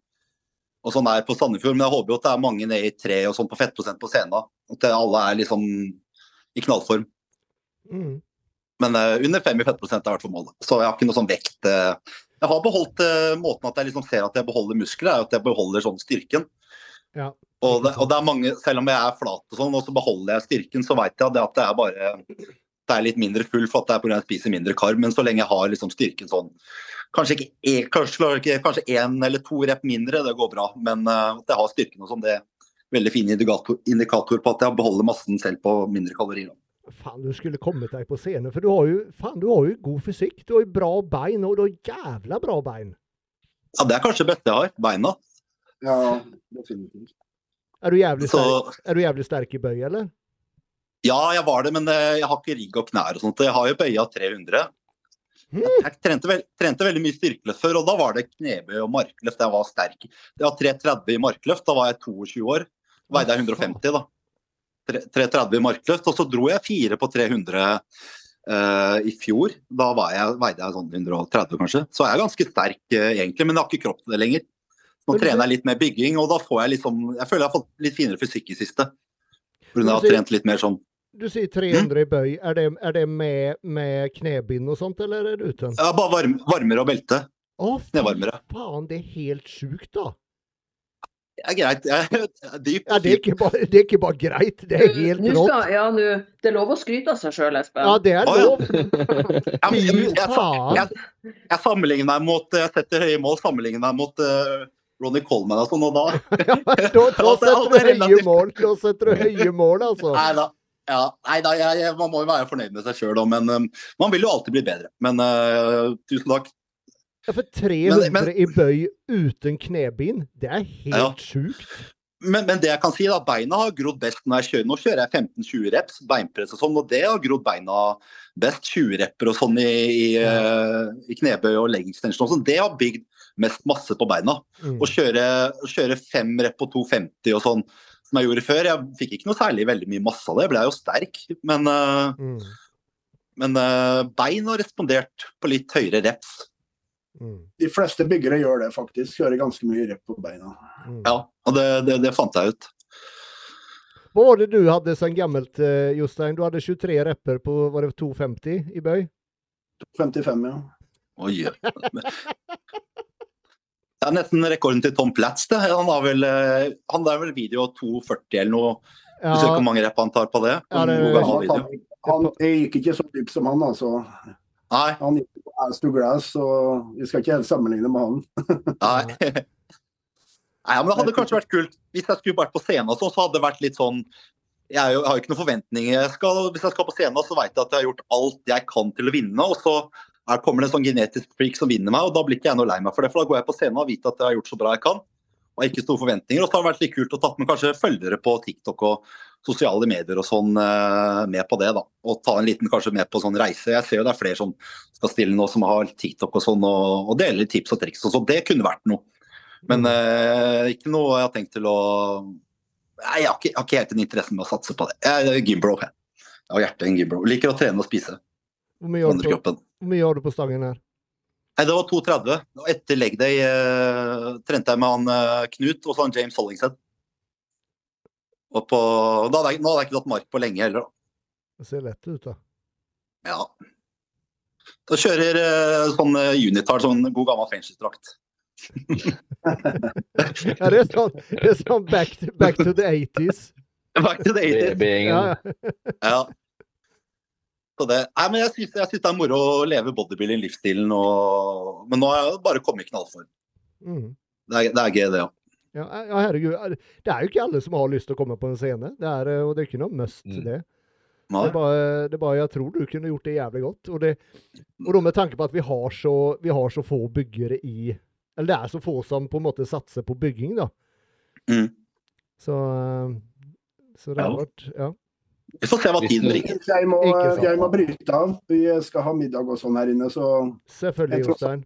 og sånn er på Sandefjord, men jeg håper jo at det er mange ned i tre og sånn på fettprosent på scenen. At alle er liksom i knallform. Mm. Men uh, under fem i fettprosent er i hvert fall målet. Så jeg har ikke noe sånn vekt. uh, jeg har beholdt uh, måten at jeg liksom ser at jeg beholder muskler, er at jeg beholder sånn styrken. Ja. Og det, og det er mange, selv om jeg er flat og sånn, og så beholder jeg styrken, så vet jeg det, at det er bare det er litt mindre full for at det er pga. jeg spiser mindre karb. Men så lenge jeg har liksom styrken sånn Kanskje ikke e- kanskje, kanskje en eller to rep mindre, det går bra. Men eh, at jeg har styrken og sånn, det er veldig fin indikator, indikator på at jeg beholder massen selv på mindre kalorier. Faen, du skulle kommet deg på scenen, for du har jo, faen, du har jo god fysikk. Du har jo bra bein, og du har jævla bra bein. Ja, Det er kanskje det beste jeg har. Beina. Ja, definitivt. Er du jævlig Så sterk, er du jævlig sterk i bøy, eller? ja, jeg var det, men eh, jeg har ikke rigg og knær og sånt. Jeg har jo bøya 300. Jeg trente, veld, trente veldig mye styrkeløft før, og da var det knebøy og markløft. Jeg var sterk. Det var 330 i markløft, da var jeg 22 år. Veide jeg 150, da. 330 i markløft, og så dro jeg fire på 300 uh, i fjor. Da var jeg, veide jeg sånn 130 kanskje. Så jeg er ganske sterk uh, egentlig, men jeg har ikke kropp til det lenger. Nå du- trener jeg litt mer bygging, og da får jeg liksom Jeg føler jeg har fått litt finere fysikk i siste. Men at jeg har trent litt mer sånn Du sier 300 i bøy. Er det, er det med, med knebind og sånt, eller er det uten? ja, Bare varm, varmere og belte. Å, Knevarmere. faen, det er helt sjukt, da. Det er greit. Jeg er dypt Ja, det, er ikke bare, det er ikke bare greit, det er helt rått. ja, det er lov å skryte av seg sjøl, Espen. Ja, det er lov. Ja, men, jeg, jeg, jeg, jeg sammenligner meg mot Jeg setter høye mål, sammenligner meg mot eh, Ronny Coleman og sånn, og da Ja, da, da setter du høye mål. Da setter du høye mål, altså. Nei da. Ja, nei da, jeg, jeg, man må jo være fornøyd med seg sjøl, men um, man vil jo alltid bli bedre. Men uh, tusen takk. Ja, for 300 Men- men- i bøy uten knebind, det er helt Ja. sjukt. Men, men det jeg kan si da, beina har grodd best når jeg kjører. Nå kjører jeg 15-20 reps, beinpress og sånn, og det har grodd beina best. 20 repper og sånn i, i, eh, i knebøy og leg extension og sånn. Det har bygd mest masse på beina. Mm. Og kjøre, kjøre fem rep på 250 og sånn, som jeg gjorde før. Jeg fikk ikke noe særlig veldig mye masse av det, jeg ble jo sterk. Men, eh, Mm. men eh, bein har respondert på litt høyere reps. Mm. De fleste byggere gjør det faktisk. Kjører ganske mye rep på beina. Mm. Ja, og det, det, det fant jeg ut. Hva var det du hadde som gammelt, eh, Jostein? Du hadde 23 repper på var det 250 i bøy? 55, ja. Oi. Det er nesten rekorden til Tom Platz. Det. Han har vel, eh, han er vel video 240 eller noe. Du ser Ja, hvor mange rep han tar på det? Ja, det- Han, han jeg gikk ikke så dypt som han, altså. Nei, Han gikk på ass to glass, så vi skal ikke helt sammenligne med han. nei. Nei, men Det hadde kanskje vært kult hvis jeg skulle vært på scenen, sånn, så hadde det vært litt sånn Jeg har jo ikke noen forventninger. Jeg skal, hvis jeg skal på scenen, så vet jeg at jeg har gjort alt jeg kan til å vinne. Og så er, kommer det en sånn genetisk freak som vinner meg, og da blir ikke jeg noe lei meg for det. For da går jeg på scenen og vet at jeg har gjort så bra jeg kan. Og ikke store forventninger. Og så har det vært litt kult å tatt med kanskje følgere på TikTok og sosiale medier og sånn eh, med på det. da, Og ta en liten kanskje med på sånn reise. Jeg ser jo det er flere som skal stille nå som har TikTok og sånn, og, og deler tips og triks og sånn. Det kunne vært noe. Men eh, ikke noe jeg har tenkt til å Nei, jeg har ikke, jeg har ikke helt den interessen med å satse på det. Jeg er gymbro. Jeg Jeg har hjertet en gymbro. Liker å trene og spise. Hvor mye har du på, hvor mye har du på stangen her? Nei, det var 2,30. Og etter leg day eh, trente jeg med han eh, Knut og så han James Hollingshead. Og på, da hadde jeg, nå hadde jeg ikke tatt mark på lenge heller, da. Det ser lett ut, da. Ja. Da kjører eh, sånn eh, unitar, sånn god gammel fengselsdrakt. Ja, det er sånn, det er sånn back, to, back to the 80s. Back to the 80s. Ja, ja. Ja. Så det, nei, men jeg syns, det er moro å leve bodybuilding-livsstilen, men nå har jeg bare kommet i knallform. Mm. Det er, det er gøy, det, ja. Ja, ja, herregud. Det er jo ikke alle som har lyst til å komme på en scene. Det er, eh, og det er ikke noe must, Mm. det. Det er, bare, det er bare jeg tror du kunne gjort det jævlig godt. Og, det, og med tanke på at vi har, så, vi har så få byggere i Eller det er så få som på en måte satser på bygging, da. Mm. Så, eh, så det har vært Ja. Vi får se hva tiden bringer. Jeg må, jeg må bryte av. Vi skal ha middag og sånn her inne, så Selvfølgelig, Jostein.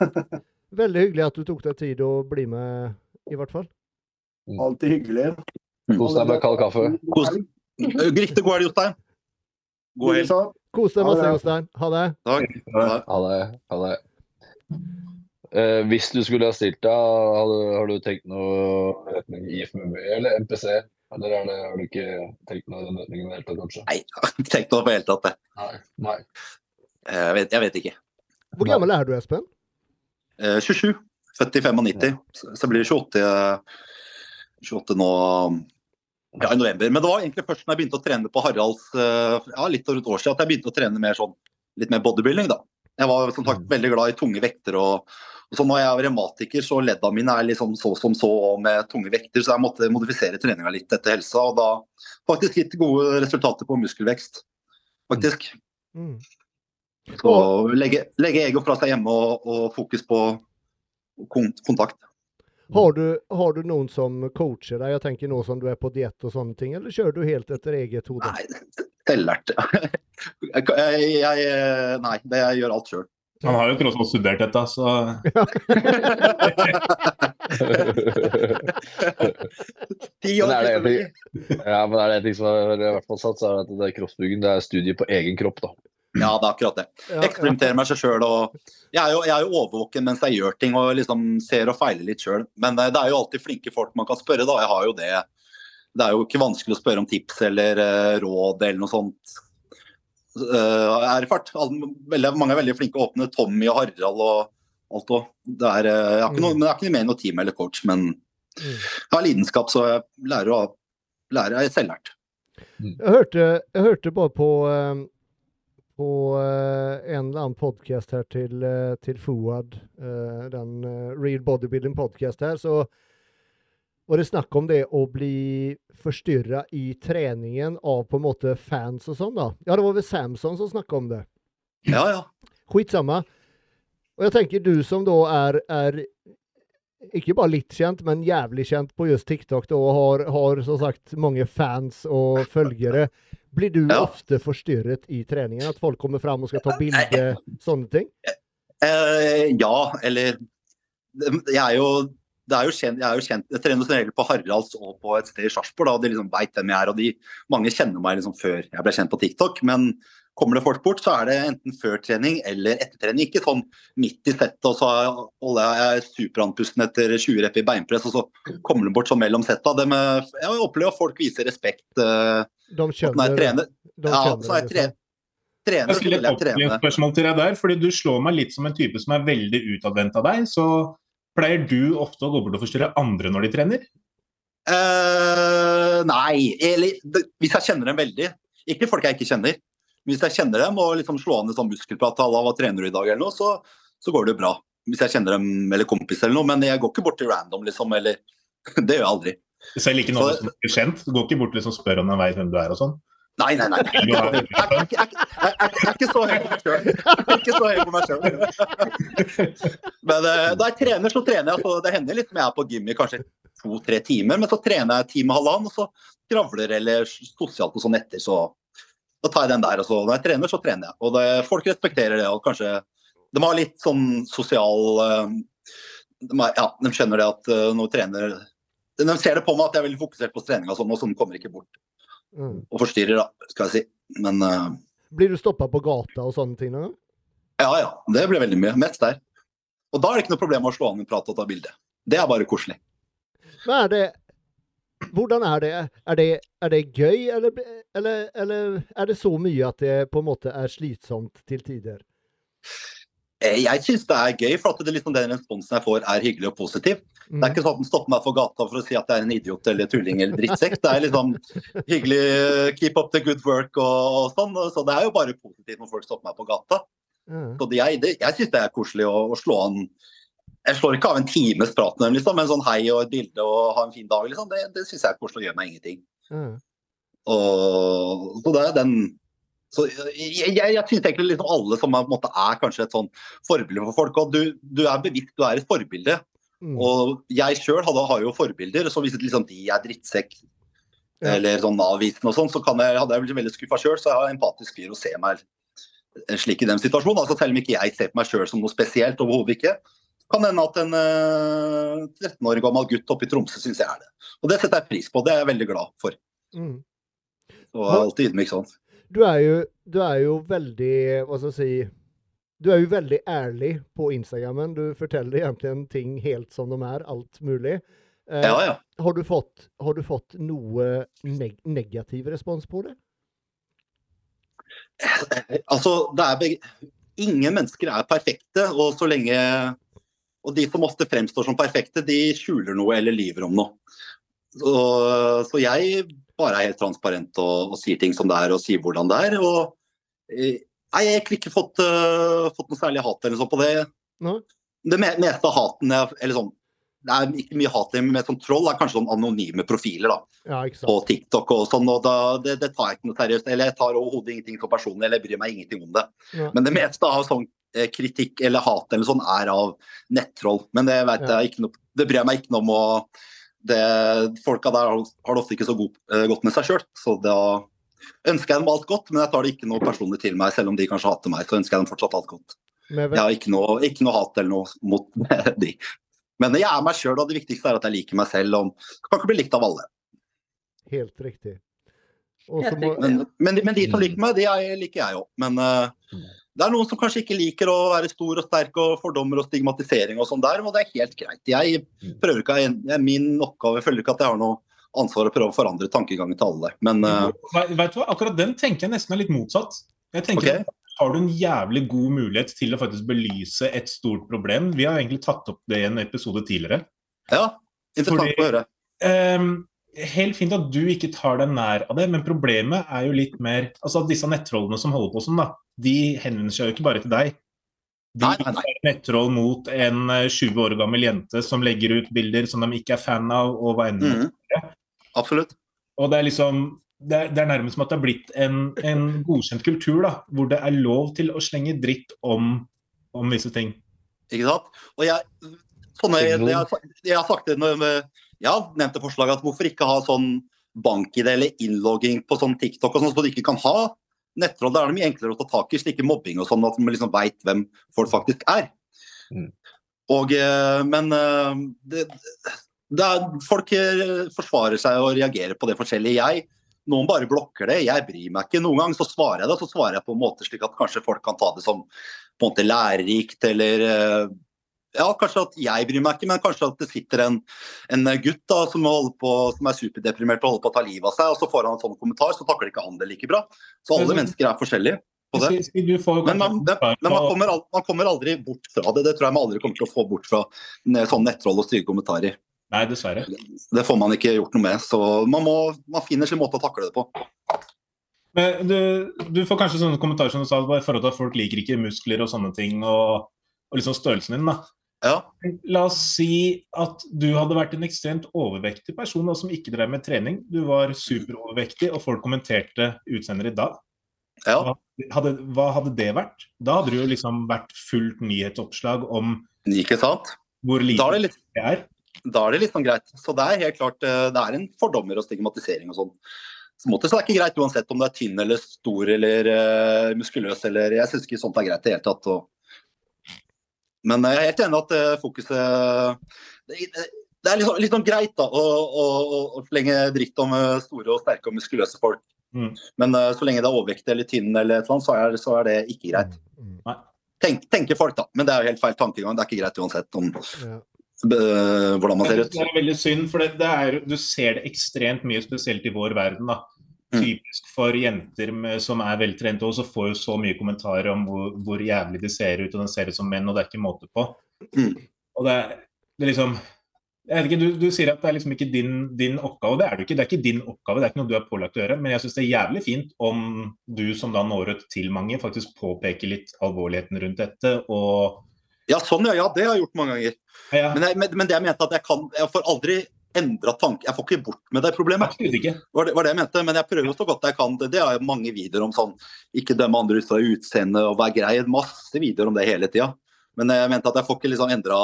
Veldig hyggelig at du tok deg tid å bli med, i hvert fall. Alltid hyggelig. Kos deg med kald kaffe. Riktig god helg, Jostein. God helg. Så, Kos deg masse. Jostein. Ha det. Takk. Ha det. Ha det. Eh, hvis du skulle ha stilt deg, har du tenkt noe retning IFMB eller MPC? Eller er det, har du ikke tenkt noe i den retningen i det hele tatt, kanskje? Nei, jeg har ikke tenkt noe på det hele tatt. det. Nei. Nei. Jeg vet, jeg vet ikke. Hvor gammel er du, Espen? Eh, 27. Født i 95. Så så blir det 28, eh, 28 nå ja, i november. Men det var egentlig først når jeg begynte å trene på Haralds eh, ja, litt over et år siden, at jeg begynte å trene mer sånn, litt mer bodybuilding. da. Jeg var som sagt veldig glad i tunge vekter. og så Når jeg er revmatiker, så ledda mine er liksom så som så og med tunge vekter, så jeg måtte modifisere treninga litt etter helsa. Og da faktisk gitt gode resultater på muskelvekst. Faktisk. Mm. Så legge, legge ego fra seg hjemme og, og fokus på kontakt. Har du, har du noen som coacher deg? Jeg tenker nå som du er på diett og sånne ting, eller kjører du helt etter eget hode? Nei, selvlært. Jeg, jeg, nei, jeg gjør alt sjøl. Han har jo tross alt studert dette, så Men er det en ting, ja, men er det en ting som er i hvert fall satt, så er det at det er kroppsbygging det er studie på egen kropp. da. Ja, det er akkurat det. Eksperimentere med seg sjøl. Jeg, er jo- jeg er jo overvåken mens jeg gjør ting og liksom ser og feiler litt sjøl. Men eh, det er jo alltid flinke folk man kan spørre, da. Jeg har jo det. Det er jo ikke vanskelig å spørre om tips eller eh, råd eller noe sånt. Uh, er i fart. Veldig, mange er veldig flinke å åpne. Tommy og Harald og alt òg. Det er, eh, jeg har ikke noe, men jeg ikke med i noe team eller coach, men Mm. jeg har lidenskap, så jeg lærer å lære. Jeg er selvlært. Jeg hørte, jeg hørte bare på, eh, på eh, en eller annen podkast her til, eh, til Fouad, eh, den eh, Real Bodybuilding podcast her, så var det snakk om det å bli forstyrra i treningen av på en måte fans og sånn, da. Ja, det var vel Samson som snakka om det. Ja, ja. Skitsamme. Og jeg tenker du som da er, er ikke bare litt kjent, men jævlig kjent på just TikTok da, og har, har som sagt mange fans og følgere. Blir du Ja. ofte forstyrret i treningen? At folk kommer fram og skal ta bilde? Sånne ting? Eh, ja, eller Jeg er jo det er jo kjent, jeg er jo kjent, jeg trener som regel på Haralds og på et sted i Sarpsborg. da, og De liksom vet hvem jeg er. og de, Mange kjenner meg liksom før jeg ble kjent på TikTok. Men kommer det folk bort, så er det enten før trening eller etter trening. Ikke sånn midt i settet og så holder jeg superandpusten etter 20 rep i beinpress, og så kommer de bort sånn mellom setta. Det med, jeg opplever at folk viser respekt Uh, De jeg trener. de Ja, så er jeg liksom. trener, Jeg skulle et spørsmål oppfølgingsspørsmål til deg der, fordi du slår meg litt som en type som er veldig utadvendt av deg. Så pleier du ofte å gå bort og forstyrre andre når de trener? Uh, nei, eller hvis jeg kjenner dem veldig. Ikke folk jeg ikke kjenner. Men hvis jeg kjenner dem og liksom slår an en sånn muskelprat la hva trener du i dag, eller noe, så, så går det bra. Hvis jeg kjenner dem eller kompis eller noe. Men jeg går ikke bort til random, liksom. Eller Det gjør jeg aldri. Selv ikke noen Så- som er kjent? Du går ikke bort og liksom spør om de vet hvem du er og sånn? Nei, nei, nei. Jeg er ikke- så høy på meg sjøl. Ikke så høy på meg selv. Men eh, da jeg trener, så trener jeg. Så det hender litt når jeg er på gym i kanskje to-tre timer, men så trener jeg en time og halvannen, og så skravler eller sosialt og sånn etter, så da tar jeg den der. Og så når jeg trener, så trener jeg. Og det, folk respekterer det. og kanskje De har litt sånn sosial eh, de, har, ja, de skjønner det at uh, når trener De ser det på meg at jeg er veldig fokusert på trening sånn, og sånn kommer ikke bort Mm. og forstyrrer, da, skal jeg si. Men uh, Blir du stoppa på gata og sånne ting? Da? ja, ja. Det blir veldig mye. Mest der. Og da er det ikke noe problem å slå an en prat og ta bilde. Det er bare koselig. Men er det Hvordan er det? Er det, er det gøy, eller, eller, eller er det så mye at det på en måte er slitsomt til tider? Eh, Jeg syns det er gøy, for at det liksom den responsen jeg får er hyggelig og positiv. Det Mm. er ikke sånn at den stopper meg for gata for å si at jeg er en idiot eller tulling eller drittsekk. Det er liksom hyggelig keep up the good work og, og sånn. Så det er jo bare positivt når folk stopper meg på gata. Ja. Så det, jeg, det, jeg syns det er koselig å, å slå an Jeg slår ikke av en times prat med dem, liksom, men sånn hei og et bilde og ha en fin dag, liksom. Det, det syns jeg er koselig og gjør meg ingenting. Ja. Og, så det er den så jeg, jeg, jeg synes egentlig liksom alle som er, måte, er kanskje et sånn forbilde for folk. og Du, du er bevisst du er et forbilde. Mm. Og jeg sjøl har jo forbilder, så hvis liksom de er drittsekk Ja. eller sånn avvisende og sånn, så kan jeg, hadde jeg blitt veldig skuffa sjøl. Så jeg har empatisk fyr og ser meg slik i den situasjonen. Altså Selv om ikke jeg ser på meg sjøl som noe spesielt, overhodet ikke, kan hende at en uh, 13 år gammel gutt oppe i Tromsø syns jeg er det. Og det setter jeg pris på. Det er jeg veldig glad for. Mm. Og jeg er alltid ydmyk sånn. Du er jo, du er jo veldig Hva skal jeg si Du er jo veldig ærlig på Instagrammen. Du forteller egentlig ting helt som de er, alt mulig. Eh, Ja, ja. har, du fått, har du fått noe neg negativ respons på det? Altså, det er Ingen mennesker er perfekte, og så lenge Og de som ofte fremstår som perfekte, de skjuler noe eller lyver om noe. Så, så jeg bare er helt transparent og, og sier ting som det er, og sier hvordan det er. Og eh, nei, jeg har ikke fått, uh, fått noe særlig hat eller sånn på det. Nei. Det me meste av haten jeg, eller sånn, Det er ikke mye hat, men med sånn troll er kanskje sånn anonyme profiler. da Ja, på? TikTok og sånn, og da, det, det tar jeg ikke noe seriøst. Eller jeg tar overhodet ingenting for personlig, eller jeg bryr meg ingenting om det. Ja. Men det meste av sånn eh, kritikk eller hat eller sånn er av nettroll. Men det vet Ja. jeg ikke noe Det bryr jeg meg ikke noe om. og det, Folka der har har det ofte ikke så god, eh, godt med seg sjøl, så da ønsker jeg dem alt godt. Men jeg tar det ikke noe personlig til meg, selv om de kanskje hater meg. Så ønsker jeg dem fortsatt alt godt. Jeg har ikke noe, ikke noe hat eller noe mot de. Men jeg er meg sjøl, og det viktigste er at jeg liker meg selv. og kan ikke bli likt av alle. Helt riktig. Må. Men, men, de- men de som liker meg, de er, liker jeg òg. Men eh, det er noen som kanskje ikke liker å være stor og sterk og fordommer og stigmatisering og sånn der, og det er helt greit. Jeg prøver ikke, er min oppgave, jeg føler ikke at jeg har noe ansvar å prøve å forandre tankegangen til alle. Men uh... Vet du hva, akkurat den tenker jeg nesten er litt motsatt. Jeg tenker okay. at Har du en jævlig god mulighet til å faktisk belyse et stort problem? Vi har egentlig tatt opp det i en episode tidligere. ja, interessant Fordi- å høre. Ehm, helt fint at du ikke tar deg nær av det, men problemet er jo litt mer altså at Disse nettrollene som holder på sånn, da, de henvender seg jo ikke bare til deg. De Nei, nei, nei. er nettroll mot en eh, 20 år gammel jente som legger ut bilder som de ikke er fan av, og hva enn. Mhm. Absolutt. Og det er liksom det er, det er nærmest som at det har blitt en, en godkjent kultur, da, hvor det er lov til å slenge dritt om, om visse ting. Ikke sant? Og jeg, sånne, jeg, jeg, jeg har sagt det når jeg har nevnte forslaget at hvorfor ikke ha sånn bank-ID eller innlogging på sånn TikTok og sånn, så du ikke kan ha nettroll. Da er det mye enklere å ta tak i slike mobbing og sånn, at man liksom veit hvem folk faktisk er. Mm. Og, eh, men eh, det, det er, folk eh, forsvarer seg og reagerer på det forskjellige. Jeg, noen bare blokker det, jeg bryr meg ikke. Noen ganger så svarer jeg det, så svarer jeg på en måte slik at kanskje folk kan ta det som på en måte lærerikt, eller ja, kanskje at jeg bryr meg ikke, men kanskje at det sitter en, en gutt da, som, på, som er superdeprimert og holder på å ta livet av seg, og så får han en sånn kommentar, så takler ikke han det like bra. Så alle mennesker er forskjellige på det. Men man, det, men, man, kommer, aldri, man kommer aldri bort fra det. Det tror jeg man aldri kommer til å få bort fra sånne sånn nettroll og stygge kommentarer. Nei, dessverre. Det får man ikke gjort noe med. Så man, må, man finner sin måte å takle det på. Men du, du får kanskje sånne kommentarer som du sa, i forhold til at folk liker ikke muskler og sånne ting, og, og liksom størrelsen din. da. Ja, La oss si at du hadde vært en ekstremt overvektig person da, som ikke drev med trening. Du var superovervektig, og folk kommenterte utseendet ditt da. ja, Hadde, hva hadde det vært? Da hadde det jo liksom vært fullt nyhetsoppslag om ikke sant? hvor Da lite er det litt det er. da er det litt sånn greit. Så det er helt klart eh, det er en fordommer og stigmatisering og sånn. Så måte, så det er ikke greit uansett om du er tynn eller stor eller uh, muskuløs eller Jeg syns ikke sånt er greit i det hele tatt. Og... Men jeg er helt enig at uh, fokuset det, er litt, sånn, litt sånn greit da, å, å, å, slenge dritt om uh, store og sterke og muskuløse folk. Mm. Men så lenge det er overvekt eller tynn eller et eller annet, så er, så er det ikke greit. Mm. mm. Tenk, tenker folk, da. Men det er jo helt feil tankegang. Det er ikke greit uansett om ja. hvordan man ser ut. Det er veldig synd, for det, det er, du ser det ekstremt mye, spesielt i vår verden. da. Mm. Typisk for jenter med, som er veltrente og så får jo så mye kommentarer om hvor, hvor, jævlig de ser ut, og de ser ut som menn, og det er ikke måte på. Mm. Og det er, det er liksom ikke, du, du, sier at det er liksom ikke din, din, oppgave. Det er det ikke. Det er ikke din oppgave, det er ikke noe du er pålagt å gjøre. Men jeg syns det er jævlig fint om du som da når ut til mange, faktisk påpeker litt alvorligheten rundt dette. og ja, sånn ja. ja det har jeg gjort mange ganger. Ja. Men, jeg, men, men, det jeg mente at jeg kan Jeg får aldri endra tanke. Jeg får ikke bort med det problemet. Ikke. Var det, var det jeg mente. Men jeg prøver så godt jeg kan. Det, det er mange videoer om sånn ikke dømme andre ut fra utseende og være grei. Masse videoer om det hele tida. Men jeg mente at jeg får ikke liksom endra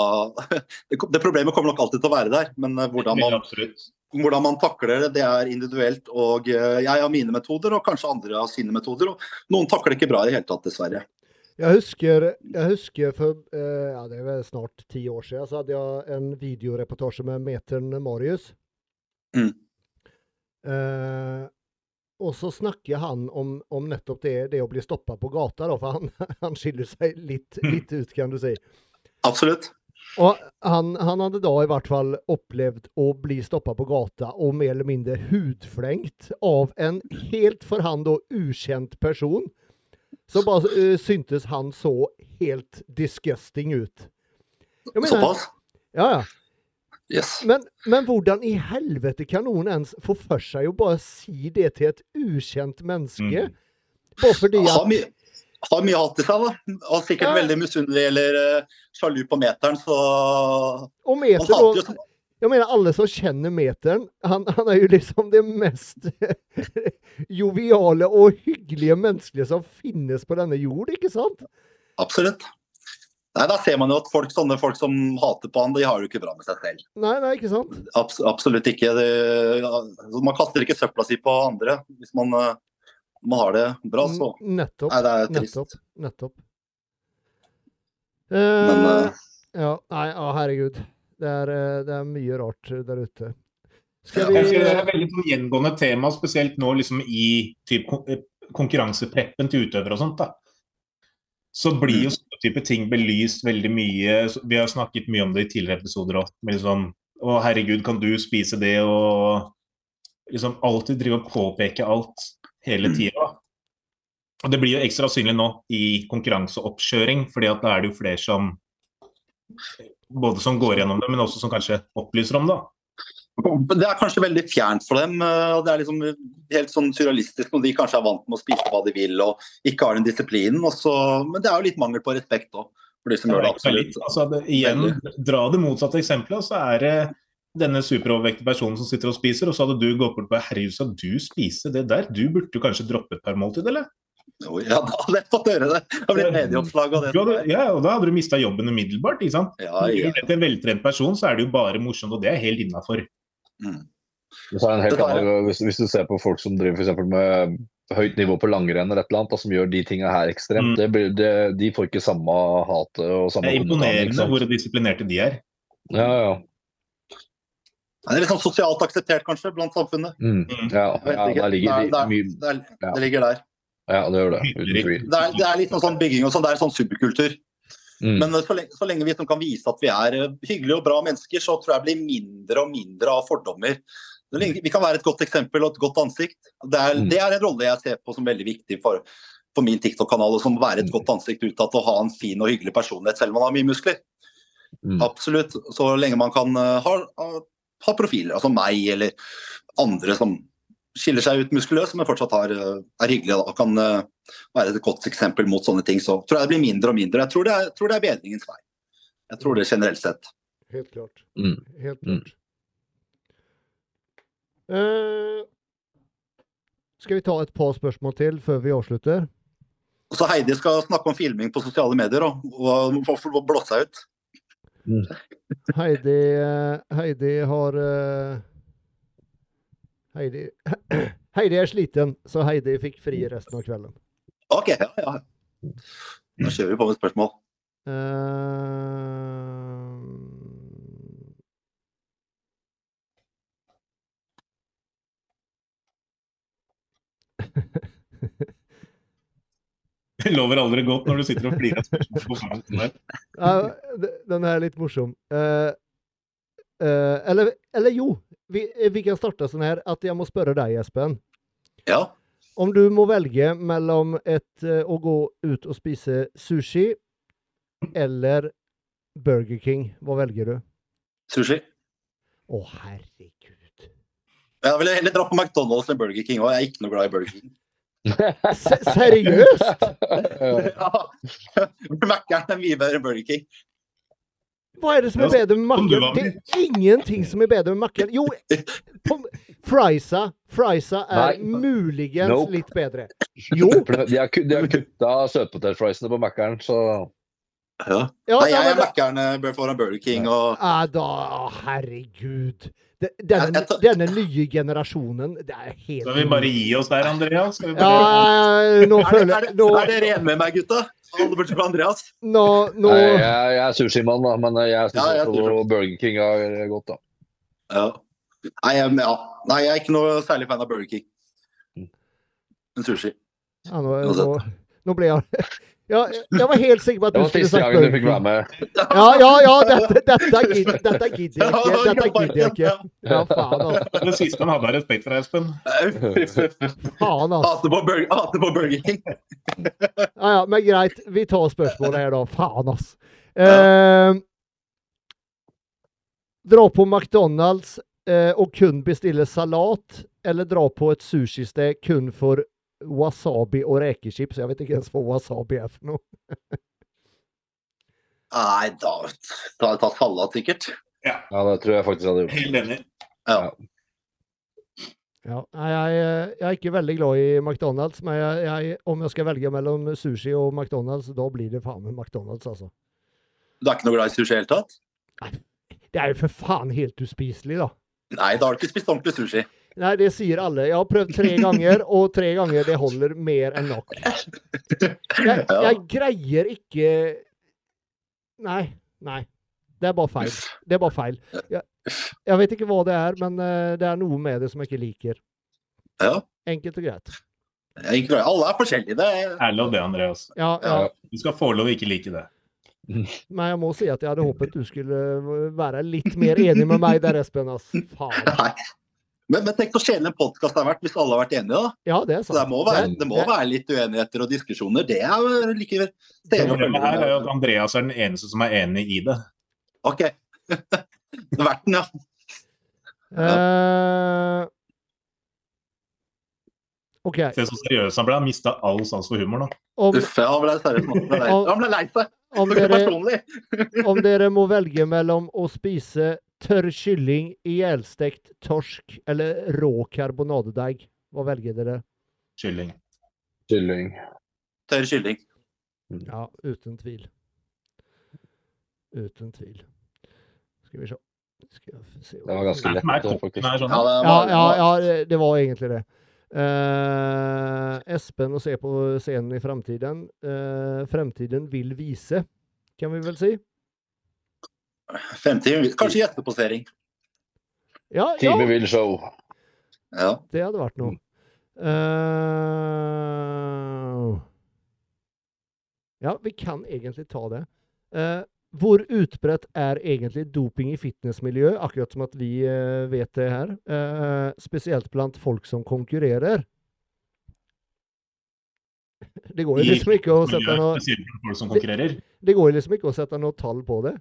Det problemet kommer nok alltid til å være der, men eh, hvordan man, hvordan man takler det, det er individuelt. Og eh, jeg har mine metoder, og kanskje andre har sine metoder. og Noen takler det ikke bra i det hele tatt, dessverre. Jeg husker, jeg husker for eh, ja, det er snart ti år siden så hadde jeg en videoreportasje med Meteren Marius. Mm. Eh, og så snakker han om, om nettopp det, det, å bli stoppa på gata, da, for han, han skiller seg litt, mm. litt, ut, kan du si. Absolutt. Og han, han, hadde da i hvert fall opplevd å bli stoppa på gata og mer eller mindre hudflengt av en helt for han da ukjent person. Så bare uh, syntes han så helt disgusting ut. Såpass? Ja, ja. Yes. Men, men, hvordan i helvete kan noen ens få for seg å bare si det til et ukjent menneske? Mm. Bare fordi at Har mye, har mye hatt i seg, da. Og sikkert ja. veldig misunnelig eller uh, sjalu på meteren, så Og meter, og, jeg mener, alle som kjenner meteren, han, han er jo liksom det mest joviale og hyggelige menneskelige som finnes på denne jord, ikke sant? Absolutt. Nei, Da ser man jo at folk, sånne folk som hater på han, de har jo ikke bra med seg selv. Nei, nei, ikke sant? Abs absolutt ikke. Det, altså, man kaster ikke søpla si på andre hvis man, uh, man har det bra, så Nettopp. Nei, det er trist. Nettopp. Nettopp. Uh, Men, uh, ja, nei, å, herregud. Det er, det er, mye rart der ute. Skal vi... Det er et veldig sånn gjengående tema, spesielt nå liksom i typ, konkurransepreppen til utøvere og sånt. da så blir jo mm. sånne type ting belyst veldig mye. Vi har snakket mye om det i tidligere episoder òg. Liksom, å herregud, kan du spise det? Og liksom alltid drive og påpeke alt hele mm. tida. Og det blir jo ekstra synlig nå i konkurranseoppkjøring, fordi at da er det jo flere som både som går gjennom det, men også som kanskje opplyser om det. Det er kanskje veldig fjernt for dem. Eh, og Det er liksom helt sånn surrealistisk når de kanskje er vant med å spise hva de vil og ikke har den disiplinen. Også, men det er jo litt mangel på respekt òg. Altså, igjen, dra det motsatte eksempelet, så er det denne superovervektige personen som sitter og spiser, og så hadde du gått bort på herregud, skal du spise det der? Du burde jo kanskje droppe et par måltid, eller? Jo, ja, da hadde jeg fått høre det. Det blitt medieoppslag og det. Hadde, ja, og da hadde du mista jobben umiddelbart. ikke sant? Ja, ja. Til en veltrent person så er det jo bare morsomt, og det er helt innafor. Mm. Hvis, hvis, du ser på folk som driver f.eks. med høyt nivå på langrenn eller et eller annet, som gjør de tingene her ekstremt, mm. det, det, de får ikke samme hatet og samme Det er imponerende hvor disiplinerte de er. Ja, ja. Det er litt sånn sosialt akseptert, kanskje, blant samfunnet. Mm. mm. Ja, ja det, ligger, det, det, det, ligger der. Ja, det gjør det. Det er, det er litt sånn, sånn bygging og sånn, det er sånn subkultur. Mm. Men så lenge, så lenge, vi kan vise at vi er eh, hyggelige og bra mennesker, så tror jeg det blir mindre og mindre av fordommer. Vi kan være et godt eksempel og et godt ansikt. Det er, mm. det er en rolle jeg ser på som veldig viktig for, for min TikTok-kanal. Som å være et godt ansikt utad og ha en fin og hyggelig personlighet, selv om man har mye muskler. Mm. Absolutt. Så lenge man kan ha, ha, ha, profiler, altså meg eller andre som skiller seg ut muskuløst, men fortsatt har, eh, er hyggelig og kan uh, være et godt eksempel mot sånne ting, så tror jeg det blir mindre og mindre. Jeg tror det er, tror det er bedringens vei. Jeg tror det generelt sett. Helt klart. Mm. Helt mm. klart. Mm. Uh, skal vi ta et par spørsmål til før vi avslutter? Så Heidi skal snakke om filming på sosiale medier og, og, og blåse seg ut. Heidi, eh, Heidi har eh, Heidi, Heidi er sliten, så Heidi fikk fri resten av kvelden. OK, ja, ja. Da kjører vi på med spørsmål. Uh... Det lover aldri godt når du sitter og flirer av spørsmål. Ja, den er litt morsom. Eh, eh, eller, eller jo, vi, vi kan starte sånn her at jeg må spørre deg, Espen. Ja. Om du må velge mellom et, uh, å gå ut og spise sushi eller Burger King, hva velger du? Sushi. Å, herregud. Jeg ville heller dra på McDonald's enn Burger King. Og jeg er ikke noe glad i Burger King. Seriøst? Ja. Mac-eren er mye bedre enn Burger King. Hva er det som er bedre med var Det er ingenting som er bedre med makken. Jo, friesa, friesa er Nei. muligens Nope. litt bedre. Jo. De har, de har kutta søtpotetfriesene på Mækkern, så Ja. Ja, Nei, jeg er men, foran Burger King. Og ja, da, herregud. Det- Denne, denne nye generasjonen, det er helt Skal vi bare gi oss der, Andreas? Ja, nå er, føler jeg nå, er dere enige med meg, gutta? Andreas? nå, nå Nei, jeg, jeg er sushimann, da, men jeg syns Ja, også Burger King er godt, da. Ja. Nei, jeg, ja. Nei, jeg er ikke noe særlig fan av Burger King. Men sushi. ja, nå, nå, nå ble jeg ja, Jeg var helt sikker på at Det du var skulle siste sagt gangen du Burger fikk være med. Ja, ja, ja, dette, dette, gidder, dette gidder jeg ikke. Dette gidder jeg ikke. Ja, faen, altså. Det siste han hadde av respekt for deg, Espen. Faen, altså. Hater på, Burger, på Burger King. Ja, ja, men greit. Vi tar spørsmålet her, da. Faen, altså. Eh, dra på McDonald's eh, og kun bestille salat, eller dra på et sushisted kun for wasabi og rekechips? Jeg vet ikke ens hva wasabi er for noe. Nei, da hadde jeg tatt salat, sikkert. Ja, det tror jeg faktisk hadde gjort. Helt enig. Ja. Ja, jeg, jeg er ikke veldig glad i McDonald's, men jeg, jeg, om jeg skal velge mellom sushi og McDonald's, da blir det faen meg McDonald's, altså. Du er ikke noe glad i sushi i det hele tatt? Det er jo for faen helt uspiselig, da. Nei, da har du ikke spist ordentlig sushi. Nei, det sier alle. Jeg har prøvd tre ganger, og tre ganger det holder mer enn nok. Jeg, jeg greier ikke Nei. Nei. Det er bare feil. Det er bare feil. Jeg, jeg vet ikke hva det er, men eh, det er noe med det som jeg ikke liker. Ja. Enkelt og greit. Alle er forskjellige. Det er... Ærlig det, Andreas. Ja, ja. Du skal få lov å ikke like det. Men jeg må si at jeg hadde håpet du skulle være litt mer enig med meg der, Espen. Ass. Faen. Nei. Men, men tenk så kjedelig en podkast har vært hvis alle har vært enige. da. Ja, det er sant. Så det må være, Det- det må være litt uenigheter og diskusjoner. Det er jo like Problemet her er jo at. Andreas er den eneste som er enig i det. OK. Det har vært den, ja. Uh, okay. Se så seriøs han ble. Han mista all sans for humor nå. Om, Uff, han ble seriøs. Han ble lei- Han ble lei seg. om, dere, om dere må velge mellom å spise tørr kylling, ihjelstekt torsk eller rå karbonadedeig, hva velger dere? Kylling. Kylling. Tørr kylling. Ja, uten tvil. Uten tvil. Skal vi se. Skal jeg se Det var ganske lett, faktisk. sånn? Ja, det Ja, var, ja, ja, det- det var egentlig det. Uh, Espen å se på scenen i fremtiden. Uh, fremtiden vil vise, kan vi vel si. Fremtiden. Kanskje gjesteposering. Ja, ja Time vil show. Ja. det hadde vært noe. Uh... ja, vi kan egentlig ta det. Uh, hvor utbredt er egentlig doping i fitnessmiljøet? Akkurat som at vi uh, vet det her. Eh, spesielt blant folk som konkurrerer. Det går jo liksom ikke å sette noe det går jo liksom ikke å sette noe tall på det.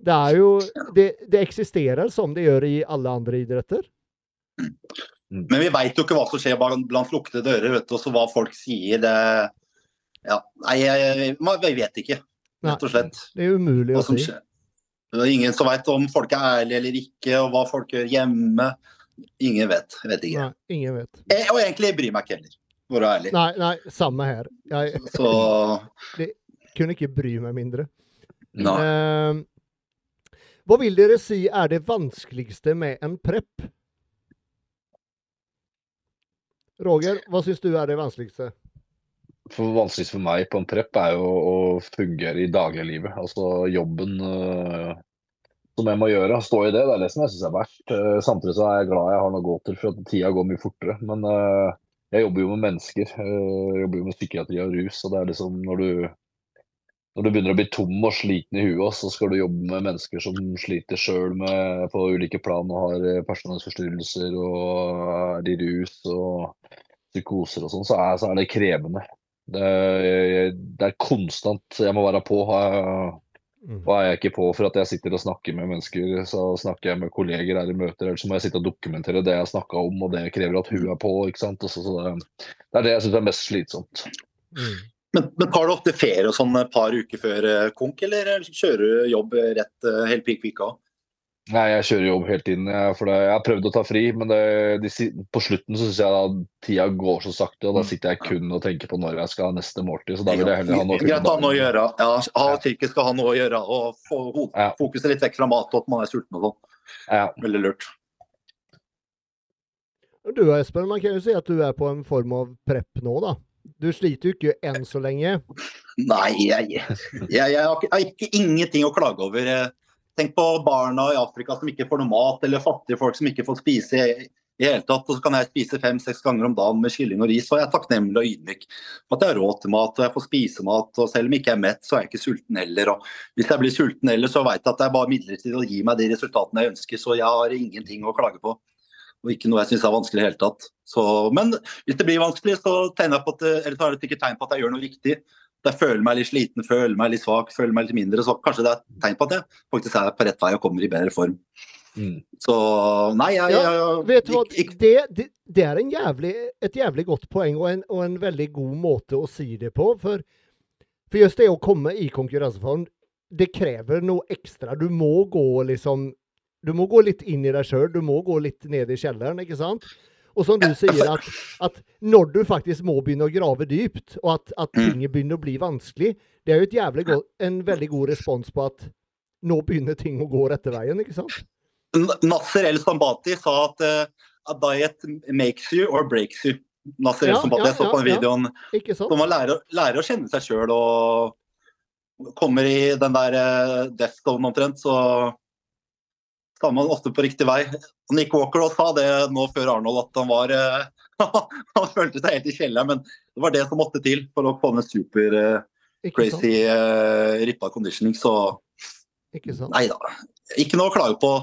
Det er jo Det, det eksisterer som det gjør i alle andre idretter. Men vi veit jo ikke hva som skjer blant blant lukkede dører, vet du, også hva folk sier. Det Ja. Nei, jeg, vi vet ikke, rett og slett. Det er umulig å si. skjer. Det er ingen som veit om folk er ærlige eller ikke, og hva folk gjør hjemme. Ingen vet. Jeg vet ikke. Nei, ingen vet. Jeg, og egentlig bryr meg ikke heller, for å være ærlig. Nei, nei, samme her. Jeg Så kunne ikke bry meg mindre. nei. Eh, Hva vil dere si er det vanskeligste med en prep? Roger, hva syns du er det vanskeligste? For vanskeligst for meg på en prep er jo å fungere i dagliglivet. Altså jobben øh, som jeg må gjøre. Stå i det. Det er det som jeg syns er verst. Uh, samtidig så er jeg glad jeg har noe å gå til, for at tida går mye fortere. Men uh, jeg jobber jo med mennesker. Jeg jobber jo med psykiatri og rus. og det er liksom når du når du begynner å bli tom og sliten i huet, så skal du jobbe med mennesker som sliter sjøl på ulike plan og har personlighetsforstyrrelser og er i rus og psykoser og sånn, så, så, er det krevende. Det, det, er konstant jeg må være på. Mm. Og er jeg ikke på for at jeg sitter og snakker med mennesker, så snakker jeg med kolleger her i møter, eller så må jeg sitte og dokumentere det jeg snakka om, og det krever at hun er på. ikke sant? Så, så det, det, er det jeg syns er mest slitsomt. Mm. Men, men, tar du ofte ferie og sånn et par uker før eh, konk, eller kjører du jobb rett eh, helt pikk pikk av? Nei, jeg kjører jobb helt inn. For det, jeg har prøvd å ta fri, men det, de, på slutten så syns jeg da tida går så sakte. Og da mm. sitter jeg kun og tenker på når jeg skal ha neste måltid. Så da vil jeg heller ha noe Greit å ha noe å gjøre. Ja, ha cirkus skal ha noe å gjøre. Og få fokuset litt vekk fra mat og at man er sulten og sånn. Ja. Veldig lurt. Du Espen, man kan jo si at du er på en form av prep nå, da. Du sliter jo ikke enn så lenge. Nei, jeg, har ikke ingenting å klage over. Tenk på barna i Afrika som ikke får noe mat, eller fattige folk som ikke får spise i, hele tatt. Og så kan jeg spise fem-seks ganger om dagen med kylling og ris, og jeg er takknemlig og ydmyk for at jeg har råd til mat og jeg får spise mat. Og selv om jeg ikke er mett, så er jeg ikke sulten heller. Og hvis jeg blir sulten heller, så vet jeg at det er bare midlertidig å gi meg de resultatene jeg ønsker. Så jeg har ingenting å klage på. Og ikke noe jeg syns er vanskelig i hele tatt. Så, men hvis det blir vanskelig, så, tegner jeg på at, eller så er det sikkert tegn på at jeg gjør noe riktig jeg føler meg litt sliten, føler meg litt svak, føler meg litt mindre, så kanskje det er et tegn på at jeg faktisk er på rett vei og kommer i bedre form. Mm. Så nei, jeg, ja, Vet du hva, det, det, det er jævlig, et jævlig godt poeng og en, og en, veldig god måte å si det på. For, for just det å komme i konkurranseform, det krever noe ekstra. Du må gå liksom Du må gå litt inn i deg sjøl, du må gå litt ned i kjelleren, ikke sant? Og som du sier, at, at, når du faktisk må begynne å grave dypt, og at, at ting begynner å bli vanskelig, det er jo et god, en veldig god respons på at nå begynner ting å gå rette veien, ikke sant? Nasser El Sambati sa at uh, diet makes you or breaks you. Nasser ja, El Sambati, ja, jeg så på den videoen. Ja, så man lærer, lærer, å kjenne seg sjøl og kommer i den der uh, death zone omtrent, så er man ofte på riktig vei. Nick Walker sa det nå før Arnold at han var eh, Han følte seg helt i kjelleren, men det var det som måtte til for å få ned super uh, crazy uh, rippa conditioning. Så nei da. Ikke noe å klage på.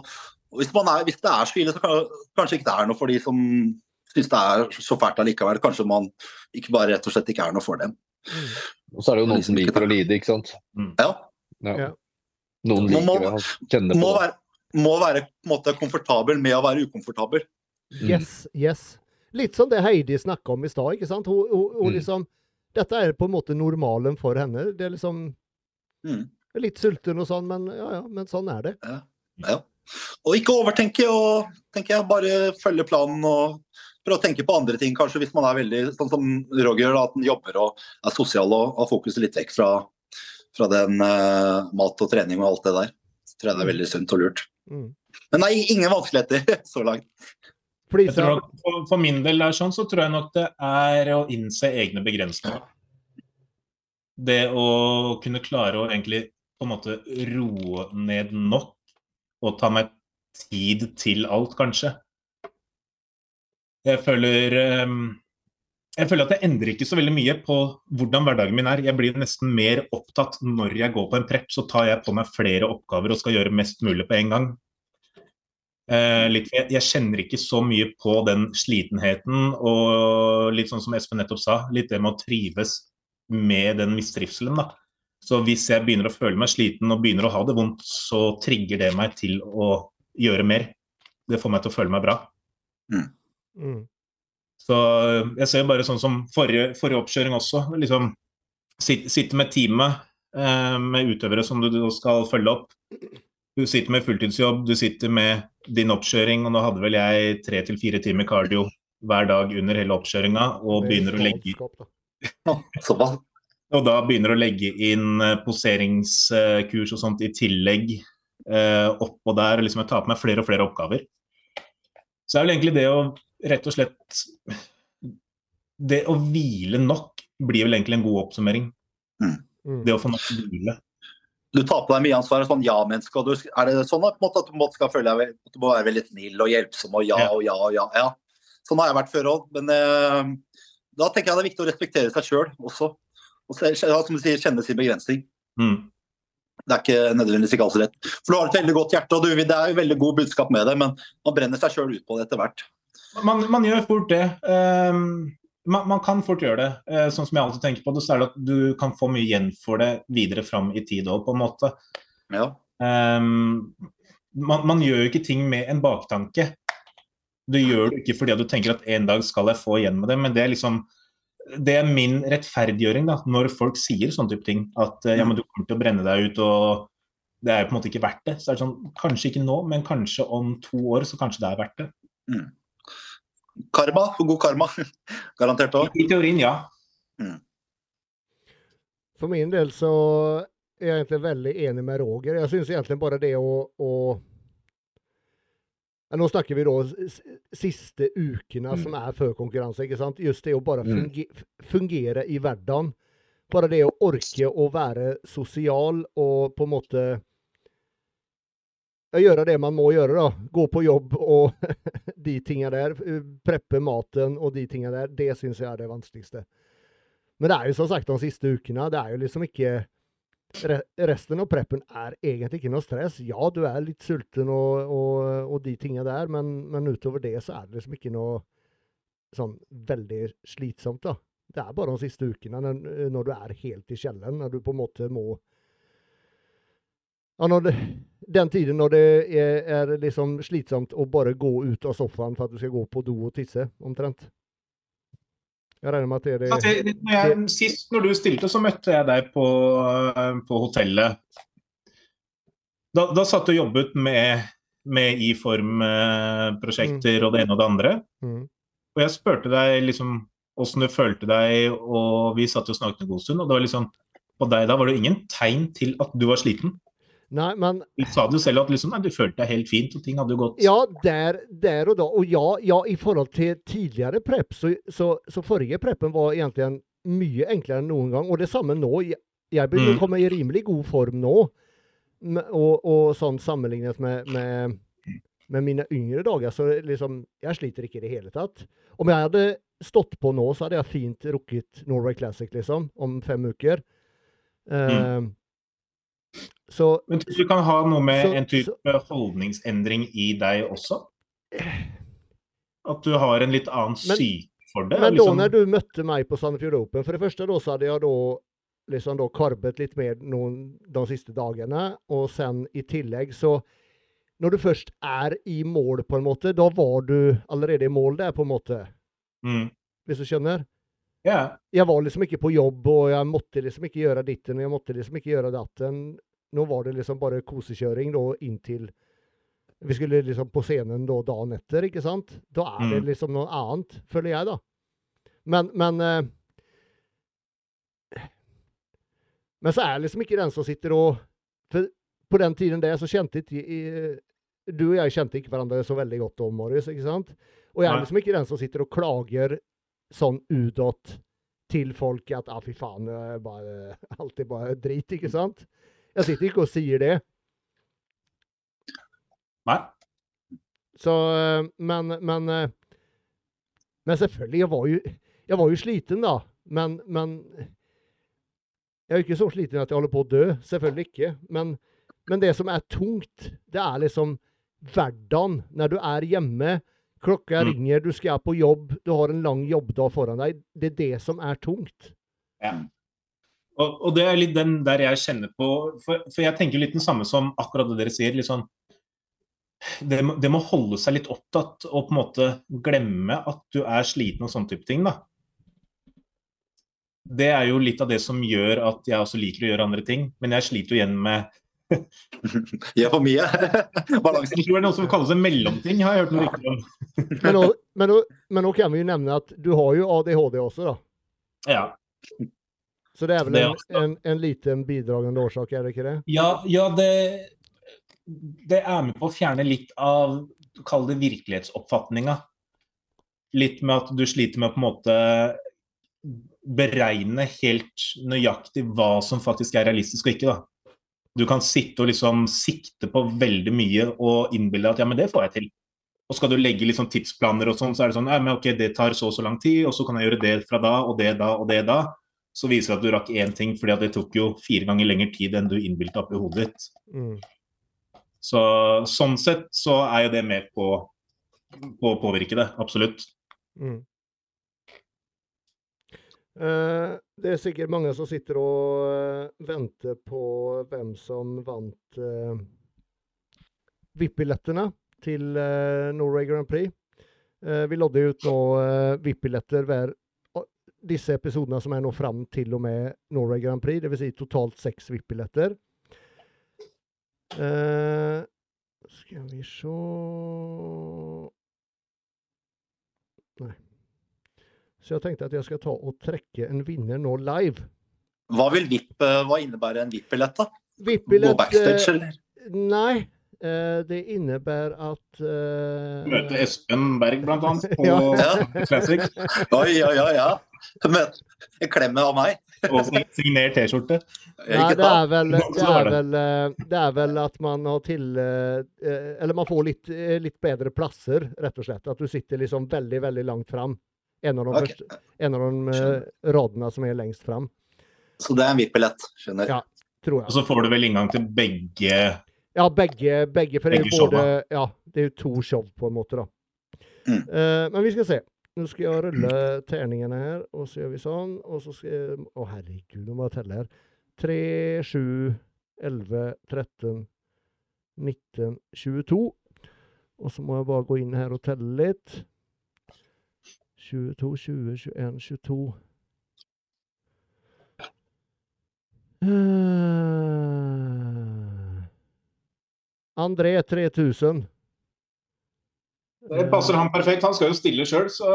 Hvis, er, hvis, det er så ille, så kan, kanskje ikke det er noe for de som syns det er så fælt allikevel. Kanskje man ikke bare rett og slett ikke er noe for dem. Mm. Og så er det jo noen som liker å lide, ikke sant. Mm. Ja. ja. Noen liker å kjenne på det. Være, må være på en måte komfortabel med å være ukomfortabel. Mm. Yes, yes. Litt som det Heidi snakka om i stad. ikke sant? Hun, hun, hun mm. liksom, Dette er på en måte normalen for henne. Det er liksom mm. Litt sulten og sånn, men ja, ja, men sånn er det. Ja, ja. Og ikke overtenke, og tenker jeg, bare følge planen og prøve å tenke på andre ting, kanskje, hvis man er veldig sånn som Roger, da, at han jobber og er sosial og har fokuset litt vekk fra, fra den uh, mat og trening og alt det der. Så tror jeg det er mm. veldig sunt og lurt. Mm. Men nei, ingen vanskeligheter så langt. Nok, for, for, min del er sånn, så tror jeg nok det er å innse egne begrensninger. Det å kunne klare å egentlig på en måte roe ned nok og ta meg tid til alt, kanskje. Jeg føler um, jeg føler at det endrer ikke så veldig mye på hvordan hverdagen min er. Jeg blir nesten mer opptatt når jeg går på en prep, så tar jeg på meg flere oppgaver og skal gjøre mest mulig på en gang. Eh, litt, jeg, jeg, kjenner ikke så mye på den slitenheten og litt sånn som Espen nettopp sa, litt det med å trives med den mistrivselen. da. Så hvis jeg begynner å føle meg sliten og begynner å ha det vondt, så trigger det meg til å gjøre mer. Det får meg til å føle meg bra. Mm. Mm. Så eh, jeg ser bare sånn som forrige, forrige oppkjøring også. liksom Sitte med teamet eh, med utøvere som du, skal følge opp. Du sitter med fulltidsjobb, du sitter med din oppkjøring, og nå hadde vel jeg tre til fire timer cardio hver dag under hele oppkjøringa, og begynner å legge og da begynner å legge inn eh, poseringskurs og sånt i tillegg eh, oppå der, og liksom jeg tar på meg flere og flere oppgaver. Så er vel egentlig det å rett og slett Det å hvile nok blir vel egentlig en god oppsummering. Mm. Det å få nok hvile. Du tar på deg mye ansvar. Sånn ja-menneske. og du- Er det sånn at, på en måte, at du skal føle deg, at du må være veldig snill og hjelpsom og ja Ja. og ja og ja? ja. Sånn har jeg vært før òg. Men eh, da tenker jeg det er viktig å respektere seg sjøl også. Og ja, som du sier, kjenne sin begrensning. Mm. Det er ikke nødvendigvis ikke alltid lett. For du har et veldig godt hjerte, og du, det er jo veldig god budskap med det, men man brenner seg sjøl ut på det etter hvert. Man, man gjør fort det. Um, man, man kan fort gjøre det. Uh, sånn som jeg alltid tenker på det, så er det at du kan få mye igjen for det videre fram i tid òg, på en måte. Ja. Um, man, man gjør jo ikke ting med en baktanke. Du gjør det ikke fordi du tenker at en dag skal jeg få igjen med det, men det er liksom det er min rettferdiggjøring da, når folk sier sånne type ting. At eh, ja, men du kommer til å brenne deg ut, og det er på en måte ikke verdt det. Så er det sånn, Kanskje ikke nå, men kanskje om to år, så kanskje det er verdt det. Karma, for god karma. Garantert òg. I teorien, ja. For min del så er jeg egentlig veldig enig med Roger. Jeg syns egentlig bare det å, å ja, Nå snakker vi da siste ukene Mm. som er før konkurranse. ikke sant? Just det å bare Mm. funge, fungere i hverdagen. Bare det å orke å være sosial og på en måte Gjøre det man må gjøre, da. Gå på jobb og de tinga der. Preppe maten og de tinga der. Det syns jeg er det vanskeligste. Men det er jo som sagt de siste ukene. Det er jo liksom ikke Resten av preppen er egentlig ikke noe stress. Ja, du er litt sulten og, og, og de tinga der, men, men utover det så er det liksom ikke noe sånn veldig slitsomt, da. Det er bare de siste ukene når, når du er helt i kjelleren, når du på en måte må ja, når det, Den tiden når det er, er liksom slitsomt å bare gå ut av sofaen for at du skal gå på do og tisse, omtrent. Jeg regner med at det er det Altså, jeg, jeg, sist når du stilte, så møtte jeg deg på, eh, på hotellet. Da, da satt du og jobbet med, med I-form-prosjekter og det ene og det andre. mm. Og jeg spurte deg liksom åssen du følte deg, og vi satt og snakket en god stund. Og det var liksom, på deg da var det ingen tegn til at du var sliten. Nei, men Du sa det jo selv at liksom, nei, du følte deg helt fint, og ting hadde jo gått Ja, der, der og da. Og ja, ja, i forhold til tidligere prep, så, så, så forrige preppen var egentlig mye enklere enn noen gang. Og det samme nå. Jeg, begynner Mm. å komme i rimelig god form nå. Og, og sånn sammenlignet med, med, med mine yngre dager, så liksom Jeg sliter ikke i det hele tatt. Om jeg hadde stått på nå, så hadde jeg fint rukket Norway Classic, liksom, om fem uker. Eh, så Men tror du kan ha noe med Så- en type holdningsendring i deg også? At du har en litt annen Men- syke for det? Men liksom- da når du møtte meg på Sandefjord Open, for det første da så hadde jeg da liksom da karbet litt mer noen, de siste dagene, og sen i tillegg så Når du først er i mål, på en måte, da var du allerede i mål der, på en måte. mm. Hvis du skjønner? Ja. Jeg var liksom ikke på jobb, og jeg måtte liksom ikke gjøre ditten, og jeg måtte liksom ikke gjøre datten. Nå var det liksom bare kosekjøring da inntil Vi skulle liksom på scenen da dagen etter, ikke sant? Da er det Mm. liksom noe annet, føler jeg, da. Men, men eh, Men så er jeg liksom ikke den som sitter og For på den tiden der så kjente ikke Du og jeg kjente ikke hverandre så veldig godt om, Marius, ikke sant? Og jeg er liksom ikke den som sitter og klager sånn utåt til folk at ah, fy faen, bare, alt er bare drit, ikke sant? Jeg sitter ikke og sier det. Nei. Så, men, men Men selvfølgelig, jeg var jo, jeg var jo sliten, da. Men, men Jeg er jo ikke så sliten at jeg holder på å dø. Selvfølgelig ikke. Men, men det som er tungt, det er liksom hverdagen. Når du er hjemme, klokka Mm. ringer, du skal på jobb, du har en lang jobbdag foran deg. Det er det som er tungt. Ja. Og, og det er litt den der jeg kjenner på For, for jeg tenker litt den samme som akkurat det dere sier. sånn det, må- det må holde seg litt opptatt og på en måte glemme at du er sliten og sånne type ting. da. Det er jo litt av det som gjør at jeg også liker å gjøre andre ting. Men jeg sliter jo igjen med Gjør for mye. Balansen. Jeg tror det er noe som kalles en mellomting, har jeg hørt noe rykter om. Men nå, men, nå, men nå kan vi jo nevne at du har jo ADHD også, da. Ja, Så det er vel en, en, en liten bidragende årsak, er det ikke det? ja, ja det det er med på å fjerne litt av Kall det virkelighetsoppfatninga. Litt med at du sliter med å på en måte beregne helt nøyaktig hva som faktisk er realistisk og ikke. da. Du kan sitte og liksom sikte på veldig mye og innbille deg at ja, men det får jeg til. Og skal du legge liksom tidsplaner og sånn, så er det sånn ja, men ok, det tar så og så lang tid, og så kan jeg gjøre det fra da og det da og det da. Så viser det at du rakk én ting, fordi at det tok jo fire ganger lengre tid enn du innbilte opp i hodet ditt. Mm. Så sånn sett så er jo det med på, på å påvirke det, absolutt. Mm. Eh, det er sikkert mange som sitter og eh, venter på hvem som vant uh, VIP-billettene til eh, Norway Grand Prix. Eh, vi lodde ut nå uh, VIP-billetter hver disse episodene som er nå fram til og med Norway Grand Prix, dvs. Si totalt seks VIP-billetter. Eh, skal vi se Nei. Så jeg tenkte at jeg skal ta og trekke en vinner nå live. Hva vil VIP, eh, hva innebærer en VIP-billett, da? VIP-billett backstage, eh, eller? Nei. eh, det innebærer at uh... Møte Espen Berg blant annet, på Ja. Classic. Oi, oi, oi, ja. Møte en klem av meg. Og sign- signert T-skjorte. Nei, det er, vel, det, er vel, det er vel at man har til Eller man får litt, litt bedre plasser, rett og slett. At du sitter liksom veldig, veldig langt fram. En av de, okay. første, en av de eh, radene som er lengst fram, Så det er en VIP-billett, skjønner. Ja. tror Og så får du vel inngang til begge Ja, begge, begge for det er jo både Ja, det er jo to show, på en måte, da. Mm. Uh, men vi skal se. Nå skal jeg rulle terningene her, og så gjør vi sånn. Og så skal jeg Å, herregud, nå må jeg telle her. 3, 7, 11, 13, 19, 22. Og så må jeg bare gå inn her og telle litt. 22, 20, 21, 22. Uh, André 3000. Det passer han perfekt. Han skal jo stille sjøl, så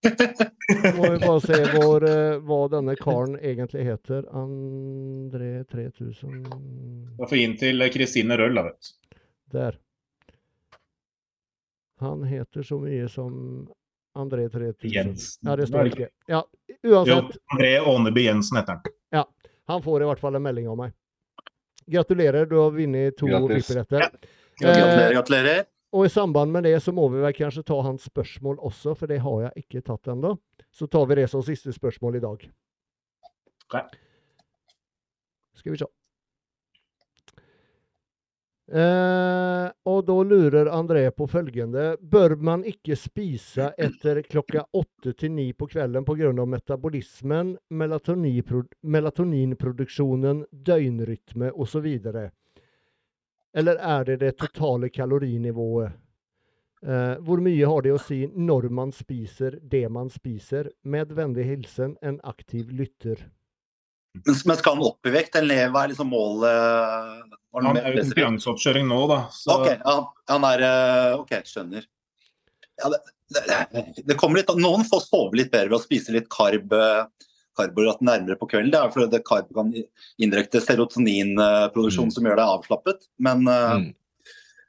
Må vi bare se hvor, eh, hva denne karen egentlig heter. André 3000 da får vi inn til Kristine Røll, da, vet du. Der. Han heter så mye som André 3000. Jensen. Ja, det står ikke. Ja, Jo. André Åneby Jensen heter han. Ja, Han får i hvert fall en melding av meg. Gratulerer, du har vunnet to. VIP-billetter. Gratulerer, gratulerer. Og i samband med det så må vi vel kanskje ta hans spørsmål også, for det har jeg ikke tatt ennå. Så tar vi det som siste spørsmål i dag. Okay. Skal vi se. Eh, og da lurer André på følgende. Bør man ikke spise etter klokka åtte til ni på kvelden pga. metabolismen, melatoninproduksjonen, døgnrytme osv.? Eller er det det totale kalorinivået? Eh, hvor mye har det å si når man spiser det man spiser? Med vennlig hilsen en aktiv lytter. Men, men skal han opp i vekt, eller hva er liksom målet? Er Han er jo konkurranseoppkjøring nå, da. Så Ok, han, han er eh, OK, skjønner. Ja, det, det, det kommer litt Noen får sove litt bedre ved å spise litt karb, eh, karbohydrat nærmere på kvelden. Det er fordi det karb kan indirekte serotoninproduksjon Mm. som gjør deg avslappet. Men, eh, Mm.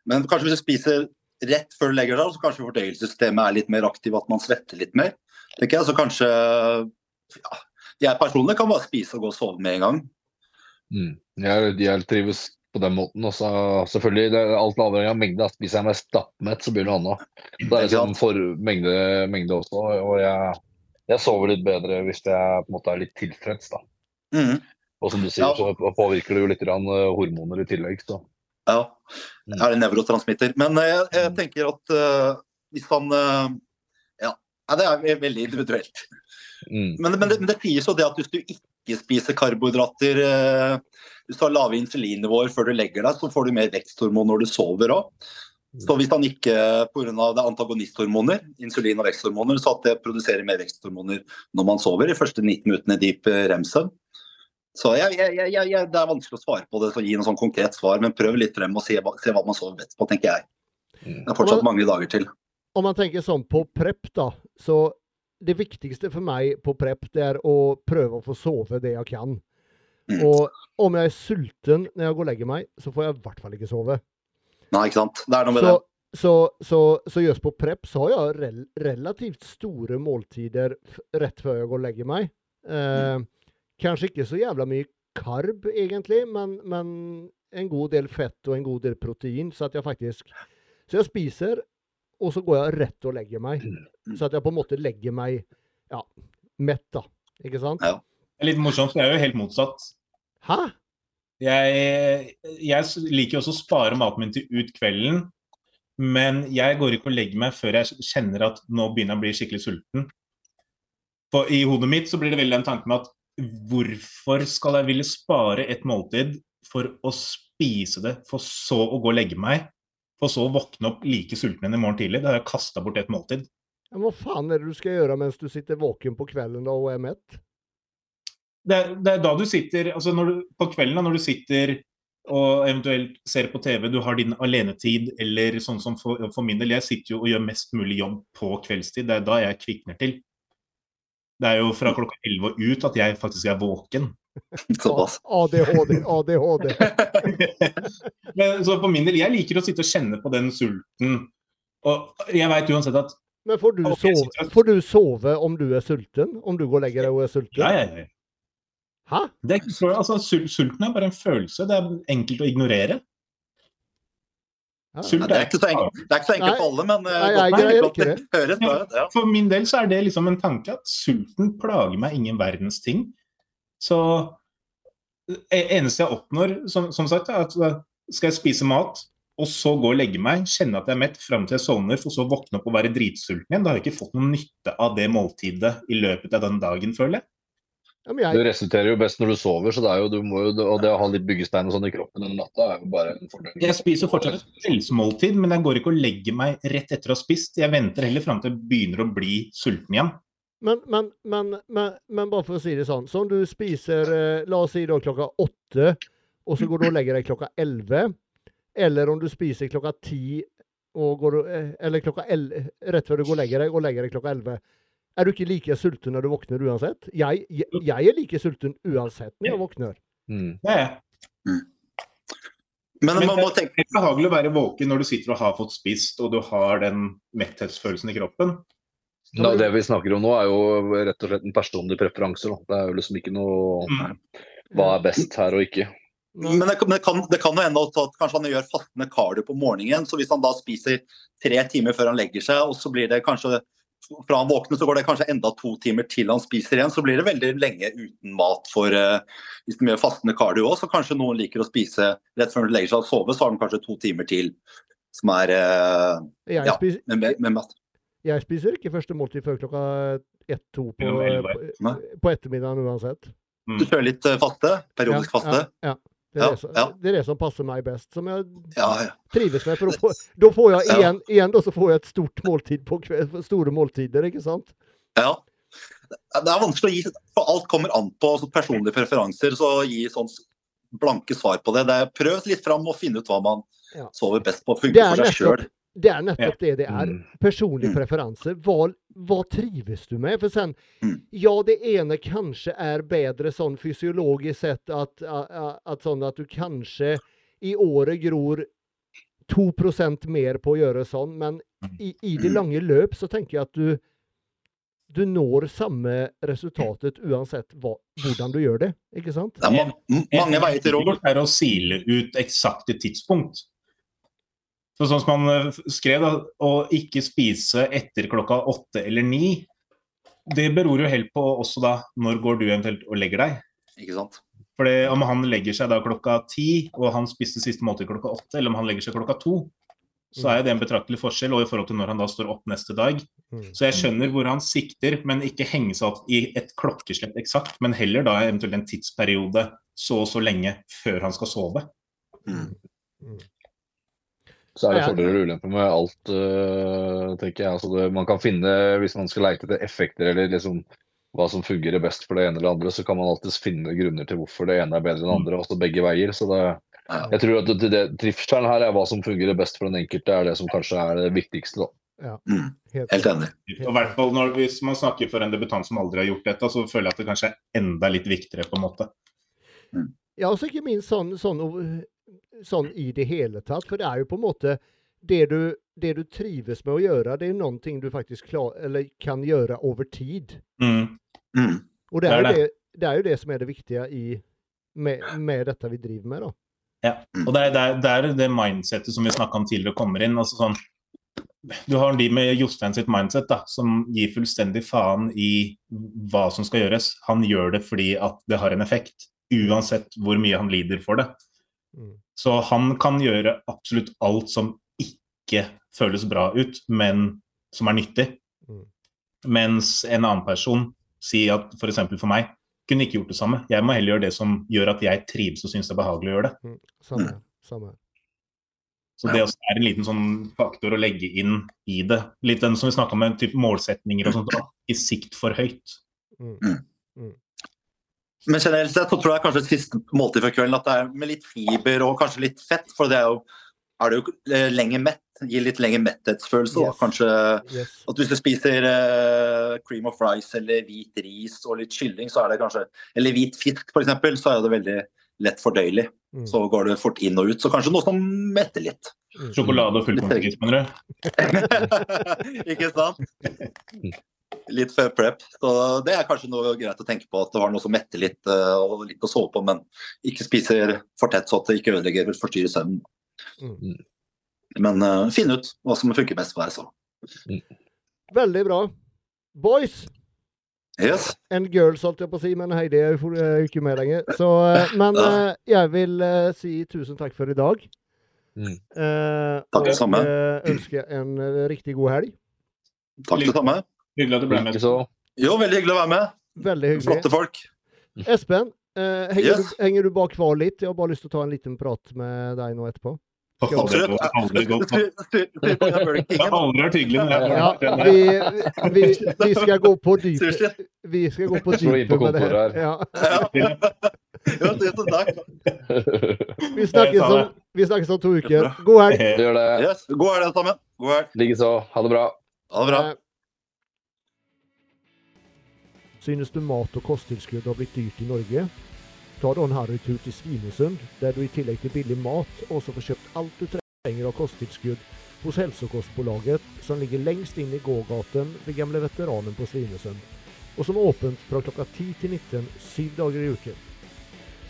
men kanskje hvis du spiser rett før du legger deg, så kanskje fordøyelsessystemet er litt mer aktivt, at man svetter litt mer. tenker jeg. Så kanskje ja, Jeg personlig kan bare spise og gå og sove med en gang. Mm. Jeg, jeg trives på den måten. også. selvfølgelig, det er alt avhengig av mengde. Spiser jeg meg stappmett, så begynner det annet. Det er sånn for mengde, mengde også. Og jeg, jeg sover litt bedre hvis jeg på en måte er litt tilfreds. da. Mm. Og som du sier, Ja. så påvirker det jo litt grann, eh, hormoner i tillegg. Så. Ja, det er en nevrotransmitter. Men eh, jeg, jeg Mm. tenker at uh, hvis han uh, ja. ja, det er veldig individuelt. Mm. Men, men, det, men det sies jo det at hvis du ikke spiser karbohydrater eh, Hvis du har lave insulinnivåer før du legger deg, så får du mer veksthormon når du sover òg. Så hvis han ikke pga. er antagonisthormoner, insulin og veksthormoner, så at det produserer mer veksthormoner når man sover, i første 19 minuttene i dyp eh, rem-søvn. Så jeg, jeg, jeg, det er vanskelig å svare på det, så gi noe sånn konkret svar, men prøv litt frem og se, hva- se hva man sover best på, tenker jeg. Mm. Det er fortsatt mange dager til. Om man tenker sånn på prep, da, så det viktigste for meg på prep, det er å prøve å få sove det jeg kan. Mm. Og om jeg er sulten når jeg går og legger meg, så får jeg i hvert fall ikke sove. Nei, ikke sant. Det er noe med Så, det. så, så, så just på prep så har jeg rel relativt store måltider rett før jeg går og legger meg. Eh, kanskje ikke så jævla mye karb, egentlig, men, men en god del fett og en god del protein, så at jeg faktisk Så jeg spiser, og så går jeg rett og legger meg. Så at jeg på en måte legger meg ja, mett, da. Ikke sant? Ja. Litt morsomt, for jeg er jo helt motsatt. Hæ? Jeg, jeg liker også å spare maten min til ut kvelden, men jeg går ikke og legger meg før jeg kjenner at nå begynner jeg å bli skikkelig sulten. For I hodet mitt så blir det veldig den tanken med at hvorfor skal jeg ville spare et måltid for å spise det, for så å gå og legge meg, for så å våkne opp like sulten i morgen tidlig? Da har jeg kasta bort et måltid. Men hva faen er det du skal gjøre mens du sitter våken på kvelden da og er mett? det det er da du sitter altså når du, På kvelden da, når du sitter og eventuelt ser på TV, du har din alenetid, eller sånn som for, for min del, jeg sitter jo og gjør mest mulig jobb på kveldstid. Det er da jeg kvikner til. Det er jo fra klokka 11 og ut at jeg faktisk er våken. Såpass. ADHD, ADHD. Men, så for min del, jeg liker å sitte og kjenne på den sulten. Og jeg veit uansett at Men får du, sove, får du sove om du er sulten? Om du går og legger deg og er sulten? ja, ja, ja. Hæ? Det er så, altså, sul- sulten er bare en følelse. Det er enkelt å ignorere. Ja. Sult Det er ikke så enkelt, det er ikke så enkelt for alle, men eh, Nei, godt nei, Godt det. Høres bra ut. Ja. For min del så er det liksom en tanke at sulten plager meg ingen verdens ting. Så det eneste jeg oppnår, som, som sagt, er at uh, skal jeg spise mat, og så gå og legge meg, kjenne at jeg er mett fram til jeg sovner, for så å våkne opp og være dritsulten igjen. Da har jeg ikke fått noen nytte av det måltidet i løpet av den dagen, føler jeg. Ja, men Du jeg, resulterer jo best når du sover, så det er jo, du må jo, og det å ha litt byggestein og sånn i kroppen den natta er jo bare en fordel. Jeg spiser fortsatt et kveldsmåltid, men jeg går ikke og legger meg rett etter å ha spist. Jeg venter heller fram til jeg begynner å bli sulten igjen. Men, men, men, men, men bare for å si det sånn. Så om du spiser, eh, la oss si da klokka åtte, og så går du og legger deg klokka elleve, eller om du spiser klokka ti og går, eh, eller klokka 11, rett før du går og legger deg, og legger deg klokka elleve. Er du ikke like sulten når du våkner uansett? Jeg, jeg, jeg er like sulten uansett når jeg våkner. Mm. Ja, ja. Mm. Men Men man må tenke Det er behagelig å være våken når du sitter og har fått spist og du har den metthetsfølelsen i kroppen. Da, det vi snakker om nå, er jo rett og slett en personlig preferanser. Da. Det er jo liksom ikke noe Mm. hva er best her og ikke. Men det, men det, kan, det kan jo hende at kanskje han gjør fastende cardio på morgenen. Så hvis han da spiser tre timer før han legger seg, og så blir det kanskje fra han våkner så går det kanskje enda to timer til han spiser igjen, så blir det veldig lenge uten mat for uh, hvis de gjør fastende cardio òg. Så kanskje noen liker å spise rett før de legger seg og sove, så har de kanskje to timer til som er uh, Ja. med, med, med mat. Jeg spiser ikke første måltid før klokka ett-to på, på, på ettermiddagen uansett. Du kjører litt eh, faste? Periodisk faste? Ja, ja. Det, er Ja, det, som, ja. det er det som passer meg best. Som jeg Ja, ja. trives med. For å få, da får jeg Ja. igjen, igjen da, så får jeg et stort måltid på kveld, store måltider, ikke sant? Ja. Det er vanskelig å gi, for alt kommer an på altså, personlige preferanser. Så å gi sånn blanke svar på det. det er, prøv litt fram og finne ut hva man Ja. sover best på. Funker er for seg sjøl. Det er nettopp det det er. Personlig Personlige Mm. preferanser. Hva, hva trives du med? For sen, Mm. ja, det ene kanskje er bedre sånn fysiologisk sett at, at, at, sånn at du kanskje i året gror 2% mer på å gjøre sånn, men i, i det lange løp så tenker jeg at du du når samme resultatet uansett hva, hvordan du gjør det, ikke sant? Det er mange veier til rom. er å sile ut eksakte tidspunkt. Så sånn som han eh, skrev, da, å ikke spise etter klokka åtte eller ni, det beror jo helt på også da når går du eventuelt og legger deg. Ikke sant? For om han legger seg da klokka ti, og han spiste siste måltid klokka åtte, eller om han legger seg klokka to, så er det en betraktelig forskjell og i forhold til når han da står opp neste dag. Mm. Så jeg skjønner hvor han sikter, men ikke henge seg opp i et klokkeslett eksakt, men heller da eventuelt en tidsperiode så og så lenge før han skal sove. Mm. Så er det fordeler og ulemper med alt, øh, tenker jeg. Altså det, man kan finne, hvis man skal leite etter effekter eller liksom hva som fungerer best for det ene eller andre, så kan man alltids finne grunner til hvorfor det ene er bedre enn det andre, altså begge veier. Så det, jeg tror at det, det, trivselen her er hva som fungerer best for den enkelte, er det som kanskje er det viktigste. da. Ja. Helt Helt enig. Og hvert fall når, Hvis man snakker for en debutant som aldri har gjort dette, så føler jeg at det kanskje er enda litt viktigere. på en måte. Mm. Ja, også ikke minst sånn, sånn, sånn i det hele tatt. For det er jo på en måte det du, det du trives med å gjøre, det er noe du faktisk klar, eller kan gjøre over tid. Mm. Mm. Og det Det er, er jo det. det, det er jo det som er det viktige i, med, med dette vi driver med. da. Ja. Og det er, det, er, det er det mindsettet som vi snakka om tidligere, kommer inn. altså sånn du har de med Jostein sitt mindset, da, som gir fullstendig faen i hva som skal gjøres. Han gjør det fordi at det har en effekt, uansett hvor mye han lider for det. Mm. Så han kan gjøre absolutt alt som ikke føles bra ut, men som er nyttig. Mm. Mens en annen person, sier at f.eks. For, for meg, kunne ikke gjort det samme. Jeg må heller gjøre det som gjør at jeg trives og syns det er behagelig å gjøre det. Mm. Samme. Samme. Så det også er en liten sånn faktor å legge inn i det. Litt den som vi snakka om, typ målsetninger og sånt. da. Ikke sikt for høyt. Men generelt sett så tror jeg kanskje et siste måltid for kvelden at det er med litt fiber og kanskje litt fett. For det er jo, er det jo eh, lenger mett. Gir litt lenger metthetsfølelse. da. Yes. Kanskje Yes. at hvis du spiser uh, cream of rice eller hvit ris og litt kylling, så er det kanskje Eller hvit fisk, f.eks., så er det veldig lett fordøyelig. Mm. Så går det fort inn og ut. Så kanskje noe som metter litt. Mm. Sjokolade og fullkornfris, mener du? Ikke sant? Litt før prep. Så det er kanskje noe greit å tenke på. At det har noe som metter litt eh, og litt å sove på, men ikke spiser for tett så at det ikke ødelegger eller forstyrrer søvnen. Mm. Men uh, finn ut hva som funker best for deg. Så. Veldig bra. Boys Yes. and girls, holdt jeg på å si, men Heidi er jo jo ikke med lenger. Så, eh, men uh, jeg vil uh, si tusen takk for i dag. Mm. Eh, Takk det samme. Og ønsker en eh, riktig god helg. Takk det samme. Hyggelig at du ble med. Så. Jo, veldig hyggelig å være med. Veldig hyggelig. Flotte folk. Espen, eh, henger, Yes. du, henger du bak kvar litt? Jeg har bare lyst til å ta en liten prat med deg nå etterpå. Absolutt. det har aldri vært hyggelig når jeg Ja, vi, vi, vi skal gå på dypet. Vi skal gå på dypet med det her. Ja. Vi snakkes om, vi snakkes om to uker. God helg! Gjør det. God helg, alle sammen. God helg. Likeså. Ha det bra. Ha det bra. Synes du mat og kosttilskudd har blitt dyrt i Norge? Ta da en harrytur til Svinesund, der du i tillegg til billig mat også får kjøpt alt du trenger av kosttilskudd hos Hälsokostbolaget, som ligger lengst inn i gågaten ved gamle veteranen på Svinesund, og som er åpent fra klokka 10 til 19 syv dager i uken.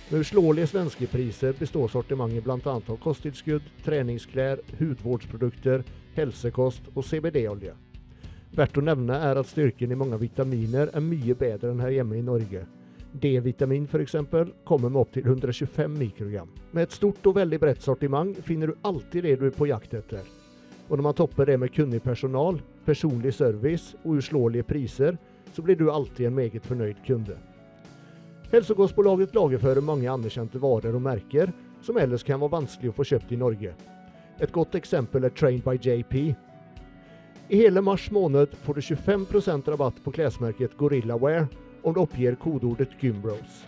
Med uslåelige svenske priser består sortimentet bl.a. av kosttilskudd, treningsklær, hudvårdsprodukter, helsekost og CBD-olje. Verdt å nevne er at styrken i mange vitaminer er mye bedre enn her hjemme i Norge. D-vitamin f.eks. kommer med opptil 125 mikrogram. Med et stort og veldig bredt sortiment finner du alltid det du er på jakt etter. Og når man topper det med kunnig personal, personlig service og uslåelige priser, så blir du alltid en meget fornøyd kunde. Hälsokostbolaget lagerfører mange anerkjente varer og merker som ellers kan være vanskelig å få kjøpt i Norge. Et godt eksempel er Trained by JP, i hele mars måned får du 25% rabatt på klesmerket Gorillaware om du oppgir kodeordet Gymbros.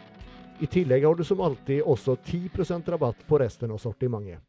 I tillegg har du som alltid også 10% rabatt på resten av sortimentet.